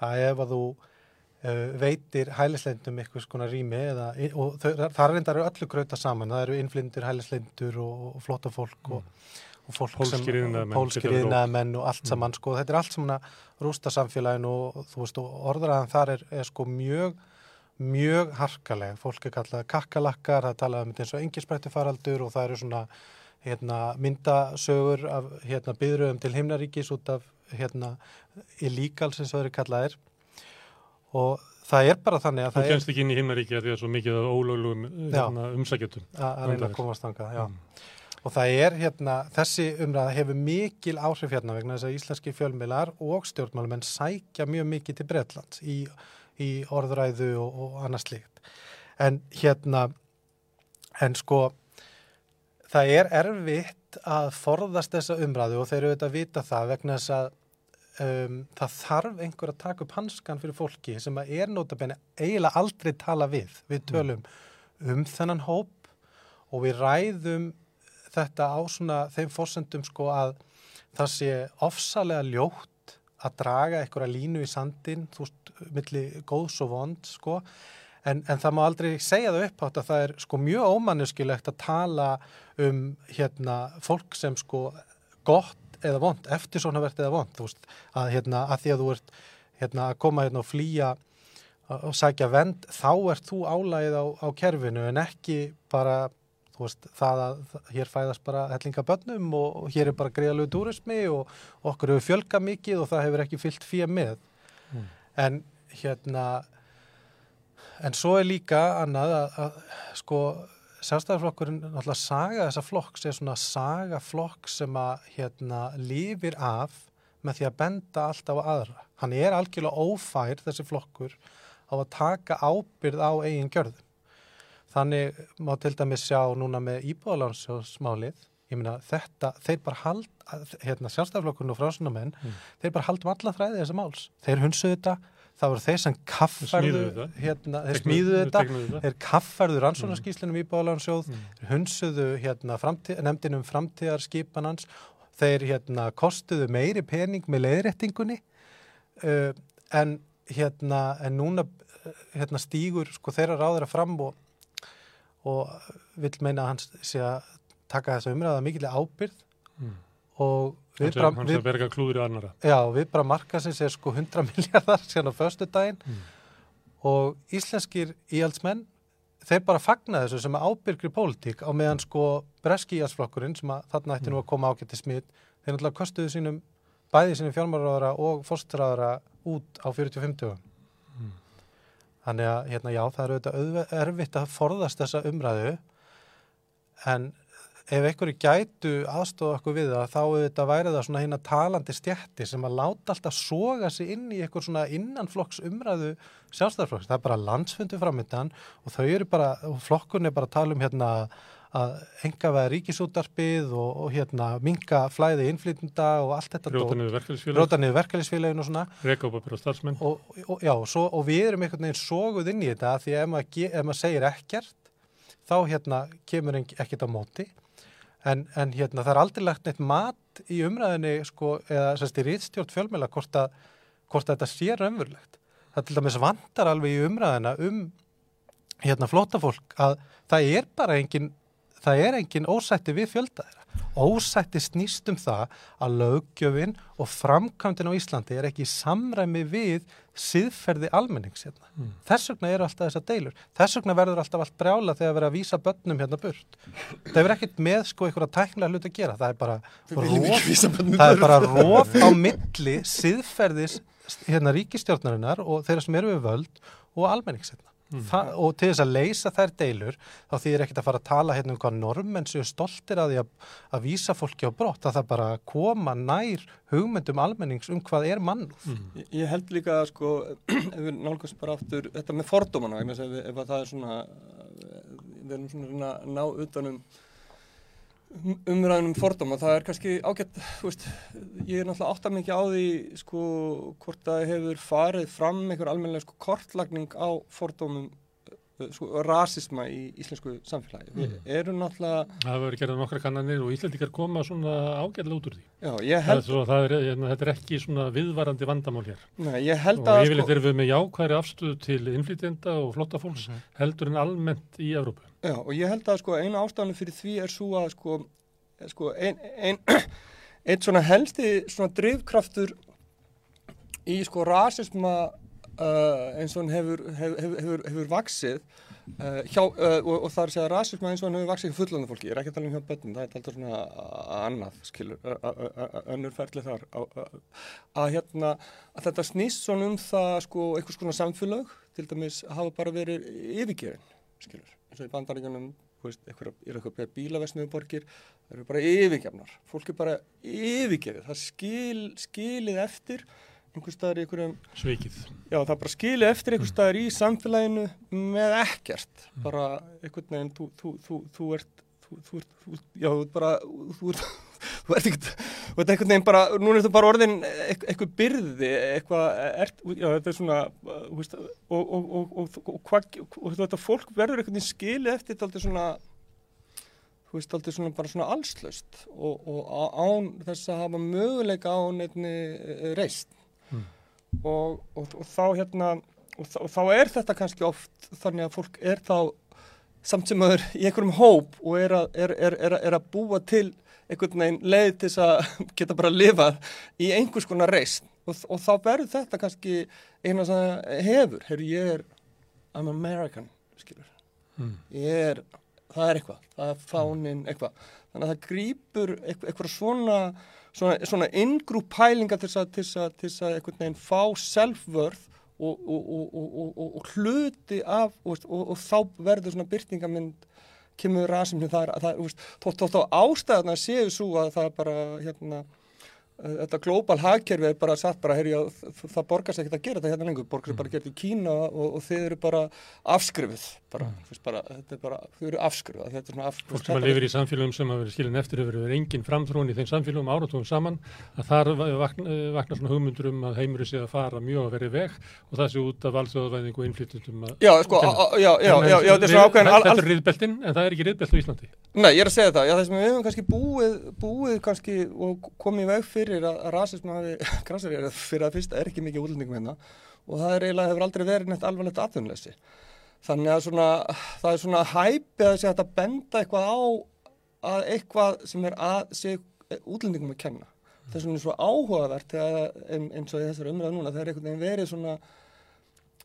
S8: að ef að þú uh, veitir hælisleindum eitthvað skona rými eða, og er reyndar öllu gröta saman, það eru innflindur hælislendur og, og flotta fólk og, og fólk
S1: iðnaðarmenn
S8: og allt
S1: Mm.
S8: saman sko, þetta er allt saman að rústa samfélaginu og, þú veist og orðraðan þar er, er sko mjög mjög harkaleg, fólk er kallað kakkalakkar, það er talað um þetta eins og engisbrættu faraldur og það eru svona hérna, myndasögur af hérna, byðröðum til himnaríkis út af hérna, illegal sem það eru kallaðir og það er bara þannig að
S1: Þú
S8: það er
S1: kennst ekki inn í himnaríki að því að svo mikið af ólöglum hérna, umsækjötum.
S8: að reyna að komast þangað, já.
S1: Mm.
S8: Og það er hérna, þessi umræða hefur mikil áhrif hérna vegna þess að íslenski fjölmiðlar og stjórnmálumenn sækja mjög mikið til Bretlands í, í orðræðu og, og annað slíkt. En hérna, en sko, það er erfitt að forðast þessa umræðu og þeir eru auðvitað að vita það vegna þess að um, það þarf einhver að taka upp hanskan fyrir fólki sem að er notabenni eiginlega aldrei tala við. Við tölum um þennan hóp og við ræðum þetta á svona þeim fórsendum sko að það sé ofsalega ljótt að draga einhverja línu í sandin, þú veist, milli góðs og vond sko, en, en það má aldrei segja það upp átt að það er sko mjög ómanneskilegt að tala um hérna fólk sem sko gott eða vond, eftir svona verðt eða vond, þú veist, að hérna að því að þú ert hérna að koma hérna og flýja og sækja vend, þá ert þú álægið á, á kerfinu en ekki bara þú veist, það að hér fæðast bara hellinga bönnum og, og hér er bara greiðalegu túrismi og okkur hefur fjölga mikið og það hefur ekki fyllt fyrir með.
S1: Mm.
S8: En hérna, en svo er líka annað að, að sko, sjálfstæðarflokkurinn náttúrulega saga þessa flokks er svona saga flokk sem að hérna lifir af með því að benda alltaf á aðra. Hann er algjörlega ófær þessi flokkur á að taka ábyrð á eigin gjörðum. Þannig má til dæmis sjá núna með íbúðalánsjóðsmálið, ég meina þetta, þeir bara hald, hérna sjálfstæðarflokkurinn og frásunamenn,
S1: Mm.
S8: þeir bara haldum alla þræði þessa máls. Þeir hunsuðu þetta, það voru þeir sem
S1: þetta.
S8: hérna, þeir smíðuðu þetta
S1: þetta.
S8: þeir kaffærðu rannsóknarskíslunum í Bálansjóð
S1: Mm.
S8: hunsuðu hérna, framtíð, nefndinum framtíðarskipanans þeir hérna, kostuðu meiri pening með leiðréttingunni uh, en hérna en núna uh, hérna, stígur sko, þeirra ráður að fram og, og vill meina að hans sé að taka þessa umræða mikill ábyrð
S1: Mm.
S8: og við bara,
S1: hann
S8: við,
S1: sem berga klúður í annara.
S8: já, við bara markasins er sko 100 miljardar síðan á föstu daginn
S1: Mm.
S8: og íslenskir íhaldsmenn þeir bara fagna þessu sem er ábyrgri pólitík á meðan sko breski íhaldsflokkurinn sem að þarna ætti nú að koma ágætti smitt þeir náttúrulega kostuðu sínum bæði sínum fjármálaráðara og fórstráðara út á 45 dögum
S1: Mm.
S8: þannig að hérna já það er auðvitað erfitt að forðast þessa umræðu en ef einhverju gætu aðstofa okkur við það þá auðvitað væri það svona hérna talandi stjætti sem að láta alltaf soga sig inn í eitthvað svona innanflokks umræðu sjálfstæðarflokks. Það er bara landsfundu framöndan og þau eru bara, og flokkun er bara að tala um hérna að enga veða ríkisútarpið og, og hérna minga flæði innflytunda og allt þetta dót.
S1: niður
S8: verkefælisfélagin og svona
S1: að byrja starfsmenn.
S8: og, og, já, svo, og við erum einhvern veginn soguð inn í þetta því ef maður, ef maður segir ekkert þá hérna kemur ekkert á móti en, en hérna það er aldrei lagt neitt mat í umræðinni sko, eða sérst í rítstjórn fjölmjöla hvort að, hvort að þetta sé raunverulegt. Það til dæmis vantar alveg í umræðina um hérna flótafólk að það er bara engin það er engin ósætti við fjölda þeirra ósætti snýst um það að löggjöfin og framkvæmdin á Íslandi er ekki í samræmi við siðferði almennings hérna.
S1: Mm.
S8: Þess vegna eru alltaf þessar deilur. Þess vegna verður alltaf allt brjála þegar verður að vísa börnum hérna burt. Það hefur ekkert með sko einhverja tæknilega hlut að gera. Það er bara rof, það er bara rof á milli siðferðis hérna ríkistjórnarinnar og þeirra sem eru við völd og almennings hérna.
S1: Mm.
S8: Og til þess að leysa þær deilur þá þýðir ekkert að fara að tala hérna um hvað normenn séu stoltir að því að, að vísa fólki á brott að það bara koma nær hugmyndum almennings um hvað er mannúð.
S1: Mm.
S7: Ég- held líka sko, ef við nálgast bara aftur þetta með að ef, ef að það er svona, við erum svona að ná utanum um- umræðunum fordóma, það er kannski ágætt, þú veist, ég er náttúrulega átt að mikið á því, sko, hvort það hefur farið fram einhver almennilega sko kortlagning á fordómum, eh, sko, rasisma í íslensku samfélagi. Við erum náttúrulega,
S1: Það hefur verið gerðið nokkra kannanir og Íslandikar koma svona ágætlega út úr því.
S7: já, ég
S1: Það er
S7: held,
S1: svo, það er, hérna, þetta er ekki svona viðvarandi vandamál hér.
S7: nei, ég held
S1: Og
S7: að,
S1: yfirleitt
S7: sko,
S1: erum við með jákværi afstöðu til innflytjenda og flottafólks heldur en almennt í Evrópu.
S7: Já, og ég held að sko eina ástæðan fyrir því er svo að sko, sko ein, ein, eitt svona helsti svona drifkraftur í sko rasisma uh, eins og hann hefur, hefur, hefur, hefur vaksið uh, hjá, uh, og, og það er að segja rasisma eins og hann hefur vaksið hjá fullandi fólki, ég er ekki að tala um hjá börnum, það er alltaf svona annað, skilur, önnur ferli þar, að hérna, að þetta snýst svona um það sko einhvers konar samfélag, til dæmis hafa bara verið yfirgefin, skilur, eins og í bandaríkjunum, þú veist, eitthvað, er eitthvað bílaversmiðuborgir, það eru bara yfirgefnar, fólk er bara yfirgefið, það skil, skilið eftir einhvers staðar í einhverjum
S1: Svikið.
S7: Já, það bara skilið eftir einhvers staðar í samfélaginu með ekkert. Bara einhvern veginn, þú, þú, þú, þú ert, þú, þú ert, þú, já, þú ert bara, þú ert, þú ert einhvern veginn bara, núna er þú bara orðin eit- eitthvað byrði, eitthvað, ert, já, þetta er svona, uh, veist, og, og, og, og, þetta fólk verður einhvern veginn skilið eftir þetta aldrei svona, þú veist, aldrei svona bara svona allslaust og, án þess að hafa möguleika á nefni reist
S1: Mm.
S7: og, og, og þá hérna og, þá er þetta kannski oft þannig að fólk er þá samt sem aður í einhverjum hóp og er að, er, er, er, er að búa til einhvern veginn leið til þess að geta bara lifað í einhvers konar reist og, og þá verður þetta kannski eina það hefur, heyrðu ég er I'm American, skilur.
S1: Mm.
S7: ég er, það er eitthvað. Það er fánin eitthvað. Þannig að það grýpur eitthvað svona svona, svona ingrú pælinga til þess að, til þess að, að einhvern veginn fá self-worth og, og, og, og, og, og, og hluti af og, og, og þá verður svona byrtingamind kemur rasimni það er, það þú veist, þótt á ástæðana séu svo að það bara hérna þetta global hagkerfi er bara satt bara, heyri, það borgar sér ekkert að gera þetta hérna lengur, borgar sér bara að gera þetta í Kína og, og þið eru bara afskrifuð bara, mm. bara, þetta er bara, þið eru afskrifuð. Þetta er svona afskrifuð
S1: Fólk sem að lifir í samfélagum sem að vera skilin eftir hefur verið engin framþrón í þeim samfélagum áratugum saman að þar vakna, vakna svona hugmyndur um að heimurinn sé að fara mjög að verið veg og það sé út af valþjóðavæðingu og innflytjum
S7: Já, sko, já, já, já, já, þetta er svona ákveðin
S1: Þetta er riðbeltin, en það er ekki riðbelt á Íslandi.
S7: Nei, ég er að segja það, já, það sem við hefum kannski búið, búið kannski og komið veg fyrir að, að rasism hafi, er fyrir að fyrsta er ekki mikið útlendingum hérna og það er eiginlega hefur aldrei verið neitt alvarlegt atvinnleysi. Þannig að svona, það er svona hæpið að segja að benda eitthvað á að eitthvað sem er að segja útlendingum að kenna. Það er svona svo áhugavert eins og þessar umræða núna, það er einhvern veginn verið svona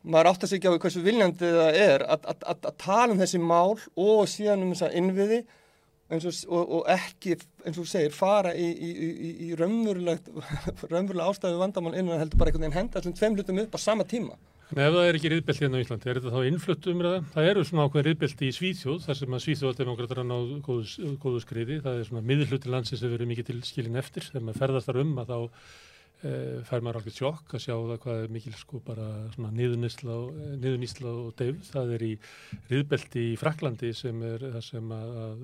S7: maður átt að segja á hversu viljandi það er að tala um þessi mál og síðan um þessa innviði og, og ekki, eins og þú segir, fara í, í, í, í raunverulega ástæðu vandamál innan heldur bara einhvern veginn henda þessum tveim hlutum upp á sama tíma.
S1: En ef það er ekki riðbelt hérna á Íslandi, er þetta þá innflutt umræða? Það eru svona ákveðin riðbelti í Svíþjóð, þar sem að Svíþjóðaldemokrater hann á góðu, góðu skriði. Það er svona miðluti landsins sem verður mikið til skilin eftir. Þegar maður ferðast þar um að þá fær maður alveg sjokk að sjá það hvað er mikil sko bara svona niðunísla og, og deyf. Það er í riðbelti í Fraklandi sem er það sem að, að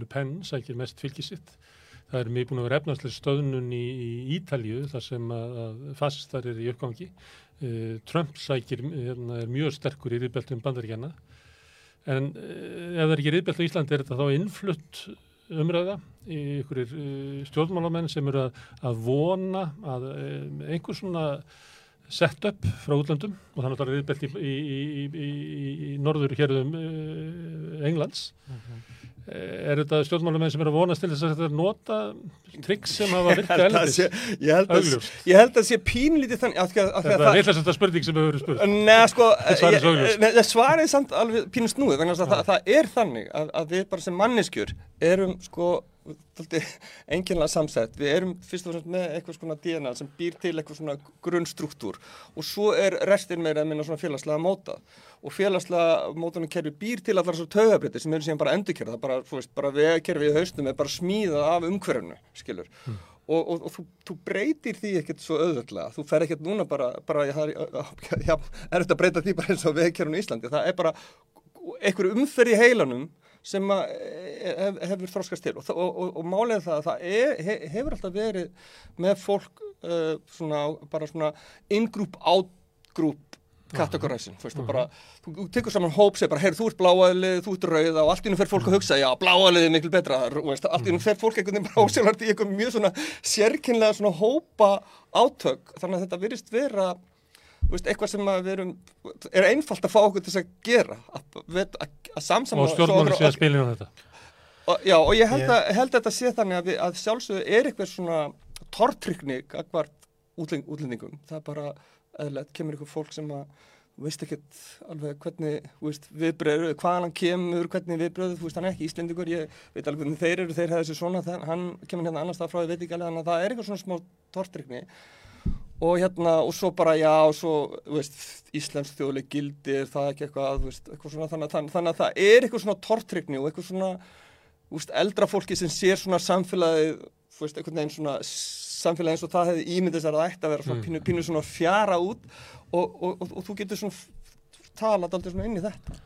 S1: Le Pen sækir mest fylgisitt. Það er mjög búin að vera efnarslega stöðnun í, í Ítalju þar sem að, að fasistar er í uppgangi. Uh, Trump sækir hérna, er mjög sterkur í riðbeltum bandaríkjana en ef það er ekki riðbelt á Íslandi er þetta þá innflutt umræða í ykkurir uh, stjórnmálamenn sem eru að, að vona að einhver svona sett upp frá útlandum og þannig að það er riðbelt í, í, í, í norður hérðum Englands -huh. Mhm. Er þetta stjórnmálamenn sem eru að vonast til þess að þetta nota triks sem hafa virkað elvis?
S7: Ég held að það sé pínlítið þannig að, að,
S1: Þetta er eitthvað þetta spurning sem hefur verið spurt
S7: Nei, sko, það svarið samt alveg pínust núið, þannig að það, það er þannig að, að við bara sem manneskjur erum sko enginlega samsett, við erum fyrst og fremst með eitthvað svona DNA sem býr til eitthvað svona grunnstruktúr og svo er restin meira að minna svona félagslega móta og félagslega mótunum kerfi býr til allar svona tögabriti sem eru síðan bara endurkerða, bara, þú veist, bara vegakerfi í haustum er bara smíðað af umhverfnu, skilur. Mm. og, og, og þú, þú breytir því ekkert svo auðvöldlega, þú fer ekkert núna bara, bara já, já, er þetta að breyta því bara eins og vegakerfinu í Íslandi, það er bara einhver umferð í heilanum sem e, hef, hefur þróskast til. Og, og, og, málið það að það er, hefur alltaf verið með fólk uh, svona, bara svona in-group, out-group kategoræsin, þú veist, þú bara þú tekur saman hóp, segir bara, heyr, þú ert bláaðlið þú ert rauða og allt nú fer fólk að hugsa já, bláaðlið er miklu betra, veist, allt í nú fer fólk einhvern veginn bara ásjálfart í einhvern mjög svona sérkynlega svona hópa átök, þannig að þetta virðist vera veist, eitthvað sem við erum er einfalt að fá okkur til að gera að, að, að samsamla
S1: og stjórnmáli sé að spilja um þetta.
S7: Og, já, og ég held, yeah. að, held að þetta sé þannig að, að sjálfsögðu er eitthvað svona tortrykni akkvært útlendingum. Það er bara eðlert, kemur eitthvað fólk sem að veist ekkert alveg hvernig viðbröður, hvaðan hann kemur hvernig viðbröður, þú veist hann er ekki íslendingur ég veit alveg hvernig þeir eru, þeir hefði þessi svona hann kemur hérna annars það frá, ég veit ekki alveg þannig að það er eitthvað svona smá tortrykni og hérna og svo bara já og svo veist, Íslands þjóðleg gildir það ekki eitthvað, veist, eitthvað svona, þannig, þannig, þannig að það er eitthvað svona tortrykni og eitthvað svona veist, eldra fólki sem sér svona samfélagi eitthvað neginn svona samfélagi eins og það hefði ímyndist að það ætti að vera svona mm. pínu, pínu svona fjara út og, og, og, og þú getur svona talað aldrei svona inn í þetta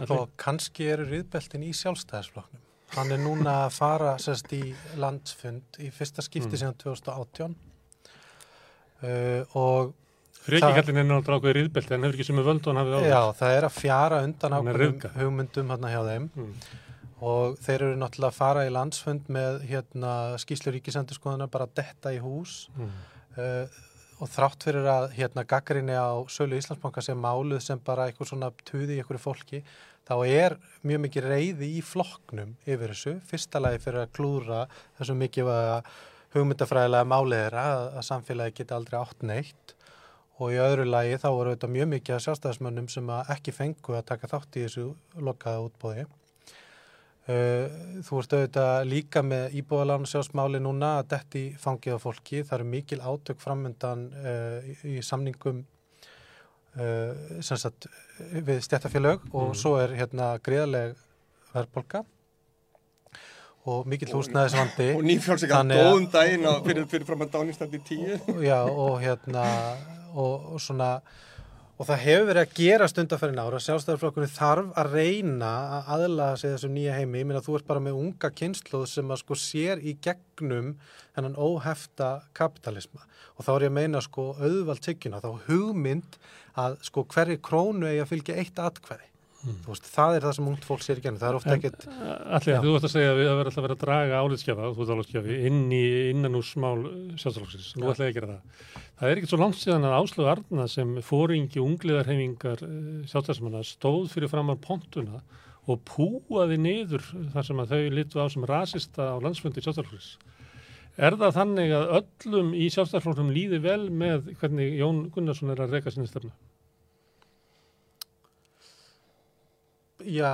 S8: Og kannski eru riðbeltin í sjálfstæðisfloknum hann er núna að fara sérst í landsfund í fyrsta skipti mm. síðan 2018 Uh, og
S1: Frekikallin er náttúrulega ákveðið riðbelti en hefur ekki er völd og hann hafið áður.
S8: Já, það er að fjara undan ákveðum hugmyndum hérna hjá þeim mm. og þeir eru náttúrulega að fara í landsfund með hérna skýslu ríkisendurskoðuna bara detta í hús mm. uh, og þrátt fyrir að hérna gaggarinni á Sölu Íslandsbanka sem máluð sem bara eitthvað svona tuði í einhverju fólki þá er mjög mikið reyði í flokknum yfir þessu, fyrsta lagi fyrir að klúra þessu mikið að hugmyndafræðilega málið er að, að samfélagi geti aldrei átt neitt og í öðru lagi þá voru þetta mjög mikið af sjálfstæðismönnum sem ekki fengu að taka þátt í þessu lokkaða útbóði. Uh, þú ert auðvitað líka með íbúðalánu sjálfsmáli núna að detti fangið á fólki. Það eru mikil átök framöndan uh, í, í samningum uh, sagt, við stjættafélög og mm. svo er hérna greiðaleg verðbolga og mikill húsnæðisvandi.
S7: og
S8: að-
S7: góðum daginn fyrir, fyrir fram að í tíu
S8: já, og hérna og, og svona og það hefur verið að gera stundafærin ára sjálfstæðarflokkurinn þarf að reyna að aðlaga sig þessum nýja heimi. Ég meina þú ert bara með unga kynsluð sem að sko sér í gegnum hennan óhefta kapitalisma. Og þá er ég að meina sko auðvald tyggjuna þá hugmynd að sko hverju krónu eigi að fylgja eitt atkvæði þú veist, það er það sem ungt fólk sér í gegnum það er ofta ekkert
S1: Allir,
S8: Já.
S1: þú ert að segja að við verðum alltaf að vera að draga álitskjafa, inn í innan úr smál sjálfstæðarflokksins. Nú
S8: Já.
S1: ætla ég að gera það. Það er ekkert svo langt síðan að Áslögu Arna sem fóringi ungliðarhefingar sjálfstæðarsmanna stóð fyrir fram á pontuna og púaði niður þar sem að þau litu á sem rasista á landsfundi sjálfstæðarflokksins. Er það þannig að öllum í sjálfstæðarflokknum líði vel með hvernig Jón Gunnarsson er að reyka sinni stefnu?
S8: Já,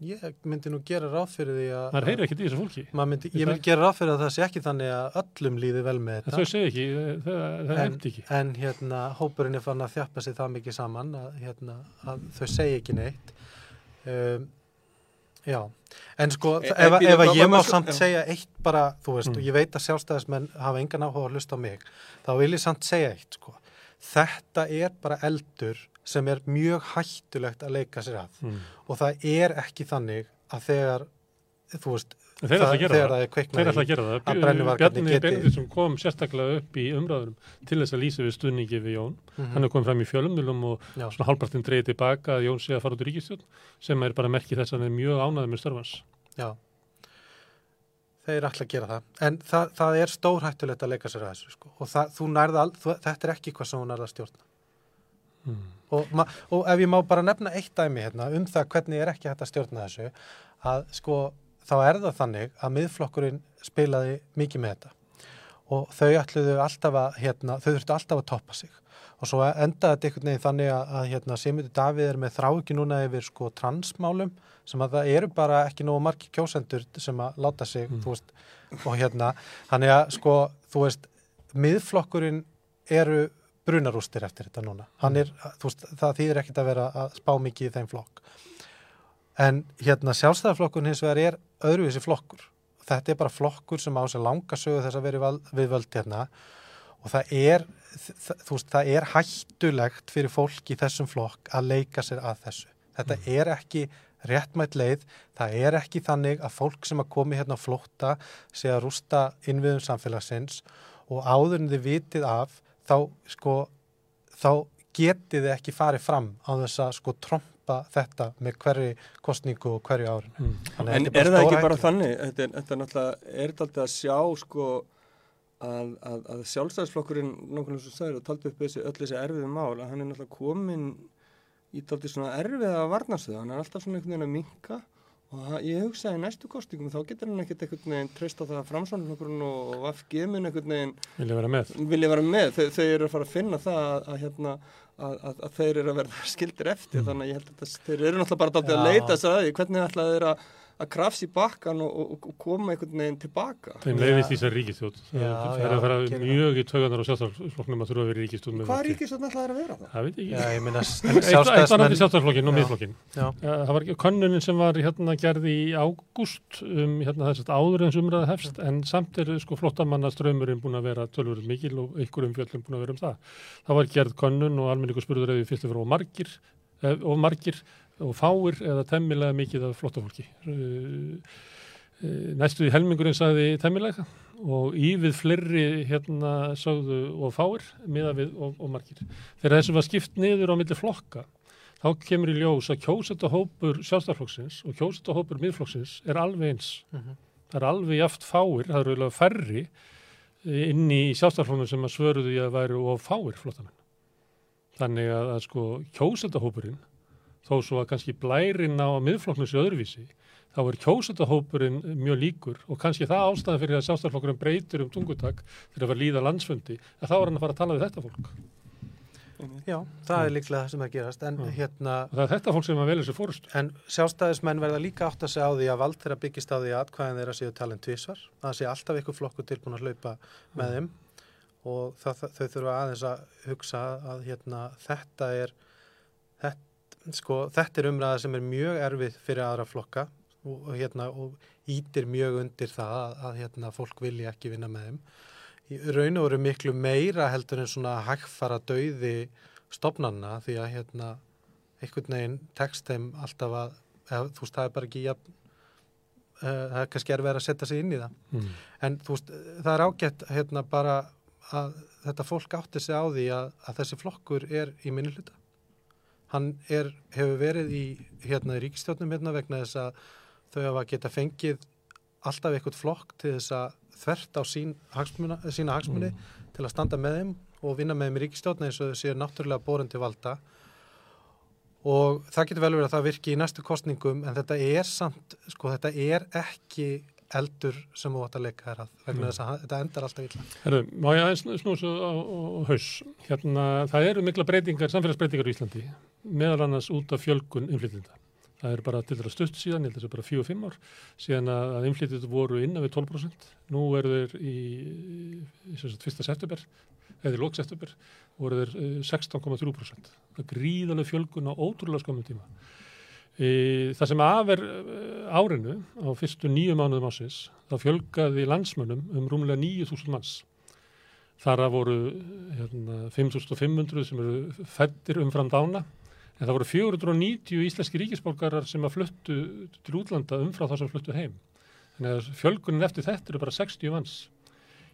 S8: ég myndi nú gera ráð fyrir því að
S1: Það heyri ekkert í þessu fólki.
S8: Myndi, ég
S1: það-
S8: myndi gera ráð fyrir að það sé ekki þannig að öllum líði vel með
S1: En
S8: þetta
S1: þau segja ekki, það, það hefði ekki.
S8: en hérna hópurinn er fann að þjappa sig það mikið saman að, hérna, að þau segja ekki neitt um, já en sko
S7: E-
S8: ef, ef, að ég má samt
S7: já.
S8: segja eitt bara, þú veist,
S1: Mm.
S8: og ég veit að sjálfstæðismenn hafa engan áhuga að hlusta á mig þá vil ég samt segja eitt sko þetta er bara eldur sem er mjög hættulegt að leika sér að
S1: Mm.
S8: og það er ekki þannig að þegar þú veist,
S1: Þeir að gera
S8: þegar
S1: það.
S8: það er
S1: Þeir
S8: kveiknað
S1: ætla að það.
S8: að brennuvargarnir
S1: Bjarni
S8: geti-
S1: Benediktsson kom sérstaklega upp í umræðurum til þess að lýsa við stuðningi við Jón.
S8: Mhm.
S1: Hann er komið fram í fjölumilum og
S8: Já.
S1: svona hálfpartinn dreigði tilbaka að Jón sé að fara út í ríkistjórn sem er bara merkið þess að hann er mjög ánæður með störfans.
S8: Já, þeir ætla að gera það. En það, það er stórhættulegt að leika sér að þessu, sko. Og það, þetta er ekki hvað sem þú nærða að stjórna.
S1: Mm.
S8: Og, og ef ég má bara nefna eitt dæmi hérna um það hvernig er ekki hægt að stjórna þessu, að sko, þá er það þannig að miðflokkurinn spilaði mikið með þetta. Og þau ætluðu alltaf að, hérna, þau þurftu alltaf að toppa sig. Og svo endaði þetta einhvern veginn þannig að, að hérna, Simundi Davíð er með þrá ekki núna yfir sko transmálum sem að það eru bara ekki nógu margi kjósendur sem að láta sig,
S1: Mm.
S8: veist, og hérna, þannig að sko, þú veist, miðflokkurinn eru brunarústir eftir þetta núna. Hann er, veist, það þýðir ekkit að vera að spá mikið í þeim flokk. En hérna sjálfstæðarflokkurinn hins vegar er öðruvísi flokkur. Þetta er bara flokkur sem á sér langa sögu þess að vera við völd hérna og það er, veist, það er hættulegt fyrir fólk í þessum flokk að leika sér að þessu. Þetta er ekki réttmætt leið, það er ekki þannig að fólk sem að komi hérna á flótta sé að rústa innviðum samfélagsins og áður en þið vitið af þá sko þá getið þið ekki farið fram á þess að sko trompa þetta með hverju kostningu og hverju árin.
S1: Mm.
S8: Að
S7: En er það ekki bara
S8: stórhættulegt.
S7: þannig, þetta er, þetta er náttúrulega, er þetta alltaf að sjá sko að, að, að sjálfstæðisflokkurinn, nákvæmlega sem þú sagðir og taldi upp þessi, öll þessi erfiðu mál, að hann er náttúrulega komin í taldi svona erfiða varnarstöðu, hann er alltaf svona einhvern veginn að minka og ég hugsaði næstu kostingum þá getur hann ekkert einhvern veginn treyst á það að framsvonarflokkurinn og VFG mun einhvern veginn
S1: Vilja vera með.
S7: vilja vera með, þau, þau eru að fara að finna það að, að, hérna, að, að, að þeir eru að verða skildir eftir, þannig að ég held að það, þeir eru náttúrulega bara að
S8: Já.
S7: leita þess að því, hvernig ætla þeir að, að krafs í bakkan og, og, og koma einhvern veginn tilbaka.
S1: Þeim leiðist í þessar ríkistjóð.
S8: Já,
S1: Það er að fara mjög í tauganar á sjálfstæðarflokknum að þurfa að vera með
S7: Hvað
S1: fólki.
S7: ríkistöðn ætla þeir að vera það?
S1: Það veit ekki.
S8: ég meina
S1: Eitt var náttúrulega sjálfstæðarflokkin og miðflokkin. Eh, Það var ekki könnunin sem var hérna gerði í ágúst um hérna þess að áður eins umræða hefst en samt er sko flottamanna strömmurinn búin að vera tölvurinn mikil og einhverjum fjöllum búin að vera um það. Það var gerð könnun og eh, fáir eða temmilega mikið af flottafólki. Uh, uh, næstu í helmingurinn sagði temmilega og ívið fleiri hérna sagðu og fáir miða við og, og margir. Þegar þessum var skipt niður á milli flokka þá kemur í ljós að kjósetahópur sjálfstæðarflokksins og kjósetahópur miðflokksins er alveg eins.
S8: Mhm.
S1: Það er alveg jaft fáir, það eru eiginlega færri eh, inn í sjálfstæðarflokknum sem að svöruðu í að væru og fáir flottamenn. Þannig að, að sko kjósetahópurinn, þó svo að kannski blærin á miðflokknum sé öðruvísi, þá er kjósetahópurinn mjög líkur og kannski það ástæðan fyrir að sjálfstæðarflokkurinn breytir um tungutak þegar það var líða landsfundi, að þá er hann að fara að tala við þetta fólk.
S8: Já, það er líklega það sem að gerast en
S1: Já.
S8: hérna
S1: það er þetta fólk sem að velja sér fórustu.
S8: En sjálfstæðismenn verða líka átt að segja á því að vald þeirra byggist á því að atkvæðin þeirra séu talin tvísvar. Það sé alltaf ykkur flokkur tilbúin að hlaupa með þeim og það, þau þurfa aðeins að hugsa að hérna, þetta er þetta, sko, þetta er umræða sem er mjög erfið fyrir aðra flokka og, og, hérna, og ítir mjög undir það að, að hérna, fólk vilja ekki vinna með þeim. Í raun og veru miklu meira heldur en svona hægfara dauði stopnanna því að hérna, einhvern veginn tekst þeim alltaf að, eða, þú veist, það er bara ekki jafn, uh, það er kannski erfið að setja sig inn í það.
S1: Mm.
S8: En þú veist, það er ágætt hérna bara að þetta fólk átti sig á því að, að þessi flokkur er í minni hluta. Hann er, hefur verið í hérna í ríkistjórnum hérna vegna þess að þau hafa geta fengið alltaf eitthvað flokk til þess að þvert á sín hagsmuna, sína hagsmuni til að standa með þeim og vinna með þeim í ríkistjórna eins og þau séu náttúrulega borin til valda og það getur vel verið að það virki í næstu kostningum en þetta er samt, sko þetta er ekki eldur sem þú átt að leika þér að vegna
S1: Mm.
S8: þess að þetta endar alltaf illa.
S1: Herru, má ég aðeins snús á, á, á haus. Hérna, það eru mikla breytingar, samfélagsbreytingar í Íslandi, meðal annars út af fjölgun innflytjenda. Það er bara til þeirra stutt síðan, ég held að það er bara 4-5 ár, síðan að, innflytjendur voru innan við 12%. Nú eru þeir í, í, í fyrsta september, eða í lók september, voru þeir eh, 16,3%. Það er gríðaleg fjölgun á ótrúlega skamum tíma. E, það sem af er eh, árinu á fyrstu nýju mánuðum ásins þá fjölgaði landsmönnum um rúmlega 9.000 manns. Þar að voru hérna, 5.500 sem eru fættir umfram dána en það voru 490 íslenski ríkisborgarar sem að fluttu til útlanda umfram það sem fluttu heim. Þannig að fjölgunin eftir þetta eru bara 60 manns.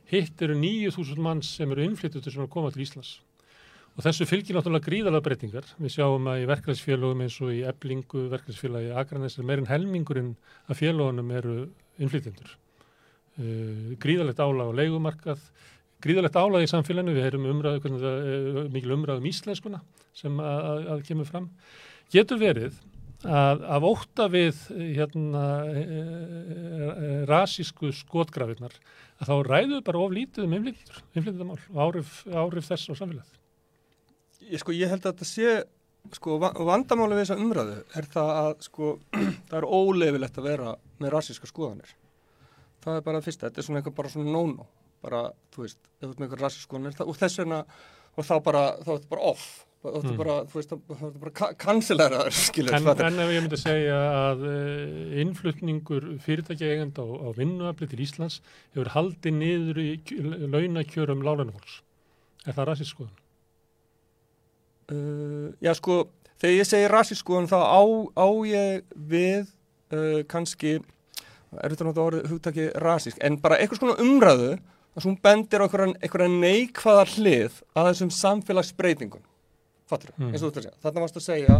S1: Hitt eru 9.000 manns sem eru innflyttutur sem er að koma til Íslands. Og þessu fylgir náttúrulega gríðalega breytingar. Við sjáum að í verkefæðsfélögum eins og í eblingu, verkefæðsfélagi Akranes er meirinn helmingurinn af félagunum eru innflytjendur. Uh, gríðalegt álag á leigumarkað, gríðalegt álag í samfélaginu, við heyrum umræðu, það er mikil umræðu um íslenskuna sem að, að, að kemur fram. Getur verið að af ótta við hérna, e, e, rasísku skotgrafinnar að þá ræðu bara of lítið um innflytjendamál og áhrif, áhrif þess á samfélagið.
S7: Ég, sko, ég held að þetta sé, sko, va- vandamáli við þessa umræðu er það að, sko, það er óleifilegt að vera með rasíska skoðanir. Það er bara fyrsta, þetta er svona eitthvað bara svona no-no, bara, þú veist, ef þú ert með skoðanir, það, og þess vegna, og þá bara, þá er þetta bara off, þá er þetta
S1: Mm.
S7: bara, þú veist, þá er þetta bara kansileraður, skilur,
S1: En, en ef ég myndi segja að uh, innflutningur fyrirtækja eigenda á, á vinnuafli til Íslands hefur haldið niður í kj- launakjörum lálænafólks. Er það rasist skoðun?
S7: Uh, já, sko, þegar ég segi rasísk skoðun þá á, á ég við uh, kannski, er þetta náttúrulega orðið hugtaki rasísk, en bara eitthvað svona umræðu að hún bendir á einhverja, neikvæða hlið að þessum samfélagsbreytingum. Fattur,
S1: Mm.
S7: eins og þú ert að segja. Þarna varst að segja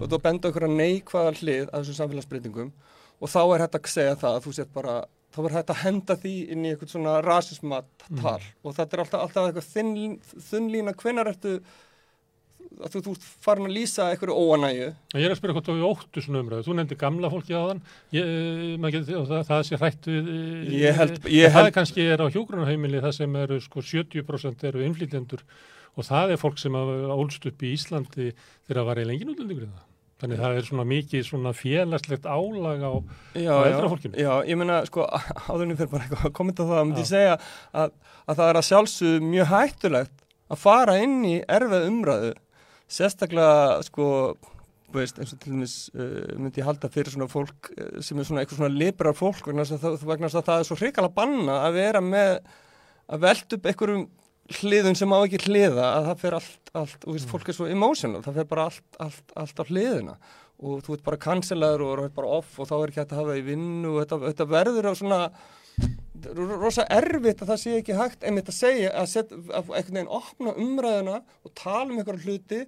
S7: og þú bendir einhverja neikvæða hlið að þessum samfélagsbreytingum og þá er hægt að segja það að þú sett bara þá er hægt að henda því inn í eitthvað svona rasismat tal og þetta er alltaf, alltaf eitthvað þunn, þunnlína hvenar ertu að þú, þú farin að lýsa einhverju óanægju
S1: Ég er að spyrja hvort þú óttu svona umræðu. Þú nefndi gamla fólki á þann. Það, það sé hrætt við... eh,
S7: Ég held- ég
S1: Það
S7: held-
S1: kannski er á hjógrunarheimili það sem eru sko 70% eru innflytjendur og það er fólk sem ólst upp í Íslandi þegar það var í lengin útlendingur í það. Þannig það er svona mikið svona félagslegt álag á
S7: já, já,
S1: eldra fólkinu.
S7: já, ég meina sko áðurinn fyrir bara eitthvað að kommenta það myndi
S1: Já.
S7: ég segja að, að það er að sjálfsögðu mjög hættulegt að fara inn í erfið umræðu sérstaklega sko veist, eins og til dæmis uh, myndi ég halda fyrir svona fólk uh, sem er svona eitthvað svona liberar fólk vegna þess að, það- er svo hrikalega banna að vera með að velta upp einhverjum hliðum sem á ekki hliða að það fer allt, allt og veist, fólk er svo emotional, það fer bara allt, allt, allt á hliðina. Og þú ert bara cancelaður og þú ert bara off og þá er ekki hægt að hafa í vinnu og þetta, þetta verður á svona rosa erfitt að það sé ekki hægt einmitt að segja að, set, að einhvern veginn opna umræðuna og tala um einhverja hluti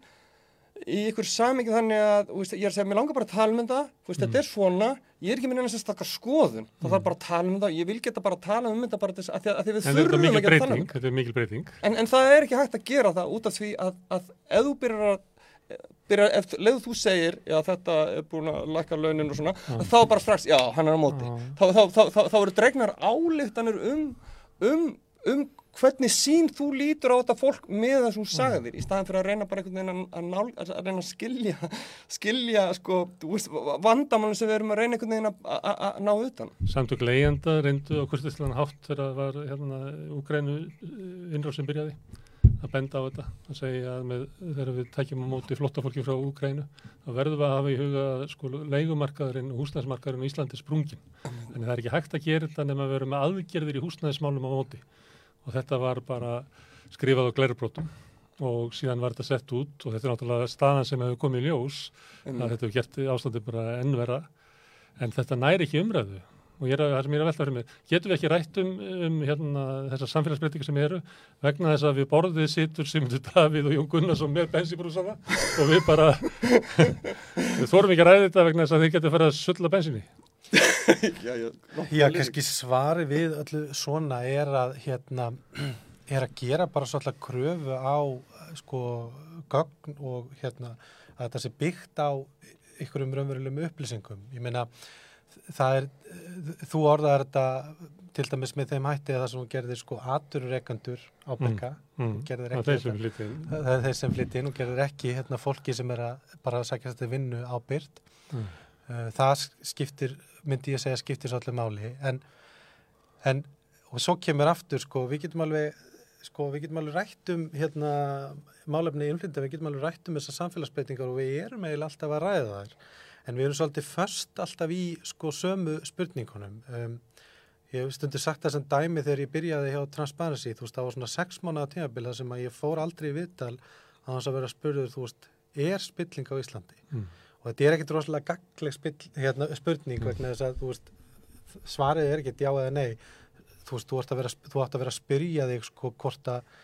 S7: í einhver samingi þannig að veist, ég er að segja, mér langar bara að tala um þetta veist, þetta er svona, ég er ekki minn einhvers stakar skoðun, það þarf bara að tala um þetta ég vil geta bara að tala um þetta bara þess að að, að því við þurfum
S1: mikil
S7: ekki að tala um
S1: þetta er mikil breyting.
S7: en, en það er ekki hægt að gera það út af því að, að ef þú byrjar að byrjar, ef leðu þú segir já þetta er búin að lækka launin og svona að þá bara strax, já hann er á móti.
S1: Já.
S7: þá, þá, þá, þá, eru dregnar álíktanir um, um, um hvernig sín þú lítur á þetta fólk með þessum sagðir í staðan fyrir að reyna bara einhvern veginn að, nál, að, reyna að skilja skilja sko vandamálum sem við erum að reyna einhvern veginn að, ná utan.
S1: Samtök leigjanda reyndu á kurstislan hátt þegar það var hérna Úgrænu innráð sem byrjaði að benda á þetta. Að segja að með, þegar við tækjum á móti flottafólki frá Úkrænu þá verðum við að hafa í huga sko, leigumarkaðurinn og húsnæðismarkaðurinn í Íslandi sprungin þannig það er ekki hægt að gera þetta nema að vera með aðgerðir í húsnæðismálum á móti. Og þetta var bara skrifað á glerbrotum. Og síðan var þetta sett út og þetta er náttúrulega staðan sem hefur komið í ljós að þetta hefur gert ástandi bara ennverra en þetta næri ekki umræðu og ég er að, það sem ég er að velta fyrir mig, getum við ekki rætt um, um hérna, þessar samfélagsbreytingar sem eru vegna þess að við borðið sittur Simundur Davíð og Jón Gunnarsson með bensinbrúsana og við bara við þórum ekki að ræða þetta vegna þess að þeir getur farið að sulla bensinni
S7: já, já,
S8: Já, kannski svari við öllu svona er að hérna er að gera bara svolítið kröfu á sko gögn og hérna að þetta sé byggt á ykkurum raunverulegum upplýsingum. Ég meina það er, þú orðaðar þetta til dæmis með þeim hætti að það sem þú gerðir sko aturreikandur á bekka
S1: mm.
S8: gerðir
S1: það er þeir sem
S8: flytti inn. Og gerðir ekki hérna fólki sem er að bara að sækja þetta vinnu á byrt
S1: Mm.
S8: uh, það skiptir myndi ég segja skiptir svolítið máli. En, en og svo kemur aftur sko við getum alveg sko við getum alveg rætt um hérna málefni innflinda, við getum alveg rætt um þessar samfélagsbreytingar og við erum eiginlega alltaf að ræða þær en við erum svolítið först alltaf í sko sömu spurningunum. Um, ég hef stundur sagt það sem dæmi þegar ég byrjaði hjá Transparency, þú veist það var svona sex mánuða tímabil þar sem að ég fór aldrei í viðtal að hans að vera spurður, þú veist er spilling á Íslandi?
S1: Mm.
S8: og þetta er ekkit rosalega gagleg spill, hérna, spurning vegna þess að veist, svarið er ekkit já eða nei. Þú veist, þú, ert að vera, þú átt að vera að spyrja þig sko hvort að,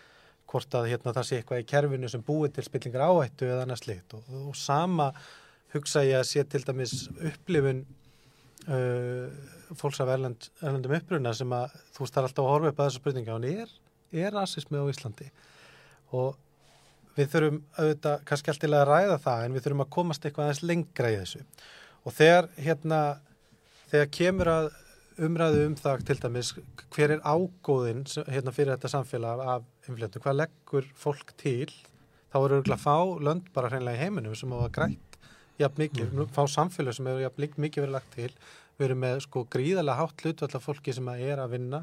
S8: hvort að hérna, það sé eitthvað í kerfinu sem búið til spillingar áhættu eða annað slikt og, og sama hugsa ég að sé til dæmis upplifun uh, fólks af erlend, erlendum uppruna sem að þú veist það er alltaf að horfa upp að þessu spurninga. Og er, er rasismi á Íslandi? Og við þurfum auðvitað kannski alltaf að ræða það en við þurfum að komast eitthvað aðeins lengra í þessu. Og þegar hérna þegar kemur að umræðu um það til dæmis hver er ágóðin hérna fyrir þetta samfélag af infljöndum, hvað leggur fólk til? Þá eru örgulega fá lönd bara hreinlega í heiminum sem hafa grætt jafn mikið, fá samfélag sem hefur jafn mikið verið lagt til. Við erum með sko gríðarlega hátt hlutvall af fólki sem að er að vinna.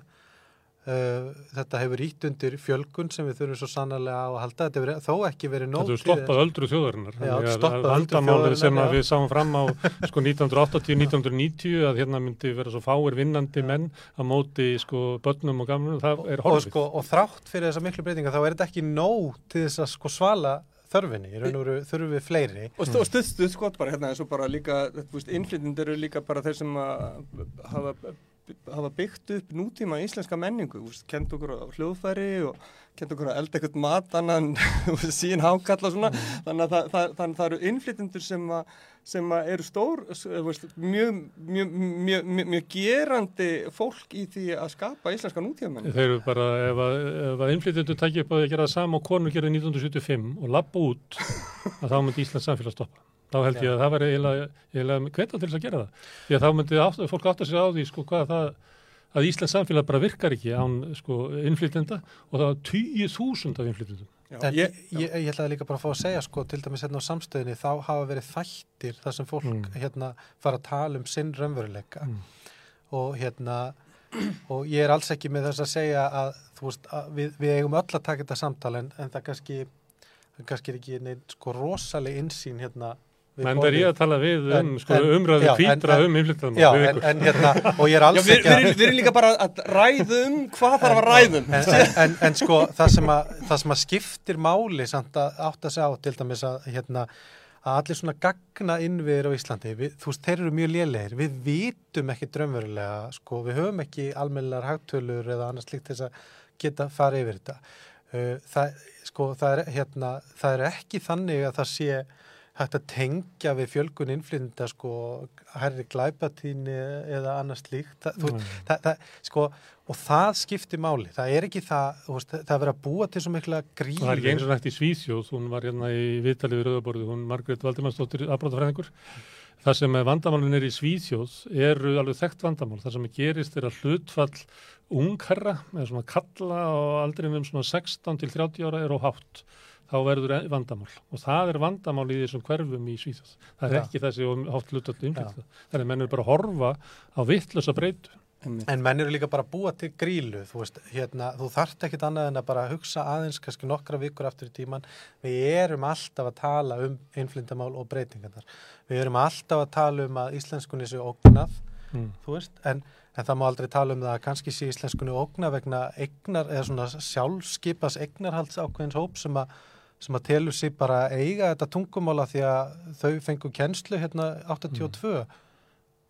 S8: Uh, þetta hefur ítt undir fjölgun sem við þurfum svo sannarlega á að halda. Þetta hefur þó ekki verið nóg
S1: Þetta
S8: til
S1: stoppað öldru þjóðarinnar.
S8: Já,
S1: Vandamálið sem að við sáum fram á sko 1980-1990 að hérna myndi vera svo fáir vinnandi menn að móti sko börnum og gamlum, það er
S8: og,
S1: horfið.
S8: sko, og þrátt fyrir þessa miklu breytinga þá er þetta ekki nóg til þess að sko svala þörfinni, í raun og veru þurfum við fleiri.
S7: Og, stu, og stuð, stuð skot bara hérna eins og bara líka, þú veist, innflytjendur eru líka bara þeir sem hafa, hafa byggt upp nútíma íslenska menningu, þú veist, kent okkur á hljóðfæri og kent okkur að elda eitthvað mat annan, sín hákall og svona, þannig að það, það, það, það eru innflytjendur sem að sem að eru stór, veist, mjög, mjög, mjög, mjög, gerandi fólk í því að skapa íslenska nútíma menningu.
S1: Þeir eru bara, ef að, að innflytjendur takja upp að gera það sama og konur gerði 1975 og lappa út, að þá myndi Íslands samfélag stoppa. Þá held ég að það væri eiginlega, eiginlega hveta til þess að gera það. Því að þá myndi átt, fólk átt að segja á því, sko, hvað það, að Íslands samfélag bara virkar ekki án, sko, innflytjenda og það var 20.000 af innflytjendum.
S7: Já,
S8: en
S7: ég,
S8: ég, ég, ég ætlaði líka bara að fá að segja sko til dæmis hérna á samstöðinni þá hafa verið þættir þar sem fólk
S1: Mm.
S8: hérna fara að tala um sinn raunveruleika
S1: Mm.
S8: og hérna og ég er alls ekki með þess að segja að þú veist að við, við eigum öll að taka þetta samtal en, en það kannski kannski er ekki neitt sko rosaleg insýn hérna
S1: Menn er ég að tala við um, sko, umræðu
S8: já, en-
S1: um innflytjendum
S8: Já,
S1: við
S8: en, en hérna og ég er
S7: já,
S8: alls
S7: við,
S8: ekki
S7: við,
S8: að
S7: við erum líka bara að ræðum hvað þarf að ræðum.
S8: en, en, en, en sko það sem, að, það sem að skiptir máli samt að átt að segja á til dæmis að hérna að allir svona gagna innviðir á Íslandi, við, þú veist, þeir eru mjög lélegir, við vitum ekki draumverulega, sko, við höfum ekki almennilegar hagtölur eða annars líkt þess að geta farið yfir þetta. Uh, það, sko, það er, hérna, það er ekki þannig að það sé hægt að tengja við fjölgun innflytenda, sko, herri glæpatíni eða annars líkt.
S1: Mm.
S8: það, það, sko, og það skiptir máli, það er ekki það, veist, það er verið að búa til svo mikla gríð.
S1: Og það er ekki eins og nægt í Svíþjóð, hún var hérna í viðtalið við Rauðaborði, hún Margrét Valdimarsdóttir afbrótafræðingur. Það sem vandamálun er í Svíþjóð eru alveg þekkt vandamál. Það sem gerist er að hlutfall ungherra, eða svona kalla á aldrinum svona 16 til 30 ára er á hátt. Þá verður e- vandamál. Og það er vandamál í þessum hverfum í Svíþjóð. Það er
S8: Já.
S1: ekki þessi of hátt hlutfall innflytða. Þannig að menn er bara að horfa á vittlösa breytu.
S8: En menn eru líka bara að búa til grílu, þú veist, hérna, þú þarft ekkit annað en að bara hugsa aðeins kannski nokkra vikur aftur í tíman. Við erum alltaf að tala um innflindamál og breytingarnar. Við erum alltaf að tala um að íslenskunni sé ógnað,
S1: Mm.
S8: þú veist, en, en það má aldrei tala um það að kannski sé íslenskunni ógnað vegna eignar, eða svona sjálfskipas eignarhalds ákveðins hóp sem að sem að telur sér bara eiga þetta tungumála því að þau fengu kennslu hérna 82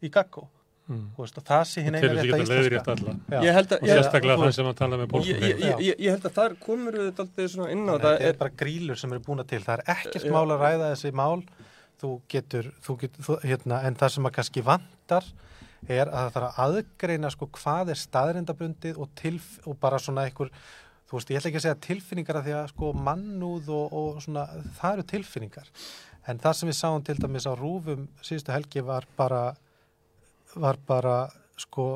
S8: í Gaggo.
S1: Mm.
S8: Þú veist, og það sé hinn rétta
S1: geta leiðrétt
S8: íslenska.
S7: að,
S1: Og sérstaklega þann sem að tala með
S7: ég,
S1: pólskum
S7: ég, ég, ég, ég held að þar komur við daldið svona inn á
S8: að
S7: það
S8: þetta
S7: er,
S8: er bara grílur sem eru búna til. Það er ekkert mál að ræða þessi mál. Þú getur, þú getur, þú, hérna, en það sem að kannski vantar er að það þarf að aðgreina sko hvað er staðrindabundið og, og bara svona einhver, þú veist, ég ætla ekki að segja tilfinningar að því að sko mannúð og, og svona, það eru tilfinningar. En það sem við sáum til dæmis á rúfum síðustu helgi var bara, var bara, sko,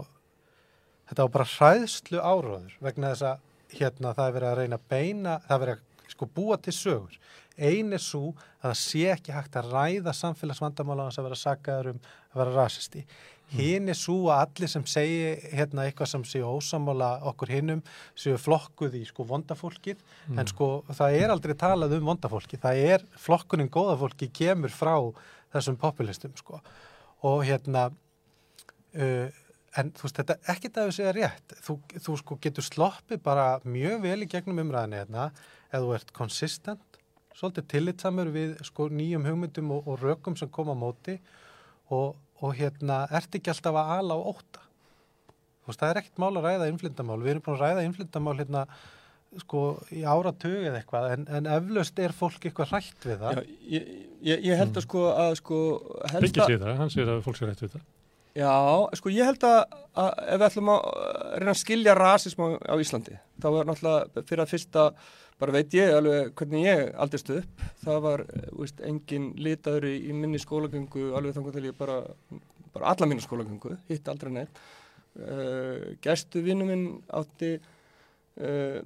S8: þetta var bara hræðslu áróður vegna þess að hérna það er verið að reyna að beina, það er verið að sko búa til sögur. Ein er svo að það sé ekki hægt að ræða samfélagsvandamála hans að vera sakaður um að vera rasisti. Hinn er svo að allir sem segi hérna eitthvað sem séu ósamála okkur hinnum séu flokkuð í sko vondafólkið. En sko það er aldrei talað um vondafólkið. Það er flokkunin góðafólki kemur frá þessum populistum sko. Og hérna uh, en þú veist þetta ekkert að þau segja rétt. Þú, þú sko getur sloppið bara mjög vel í gegnum umræðinni hérna ef þú ert konsistent svolítið tillitsamur við sko nýjum hugmyndum og, og rökum sem koma á móti. Og, og hérna ert ekki alltaf að ala á óta þú veist það er ekkert mál að ræða innflyndamál við erum búin að ræða innflyndamál hérna sko í áratug eða eitthvað en, en eflaust er fólk eitthvað hrætt við það.
S7: Já, ég, ég, ég held að sko að sko
S1: Byggir sér það, hann sér að fólk sér rétt við það.
S7: já, sko ég held að, að ef við ætlum að reyna að skilja rasism á, á Íslandi, þá er náttúrulega fyrir að fyrsta, bara veit ég alveg hvernig ég aldist upp, það var eh, veist, engin litaður í, í minni skólagöngu, alveg þannig til ég bara bara alla mínu skólagöngu, hitt aldrei neitt. Uh, gæstu vinnu minn átti uh,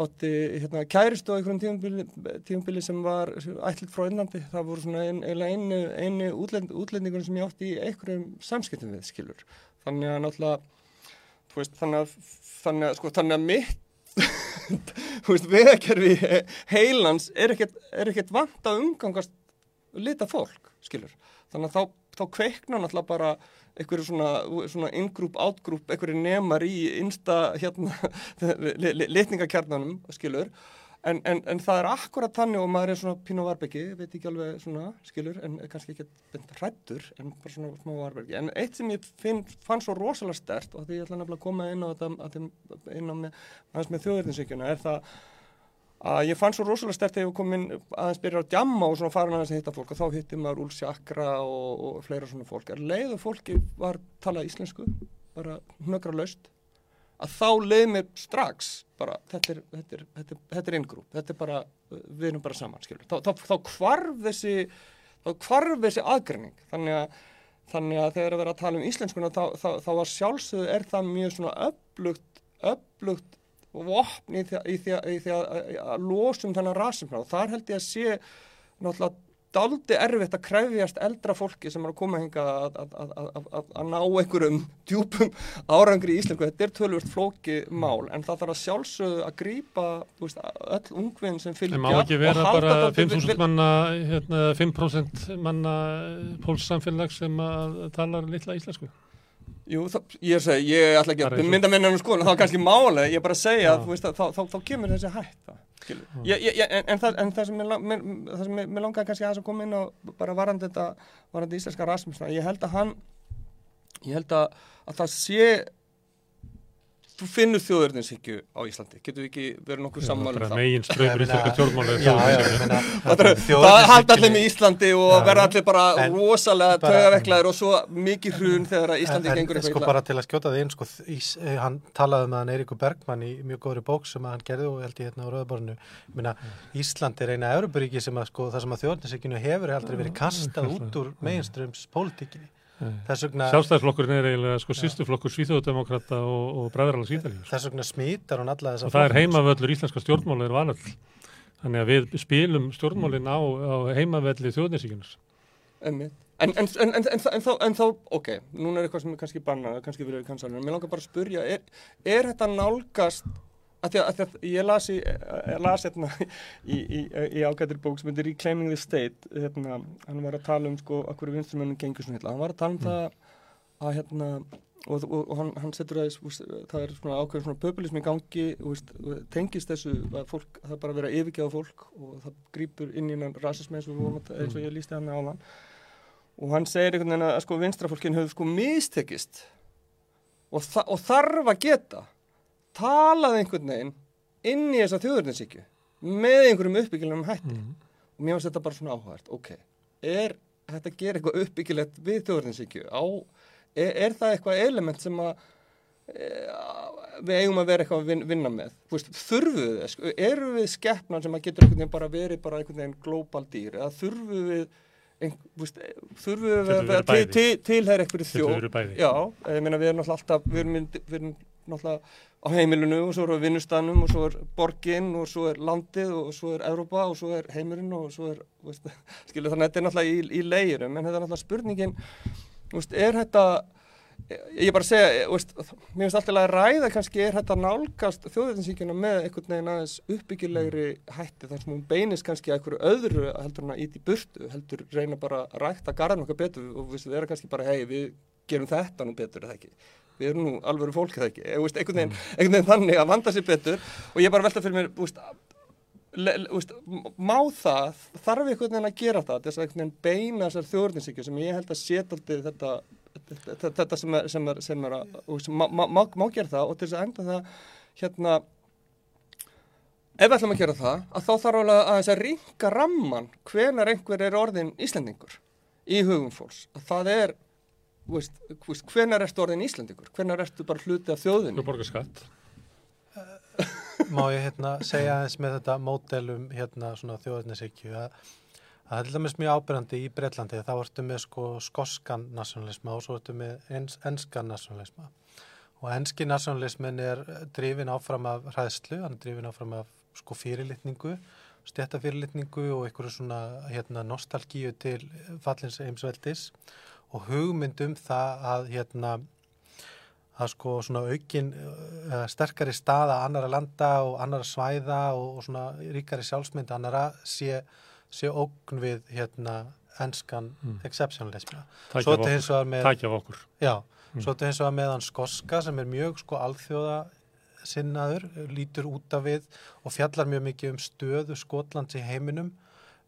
S7: átti hérna, kæristu á einhverjum tímabili sem var ætlit frá Innlandi, það voru svona ein, einu, einu útlend, útlendingur sem ég átti í einhverjum samskiptum við skilur. Þannig að náttúrulega veist, þannig að, þannig að, sko, þannig að mitt vegakerfi heilans er ekkert, er vant að umgangast lita fólk, skilur. Þannig að þá, þá kveikna náttúrulega bara einhverju svona, svona in-group, out-group, einhverju nemar í innsta hérna, litningakjarnanum, skilur en, en, en það er akkurat þannig og maður er svona pínu á varbeki, veit ekki alveg svona, skilur, en kannski ekki hrættur, en bara svona smá varbeki en eitt sem ég finn, fann svo rosalega stert og því ég ætla nefnilega að koma inn á þetta inn á með, aðeins með þjóðverðinsvíkjuna er það að ég fann svo rosalega stert þegar ég kom inn aðeins byrja að djamma og svona farin aðeins að hitta fólk og þá hitti maður Úl Sjakra og, og fleira svona fólk. Er leið og fólki var talað íslensku bara hnökra laust að þá leið mér strax bara þetta er, þetta er, þetta er, þetta er ingrúp þetta er bara, við erum bara saman skilur. þá, þá, þá hvarf þessi þá hvarf þessi aðgreining þannig að, þannig að þegar að vera að tala um íslenskuna þá, þá, var sjálfsögðu er það mjög svona öflugt öflugt vopn í því, að, að losum þennan rasism og þar held ég að sé náttúrulega daldi erfitt að krefjast eldra fólki sem er að koma hinga að, að, að, að ná einhverjum djúpum árangri í Íslandu. Þetta er tölvöld flóki mál en það þarf að sjálfsögðu að veist, öll ungvinn sem fylgja
S1: En má ekki vera bara 5.000 manna, hérna, 5% manna pólssamfélag sem að talar litla íslensku?
S7: Jú, það, ég segi, ég ætla ekki að mynda minna um skoðun, það er kannski máli, ég bara segja að veist, þá, þá, þá kemur þessi hætta. Ég, ég, en, en, það, en það sem ég, langaði kannski að koma inn á bara varandi þetta, varandi íslenska rasmusna, ég held að hann, ég held að, að það sé, þú finnur þjóðurninshyggju á Íslandi, getur við ekki verið nokkuð sammálum
S1: það? Megin
S8: Já, já, ég meina,
S7: það halda allir með Íslandi og verða allir bara rosalega tögaveklaður og svo mikið hrun þegar að Íslandi gengur
S8: eitthvað. Sko bara til að skjóta þið inn, sko, ís, hann talaði með hann Eiríku Bergmann í mjög góðri bók sem hann gerði og held ég hérna á Röðaborinu. Ég meina, Ísland er eina Európaríki sem að sko, það sem að þjóðurninshygginu hefur aldrei verið kastað út úr meginströms pólitíkinni. Vegna,
S1: Sjálfstæðisflokkurinn er eiginlega sko sýstuflokkur Svíþjóðdemokrata og, og Bræðaralans Ítalíu.
S8: Þess vegna smítar hún alla þess
S1: að það er heimavöllur íslenska stjórnmála er valall. Þannig að við spilum stjórnmálinn á, á heimavelli þjóðninsíkunar.
S7: Einmitt. En, en, en, en, en, þa- en, þá, en þá, ok, núna er eitthvað sem er kannski bannað, kannski vilja við kansalinu, mér langar bara að spurja, er, er þetta nálgast, að að, að, að ég las, í, ég las hérna í, í, í ágættir bók sem heitir Reclaiming the State, hérna, hann var að tala um sko, að hverju vinstrumennum gengur svona illa, hann var að tala um það að hérna, og, og, og hann, hann setur úst, það er svona ákveður svona populism í gangi, úst, tengist þessu að fólk, það er bara að vera yfirgeða fólk og það grýpur inn í hann rasismi eins og, að- eins og ég lísti hann áðan. Og hann segir einhvern veginn að sko vinstrafólkin hefur sko mistekist og, þa og þarf að geta talað einhvern veginn inn í þessa þjóðurninsíkju með einhverjum uppbyggilegum hætti.
S1: Mm.
S7: og mér finnst þetta bara svona áhugavert. Ok, er þetta að gera eitthvað uppbyggilegt við þjóðurninsíkju á, er, er það eitthvað element sem að e, við eigum að vera eitthvað að vin, vinna með? Veist, þurfum við þess, eru við skeppnan sem að getur einhvern veginn bara verið bara einhvern veginn global dýr? Eða þurfum við þurfum við að vera til, til, tilhæra einhverju þjóð. Já, ég meina við erum alltaf, við erum, við erum náttúrulega á heimilinu og svo erum við vinnustanum og svo er borgin og svo er landið og svo er Evrópa og svo er heimurinn og svo er, veist, skilu þannig að þetta er náttúrulega í, í leiðurum en þetta er náttúrulega spurningin, veist, er þetta, ég bara segja, veist, mér finnst alltaf að ræða kannski er þetta nálgast þjóðveitinsíkjuna með einhvern veginn aðeins uppbyggilegri hætti þar sem hún beinist kannski að einhverju öðru heldur hún að íti burtu, heldur reyna bara að rækta garðan okkar betur og við erum kannski bara, hei, við gerum þetta nú betur, eða ekki? Við erum nú alveg fólk eða ekki? Veist, einhvern, veginn, einhvern veginn þannig að vanda sér betur og ég bara velta fyrir mér veist, le, veist, má það þarf einhvern veginn að gera það þess að einhvern veginn beina þessar þjóðurninsíkju sem ég held að setja aldrei þetta þetta, þetta sem er, sem er, sem er að, og sem má, má, má, gera það og til þess að enda það hérna ef við ætlum að gera það að þá þarf alveg að þess að ringa ramman hvenar einhver er orðin Íslendingur í hugum fólks. Að það er þú veist, veist, hvenar ertu orðin Íslendingur? Hvenar ertu bara hluti af þjóðinni?
S1: Þú borgar skatt.
S8: Má ég hérna segja eins með þetta módelum hérna svona þjóðarnisíkju að að það er til dæmis mjög ábyrjandi í Breitlandi þá ertu með sko skoskan nationalisma og svo ertu með ens, enskan nationalisma og enski nationalismin er drifin áfram af hræðslu, hann er drifin áfram af sko fyrirlitningu stjættafyrirlitningu og einhverju svona hérna nostalgíu til fallins heimsveldis. Og hugmynd um það að hérna að sko svona aukin uh, sterkari staða annara landa og annara svæða og, og svona ríkari sjálfsmynd annara sé, sé ógn við hérna enskan
S1: Mm.
S8: exceptionalism
S1: Takk
S8: svo þetta hins vegar með já,
S1: Mm.
S8: svo þetta hins vegar meðan skoska sem er mjög sko alþjóða sinnaður, lítur út af við og fjallar mjög mikið um stöðu Skotlands í heiminum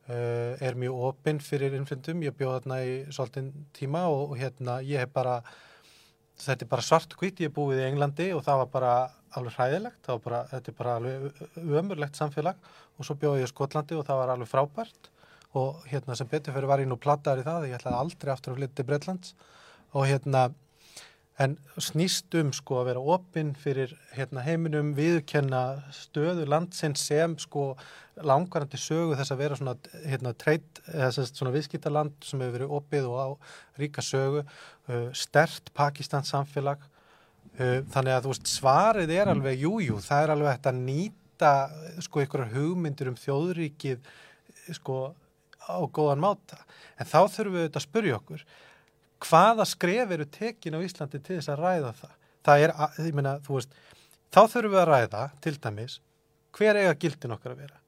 S8: uh, er mjög opinn fyrir innflyndum ég bjóð þarna í svolítinn tíma og, og hérna ég hef bara þetta er bara svart hvít, ég hef búið í Englandi og það var bara alveg hræðilegt það var bara, þetta er bara alveg ömurlegt samfélag. Og svo bjóð ég í Skotlandi og það var alveg frábært. Og hérna sem betur fyrir var ég nú plattaður í það ég ætlaði aldrei aftur að flytta til Breitlands og hérna en snýst um sko að vera opinn fyrir hérna heiminum viðurkenna stöðu landsins sem sko langarandi sögu þess að vera svona hérna svona viðskiptaland sem hefur verið opið og á ríka sögu. Uh, stert Pakistans samfélag. Uh, þannig að veist svarið er alveg jújú, jú, það er alveg hægt að nýta sko einhverjar hugmyndir um þjóðríkið sko á góðan máta. En þá þurfum við auðvitað að spyrja okkur hvaða skref eru tekin á Íslandi til þess að ræða það? Það er, ég meina, þú veist þá þurfum við að ræða, til dæmis hver eiga gildin okkar að vera?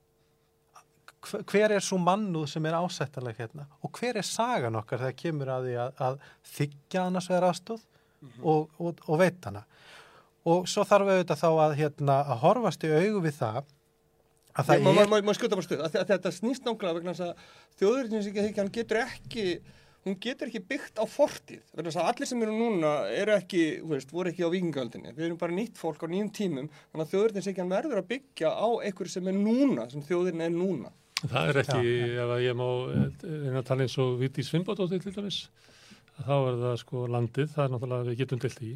S8: Hver- er svo mannúð sem er ásættaleg hérna? Og hver er sagan okkar þegar kemur að því að, að þykja annars vegar aðstóð og, og, og veit hana? Og svo þarf við auðvitað þá að, hérna, að horfast í augu við það að það
S7: má-
S8: er
S7: má- skjóta bara stuð, að að þetta snýst náttúrulega vegna þess að þjóðurinsíkjan getur ekki hún getur ekki byggt á fortíð vegna þess að allir sem eru núna eru ekki, þú veist, voru ekki á vikingöldinni við erum bara nýtt fólk á nýjum tímum þannig að þjóðurinsíkjan verður að byggja á einhverju sem er núna, sem þjóðurinn er núna.
S1: Það er ekki, ef að ég má reyna að tala eins og Viti Svimbadóttir til dæmis, að þá er það sko landið, það er náttúrulega við getum delt í,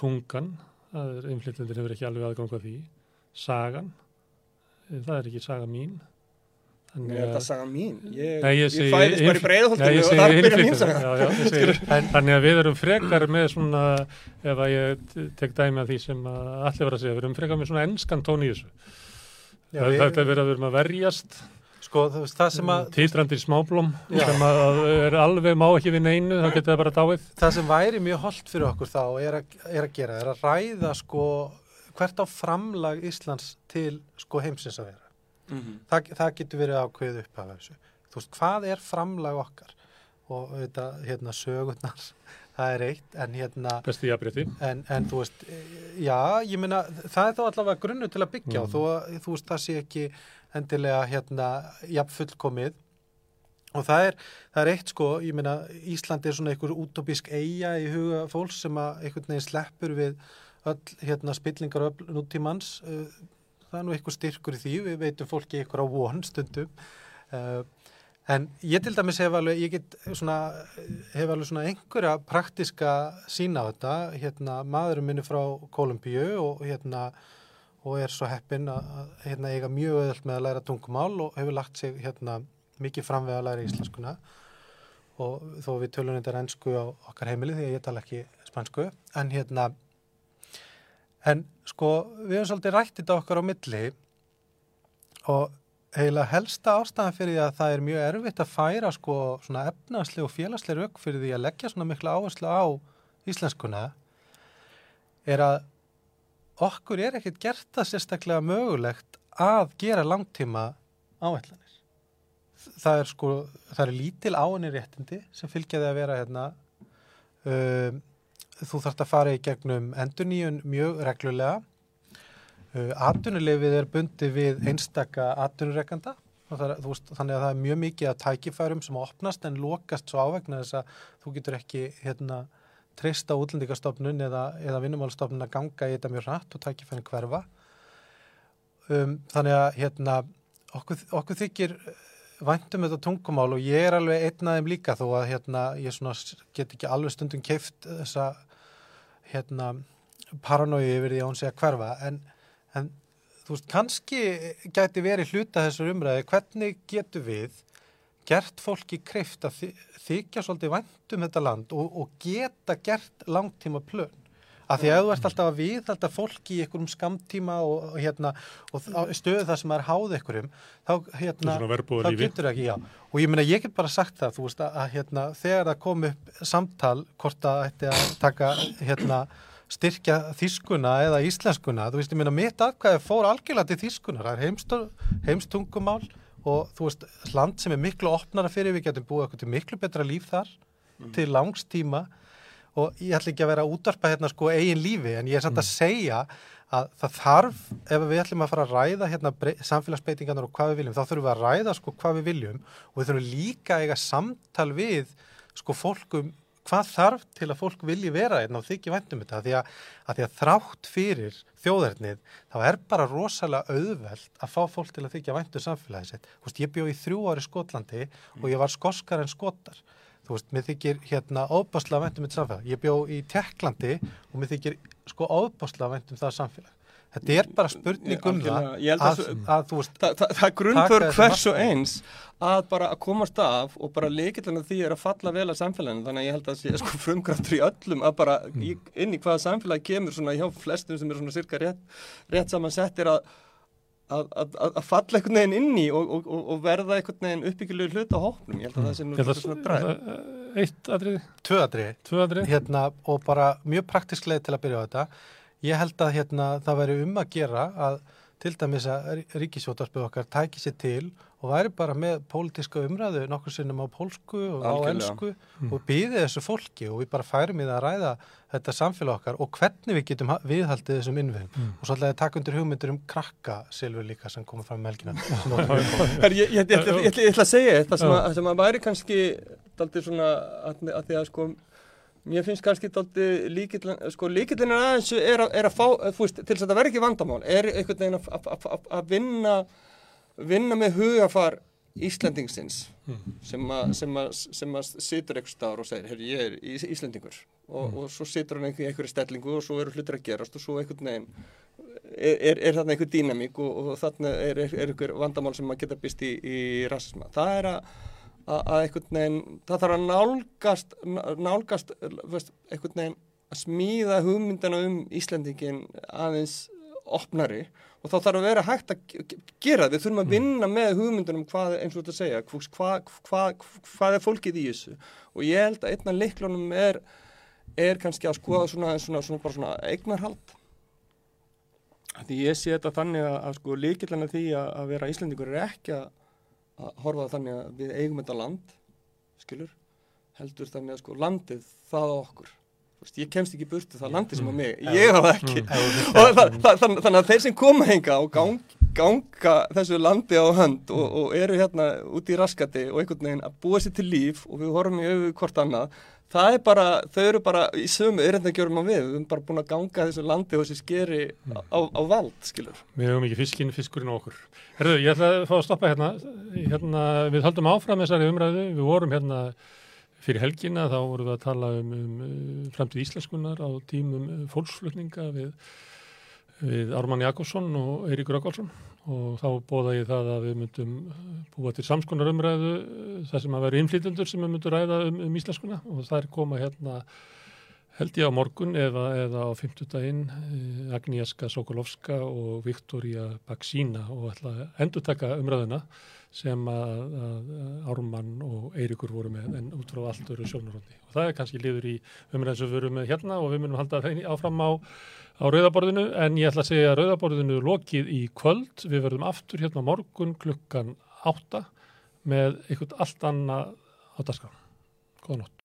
S1: tungan, það er einflytjendur hefur ekki alveg aðgang að því, sagan, það er ekki saga mín.
S7: Mér er þetta saga mín ég,
S1: Nei, ég segi
S7: fæðist bara í breiðholtinu
S1: ég
S7: og
S1: segi
S7: þar byrja mín saga
S1: já, já, ég segi- Þannig að við erum frekar með svona, ef að ég tek dæmi að því sem að allir var að segja, við erum frekar með svona enskan tón í þessu.
S8: Já,
S1: það, er verið að við erum að verjast
S8: sko, það sem að
S1: Títrandi smáblóm
S8: Já.
S1: sem að er alveg má ekki við neinu, þá getur það bara dáið.
S8: það sem væri mjög holdt fyrir okkur þá er að, er að gera, er að ræða sko hvert á framlag Íslands til sko heimsins að vera.
S7: Mhm.
S8: Það, það getur verið ákveðið upp af þessu. Þú veist, hvað er framlag okkar? Og þetta, hérna, sögurnar, það er eitt, en hérna, en, en þú veist, já, ég meina, það er þá allavega grunnu til að byggja
S1: Mm.
S8: þó að, þú veist, það sé ekki endilega, hérna, jafn fullkomið. Og það er, það er eitt sko, ég meina, Ísland er svona einhver útópísk eiga í huga fólks sem að einhvern veginn sleppur við öll, hérna, spillingar öll nútímans. Uh, Það er nú eitthvað styrkur í því, við veitum fólki eitthvað á von stundum. Uh, en ég til dæmis hef alveg, ég get svona, hef alveg svona einhverja praktiska sína á þetta. Hérna, maðurinn minni frá Kolumbíu og hérna, og er svo heppinn að hérna, eiga mjög öðvöld með að læra tungumál og hefur lagt sig hérna, mikið fram við að læra íslenskuna og þó við tölum þetta ennsku á okkar heimili því að ég tala ekki spansku en hérna en sko við höfum svolítið rætt þetta okkar á milli og heila helsta ástæðan fyrir því að það er mjög erfitt að færa sko svona efnaðsleg og félagsleg rauk fyrir því að leggja svona mikla áherslu á íslenskuna er að okkur er ekkert gert það sérstaklega mögulegt að gera langtíma áætlanir. Það er sko, það er lítil áinni réttindi sem fylgjaði að vera hérna. Um, þú þarft að fara í gegnum endurníun mjög reglulega. Uh, atvinnulefið er bundið við einstaka atvinnurekanda. Þannig að það er mjög mikið að tækifærum sem opnast en lokast svo ávegna þess að þú getur ekki hérna treysta útlendingastofnun eða, eða vinnumálstofnun að ganga í þetta mjög hratt og tækifærin hverfa. Um, þannig að hérna, okkur, okkur þykir væntum þetta tungumál og ég er alveg einn af þeim líka þó að hérna, ég get ekki alveg stundum keift þessa hérna, paranói yfir því að hún sé að hverfa en, en þú veist, kannski gæti verið hluta þessar umræði hvernig getur við gert fólki kreift að þy- þykja svolítið væntum þetta land og, og geta gert langtíma plön. Af því að þú ert alltaf að viðhalda fólki í einhverjum skamtíma og, og, hérna, og stöðu það sem er háð einhverjum, þá, hérna, þá getur ekki, já. Og ég meina, ég get bara sagt það, þú veist, að, að hérna, þegar það kom upp samtal, hvort það ætti að taka, hérna, styrkja þýskuna eða íslenskuna, þú veist, ég meina, mitt aðkvæði fór algjörlega til þýskunar, það er heimstu, heimstungumál og þú veist, land sem er miklu opnara fyrir, við getum búið okkur til miklu betra líf þar, til langs tíma og ég ætla ekki að vera að útvarpa hérna sko eigin lífi en ég er samt að segja að það þarf, ef við ætlum að fara að ræða hérna samfélagsbeitingarnar og hvað við viljum, þá þurfum við að ræða sko hvað við viljum og við þurfum líka að eiga samtal við sko fólkum hvað þarf til að fólk vilji vera hérna og þykja væntum þetta því að, að því að þrátt fyrir þjóðarnið þá er bara rosalega auðvelt að fá fólk til að þykja væntum samfélagið sitt. Þú veist, ég bjó í þrjú ári Skotlandi og ég var skoskar en skotar þú veist, mér þykir hérna óbáslega væntum mitt samfélag. Ég bjó í Teklandi og mér þykir sko óbáslega væntum það samfélag. Þetta er bara spurning um það
S7: að
S8: að, þú veist,
S7: Þa, það, það er grunnför hvers og eins að bara að komast af og bara leikillina því er að falla vel að samfélaginu þannig að ég held að það sé sko frumkraftur í öllum að bara í, inn í hvaða samfélagi kemur svona hjá flestum sem eru svona cirka rétt, rétt saman settir að að, að, að falla einhvern veginn inn í og, og, og, og verða einhvern veginn uppbyggjulegur hlut á hópnum ég held að það sé nú svolítið svona dræð
S1: það- Eitt atriði,
S8: tvöadri
S1: tvö atriði.
S8: hérna, og bara mjög praktisk leið til að byrja á þetta. Ég held að hérna, það væri um að gera að til dæmis að ríkisjóttarpið okkar tæki sér til og væri bara með pólitíska umræðu nokkur sinnum á pólsku og á
S7: Algjörlega.
S8: ennsku og býði þessu fólki og við bara færum í það að ræða þetta samfélag okkar og hvernig við getum ha- viðhaldið þessum innviðum og svo ætlaði að taka undir hugmyndir um krakka silfur líka sem komið fram með helgina sem áttu við komið.
S7: Her, ég, ég, ég, ég, ég, ég ætla að segja þetta sem, að- sem að væri kannski daldið svona að því að sko mér finnst kannski daldið líkillin sko líkillin er aðeins er, að- er að fá þú veist, til þess að þetta verði ekki vandamál er einhvern veginn að, að, að, að- að vinna vinna með hugafar Íslendingsins sem að sem að, sem að situr einhver staðar og segir, herri ég er Ís Íslendingur. Og, og svo situr hann einhver, einhverju stellingu og svo eru hlutir að gerast og svo einhvern veginn er, er, er þarna einhver dýnamík og, og þarna er, er, er einhver vandamál sem maður geta býst í, í rasisma. Það er að, að, einhvern veginn, það þarf að nálgast, nálgast veist, einhvern veginn að smíða hugmyndana um Íslendingin aðeins opnari og þá þarf að vera hægt að ge- ge- gera, við þurfum að
S1: Mm.
S7: vinna með hugmyndunum hvað, eins og þetta segja, hvað hva, hva, hvað er fólkið í þessu. Og ég held að einna leiklunum er, er kannski að skoða svona, svona, svona, svona eignarhald. Því ég sé þetta þannig að, að sko líkillana því að, að vera Íslandingur er ekki að, að horfa þannig að við eigum þetta land skilur, heldur þannig að sko landið það á okkur. Veist, ég kemst ekki burtu það landið sem á mig, ég hafa það ekki.
S1: Mm.
S7: og það, það, þann, þannig að þeir sem koma henga og gang, ganga þessu landi á hönd og, og eru hérna út í raskati og einhvern veginn að búa sér til líf og við horfum í auðu hvort annað það er bara, þau eru bara í sömu erindagjörum á við, við erum bara búin að ganga þessu landi og þessu skeri á, á vald skilur.
S1: Við höfum ekki fiskinn, fiskurinn og okkur. Herðu, ég ætla að fá að stoppa hérna. hérna við höldum áfram þessari umræðu. Við vorum hérna fyrir helgina, þá vorum við að tala um, um uh, framtíð íslenskunar á tímum uh, fólksflutninga við, við Ármann Jakobsson og Eiríkur Akvalsson og þá bóða ég það að við myndum uh, búa til samskonar umræðu uh, þar sem að vera innflytjendur sem við myndum ræða um, um íslenskuna. Og það er koma hérna held ég á morgun eða, eða á fymtudaginn eh, Agnieszka Sokolovska og Viktoria Baksína og ætla að endur taka umræðuna sem að, að Ármann og Eiríkur voru með en út frá allt öru sjónaróndi og það er kannski liður í umræðin sem við verum með hérna og við munum halda þeim áfram á, á rauðaborðinu en ég ætla að segja að rauðaborðinu er lokið í kvöld við verðum aftur hérna morgun klukkan átta með eitthvað allt annað á dagskrá. Góða nótt.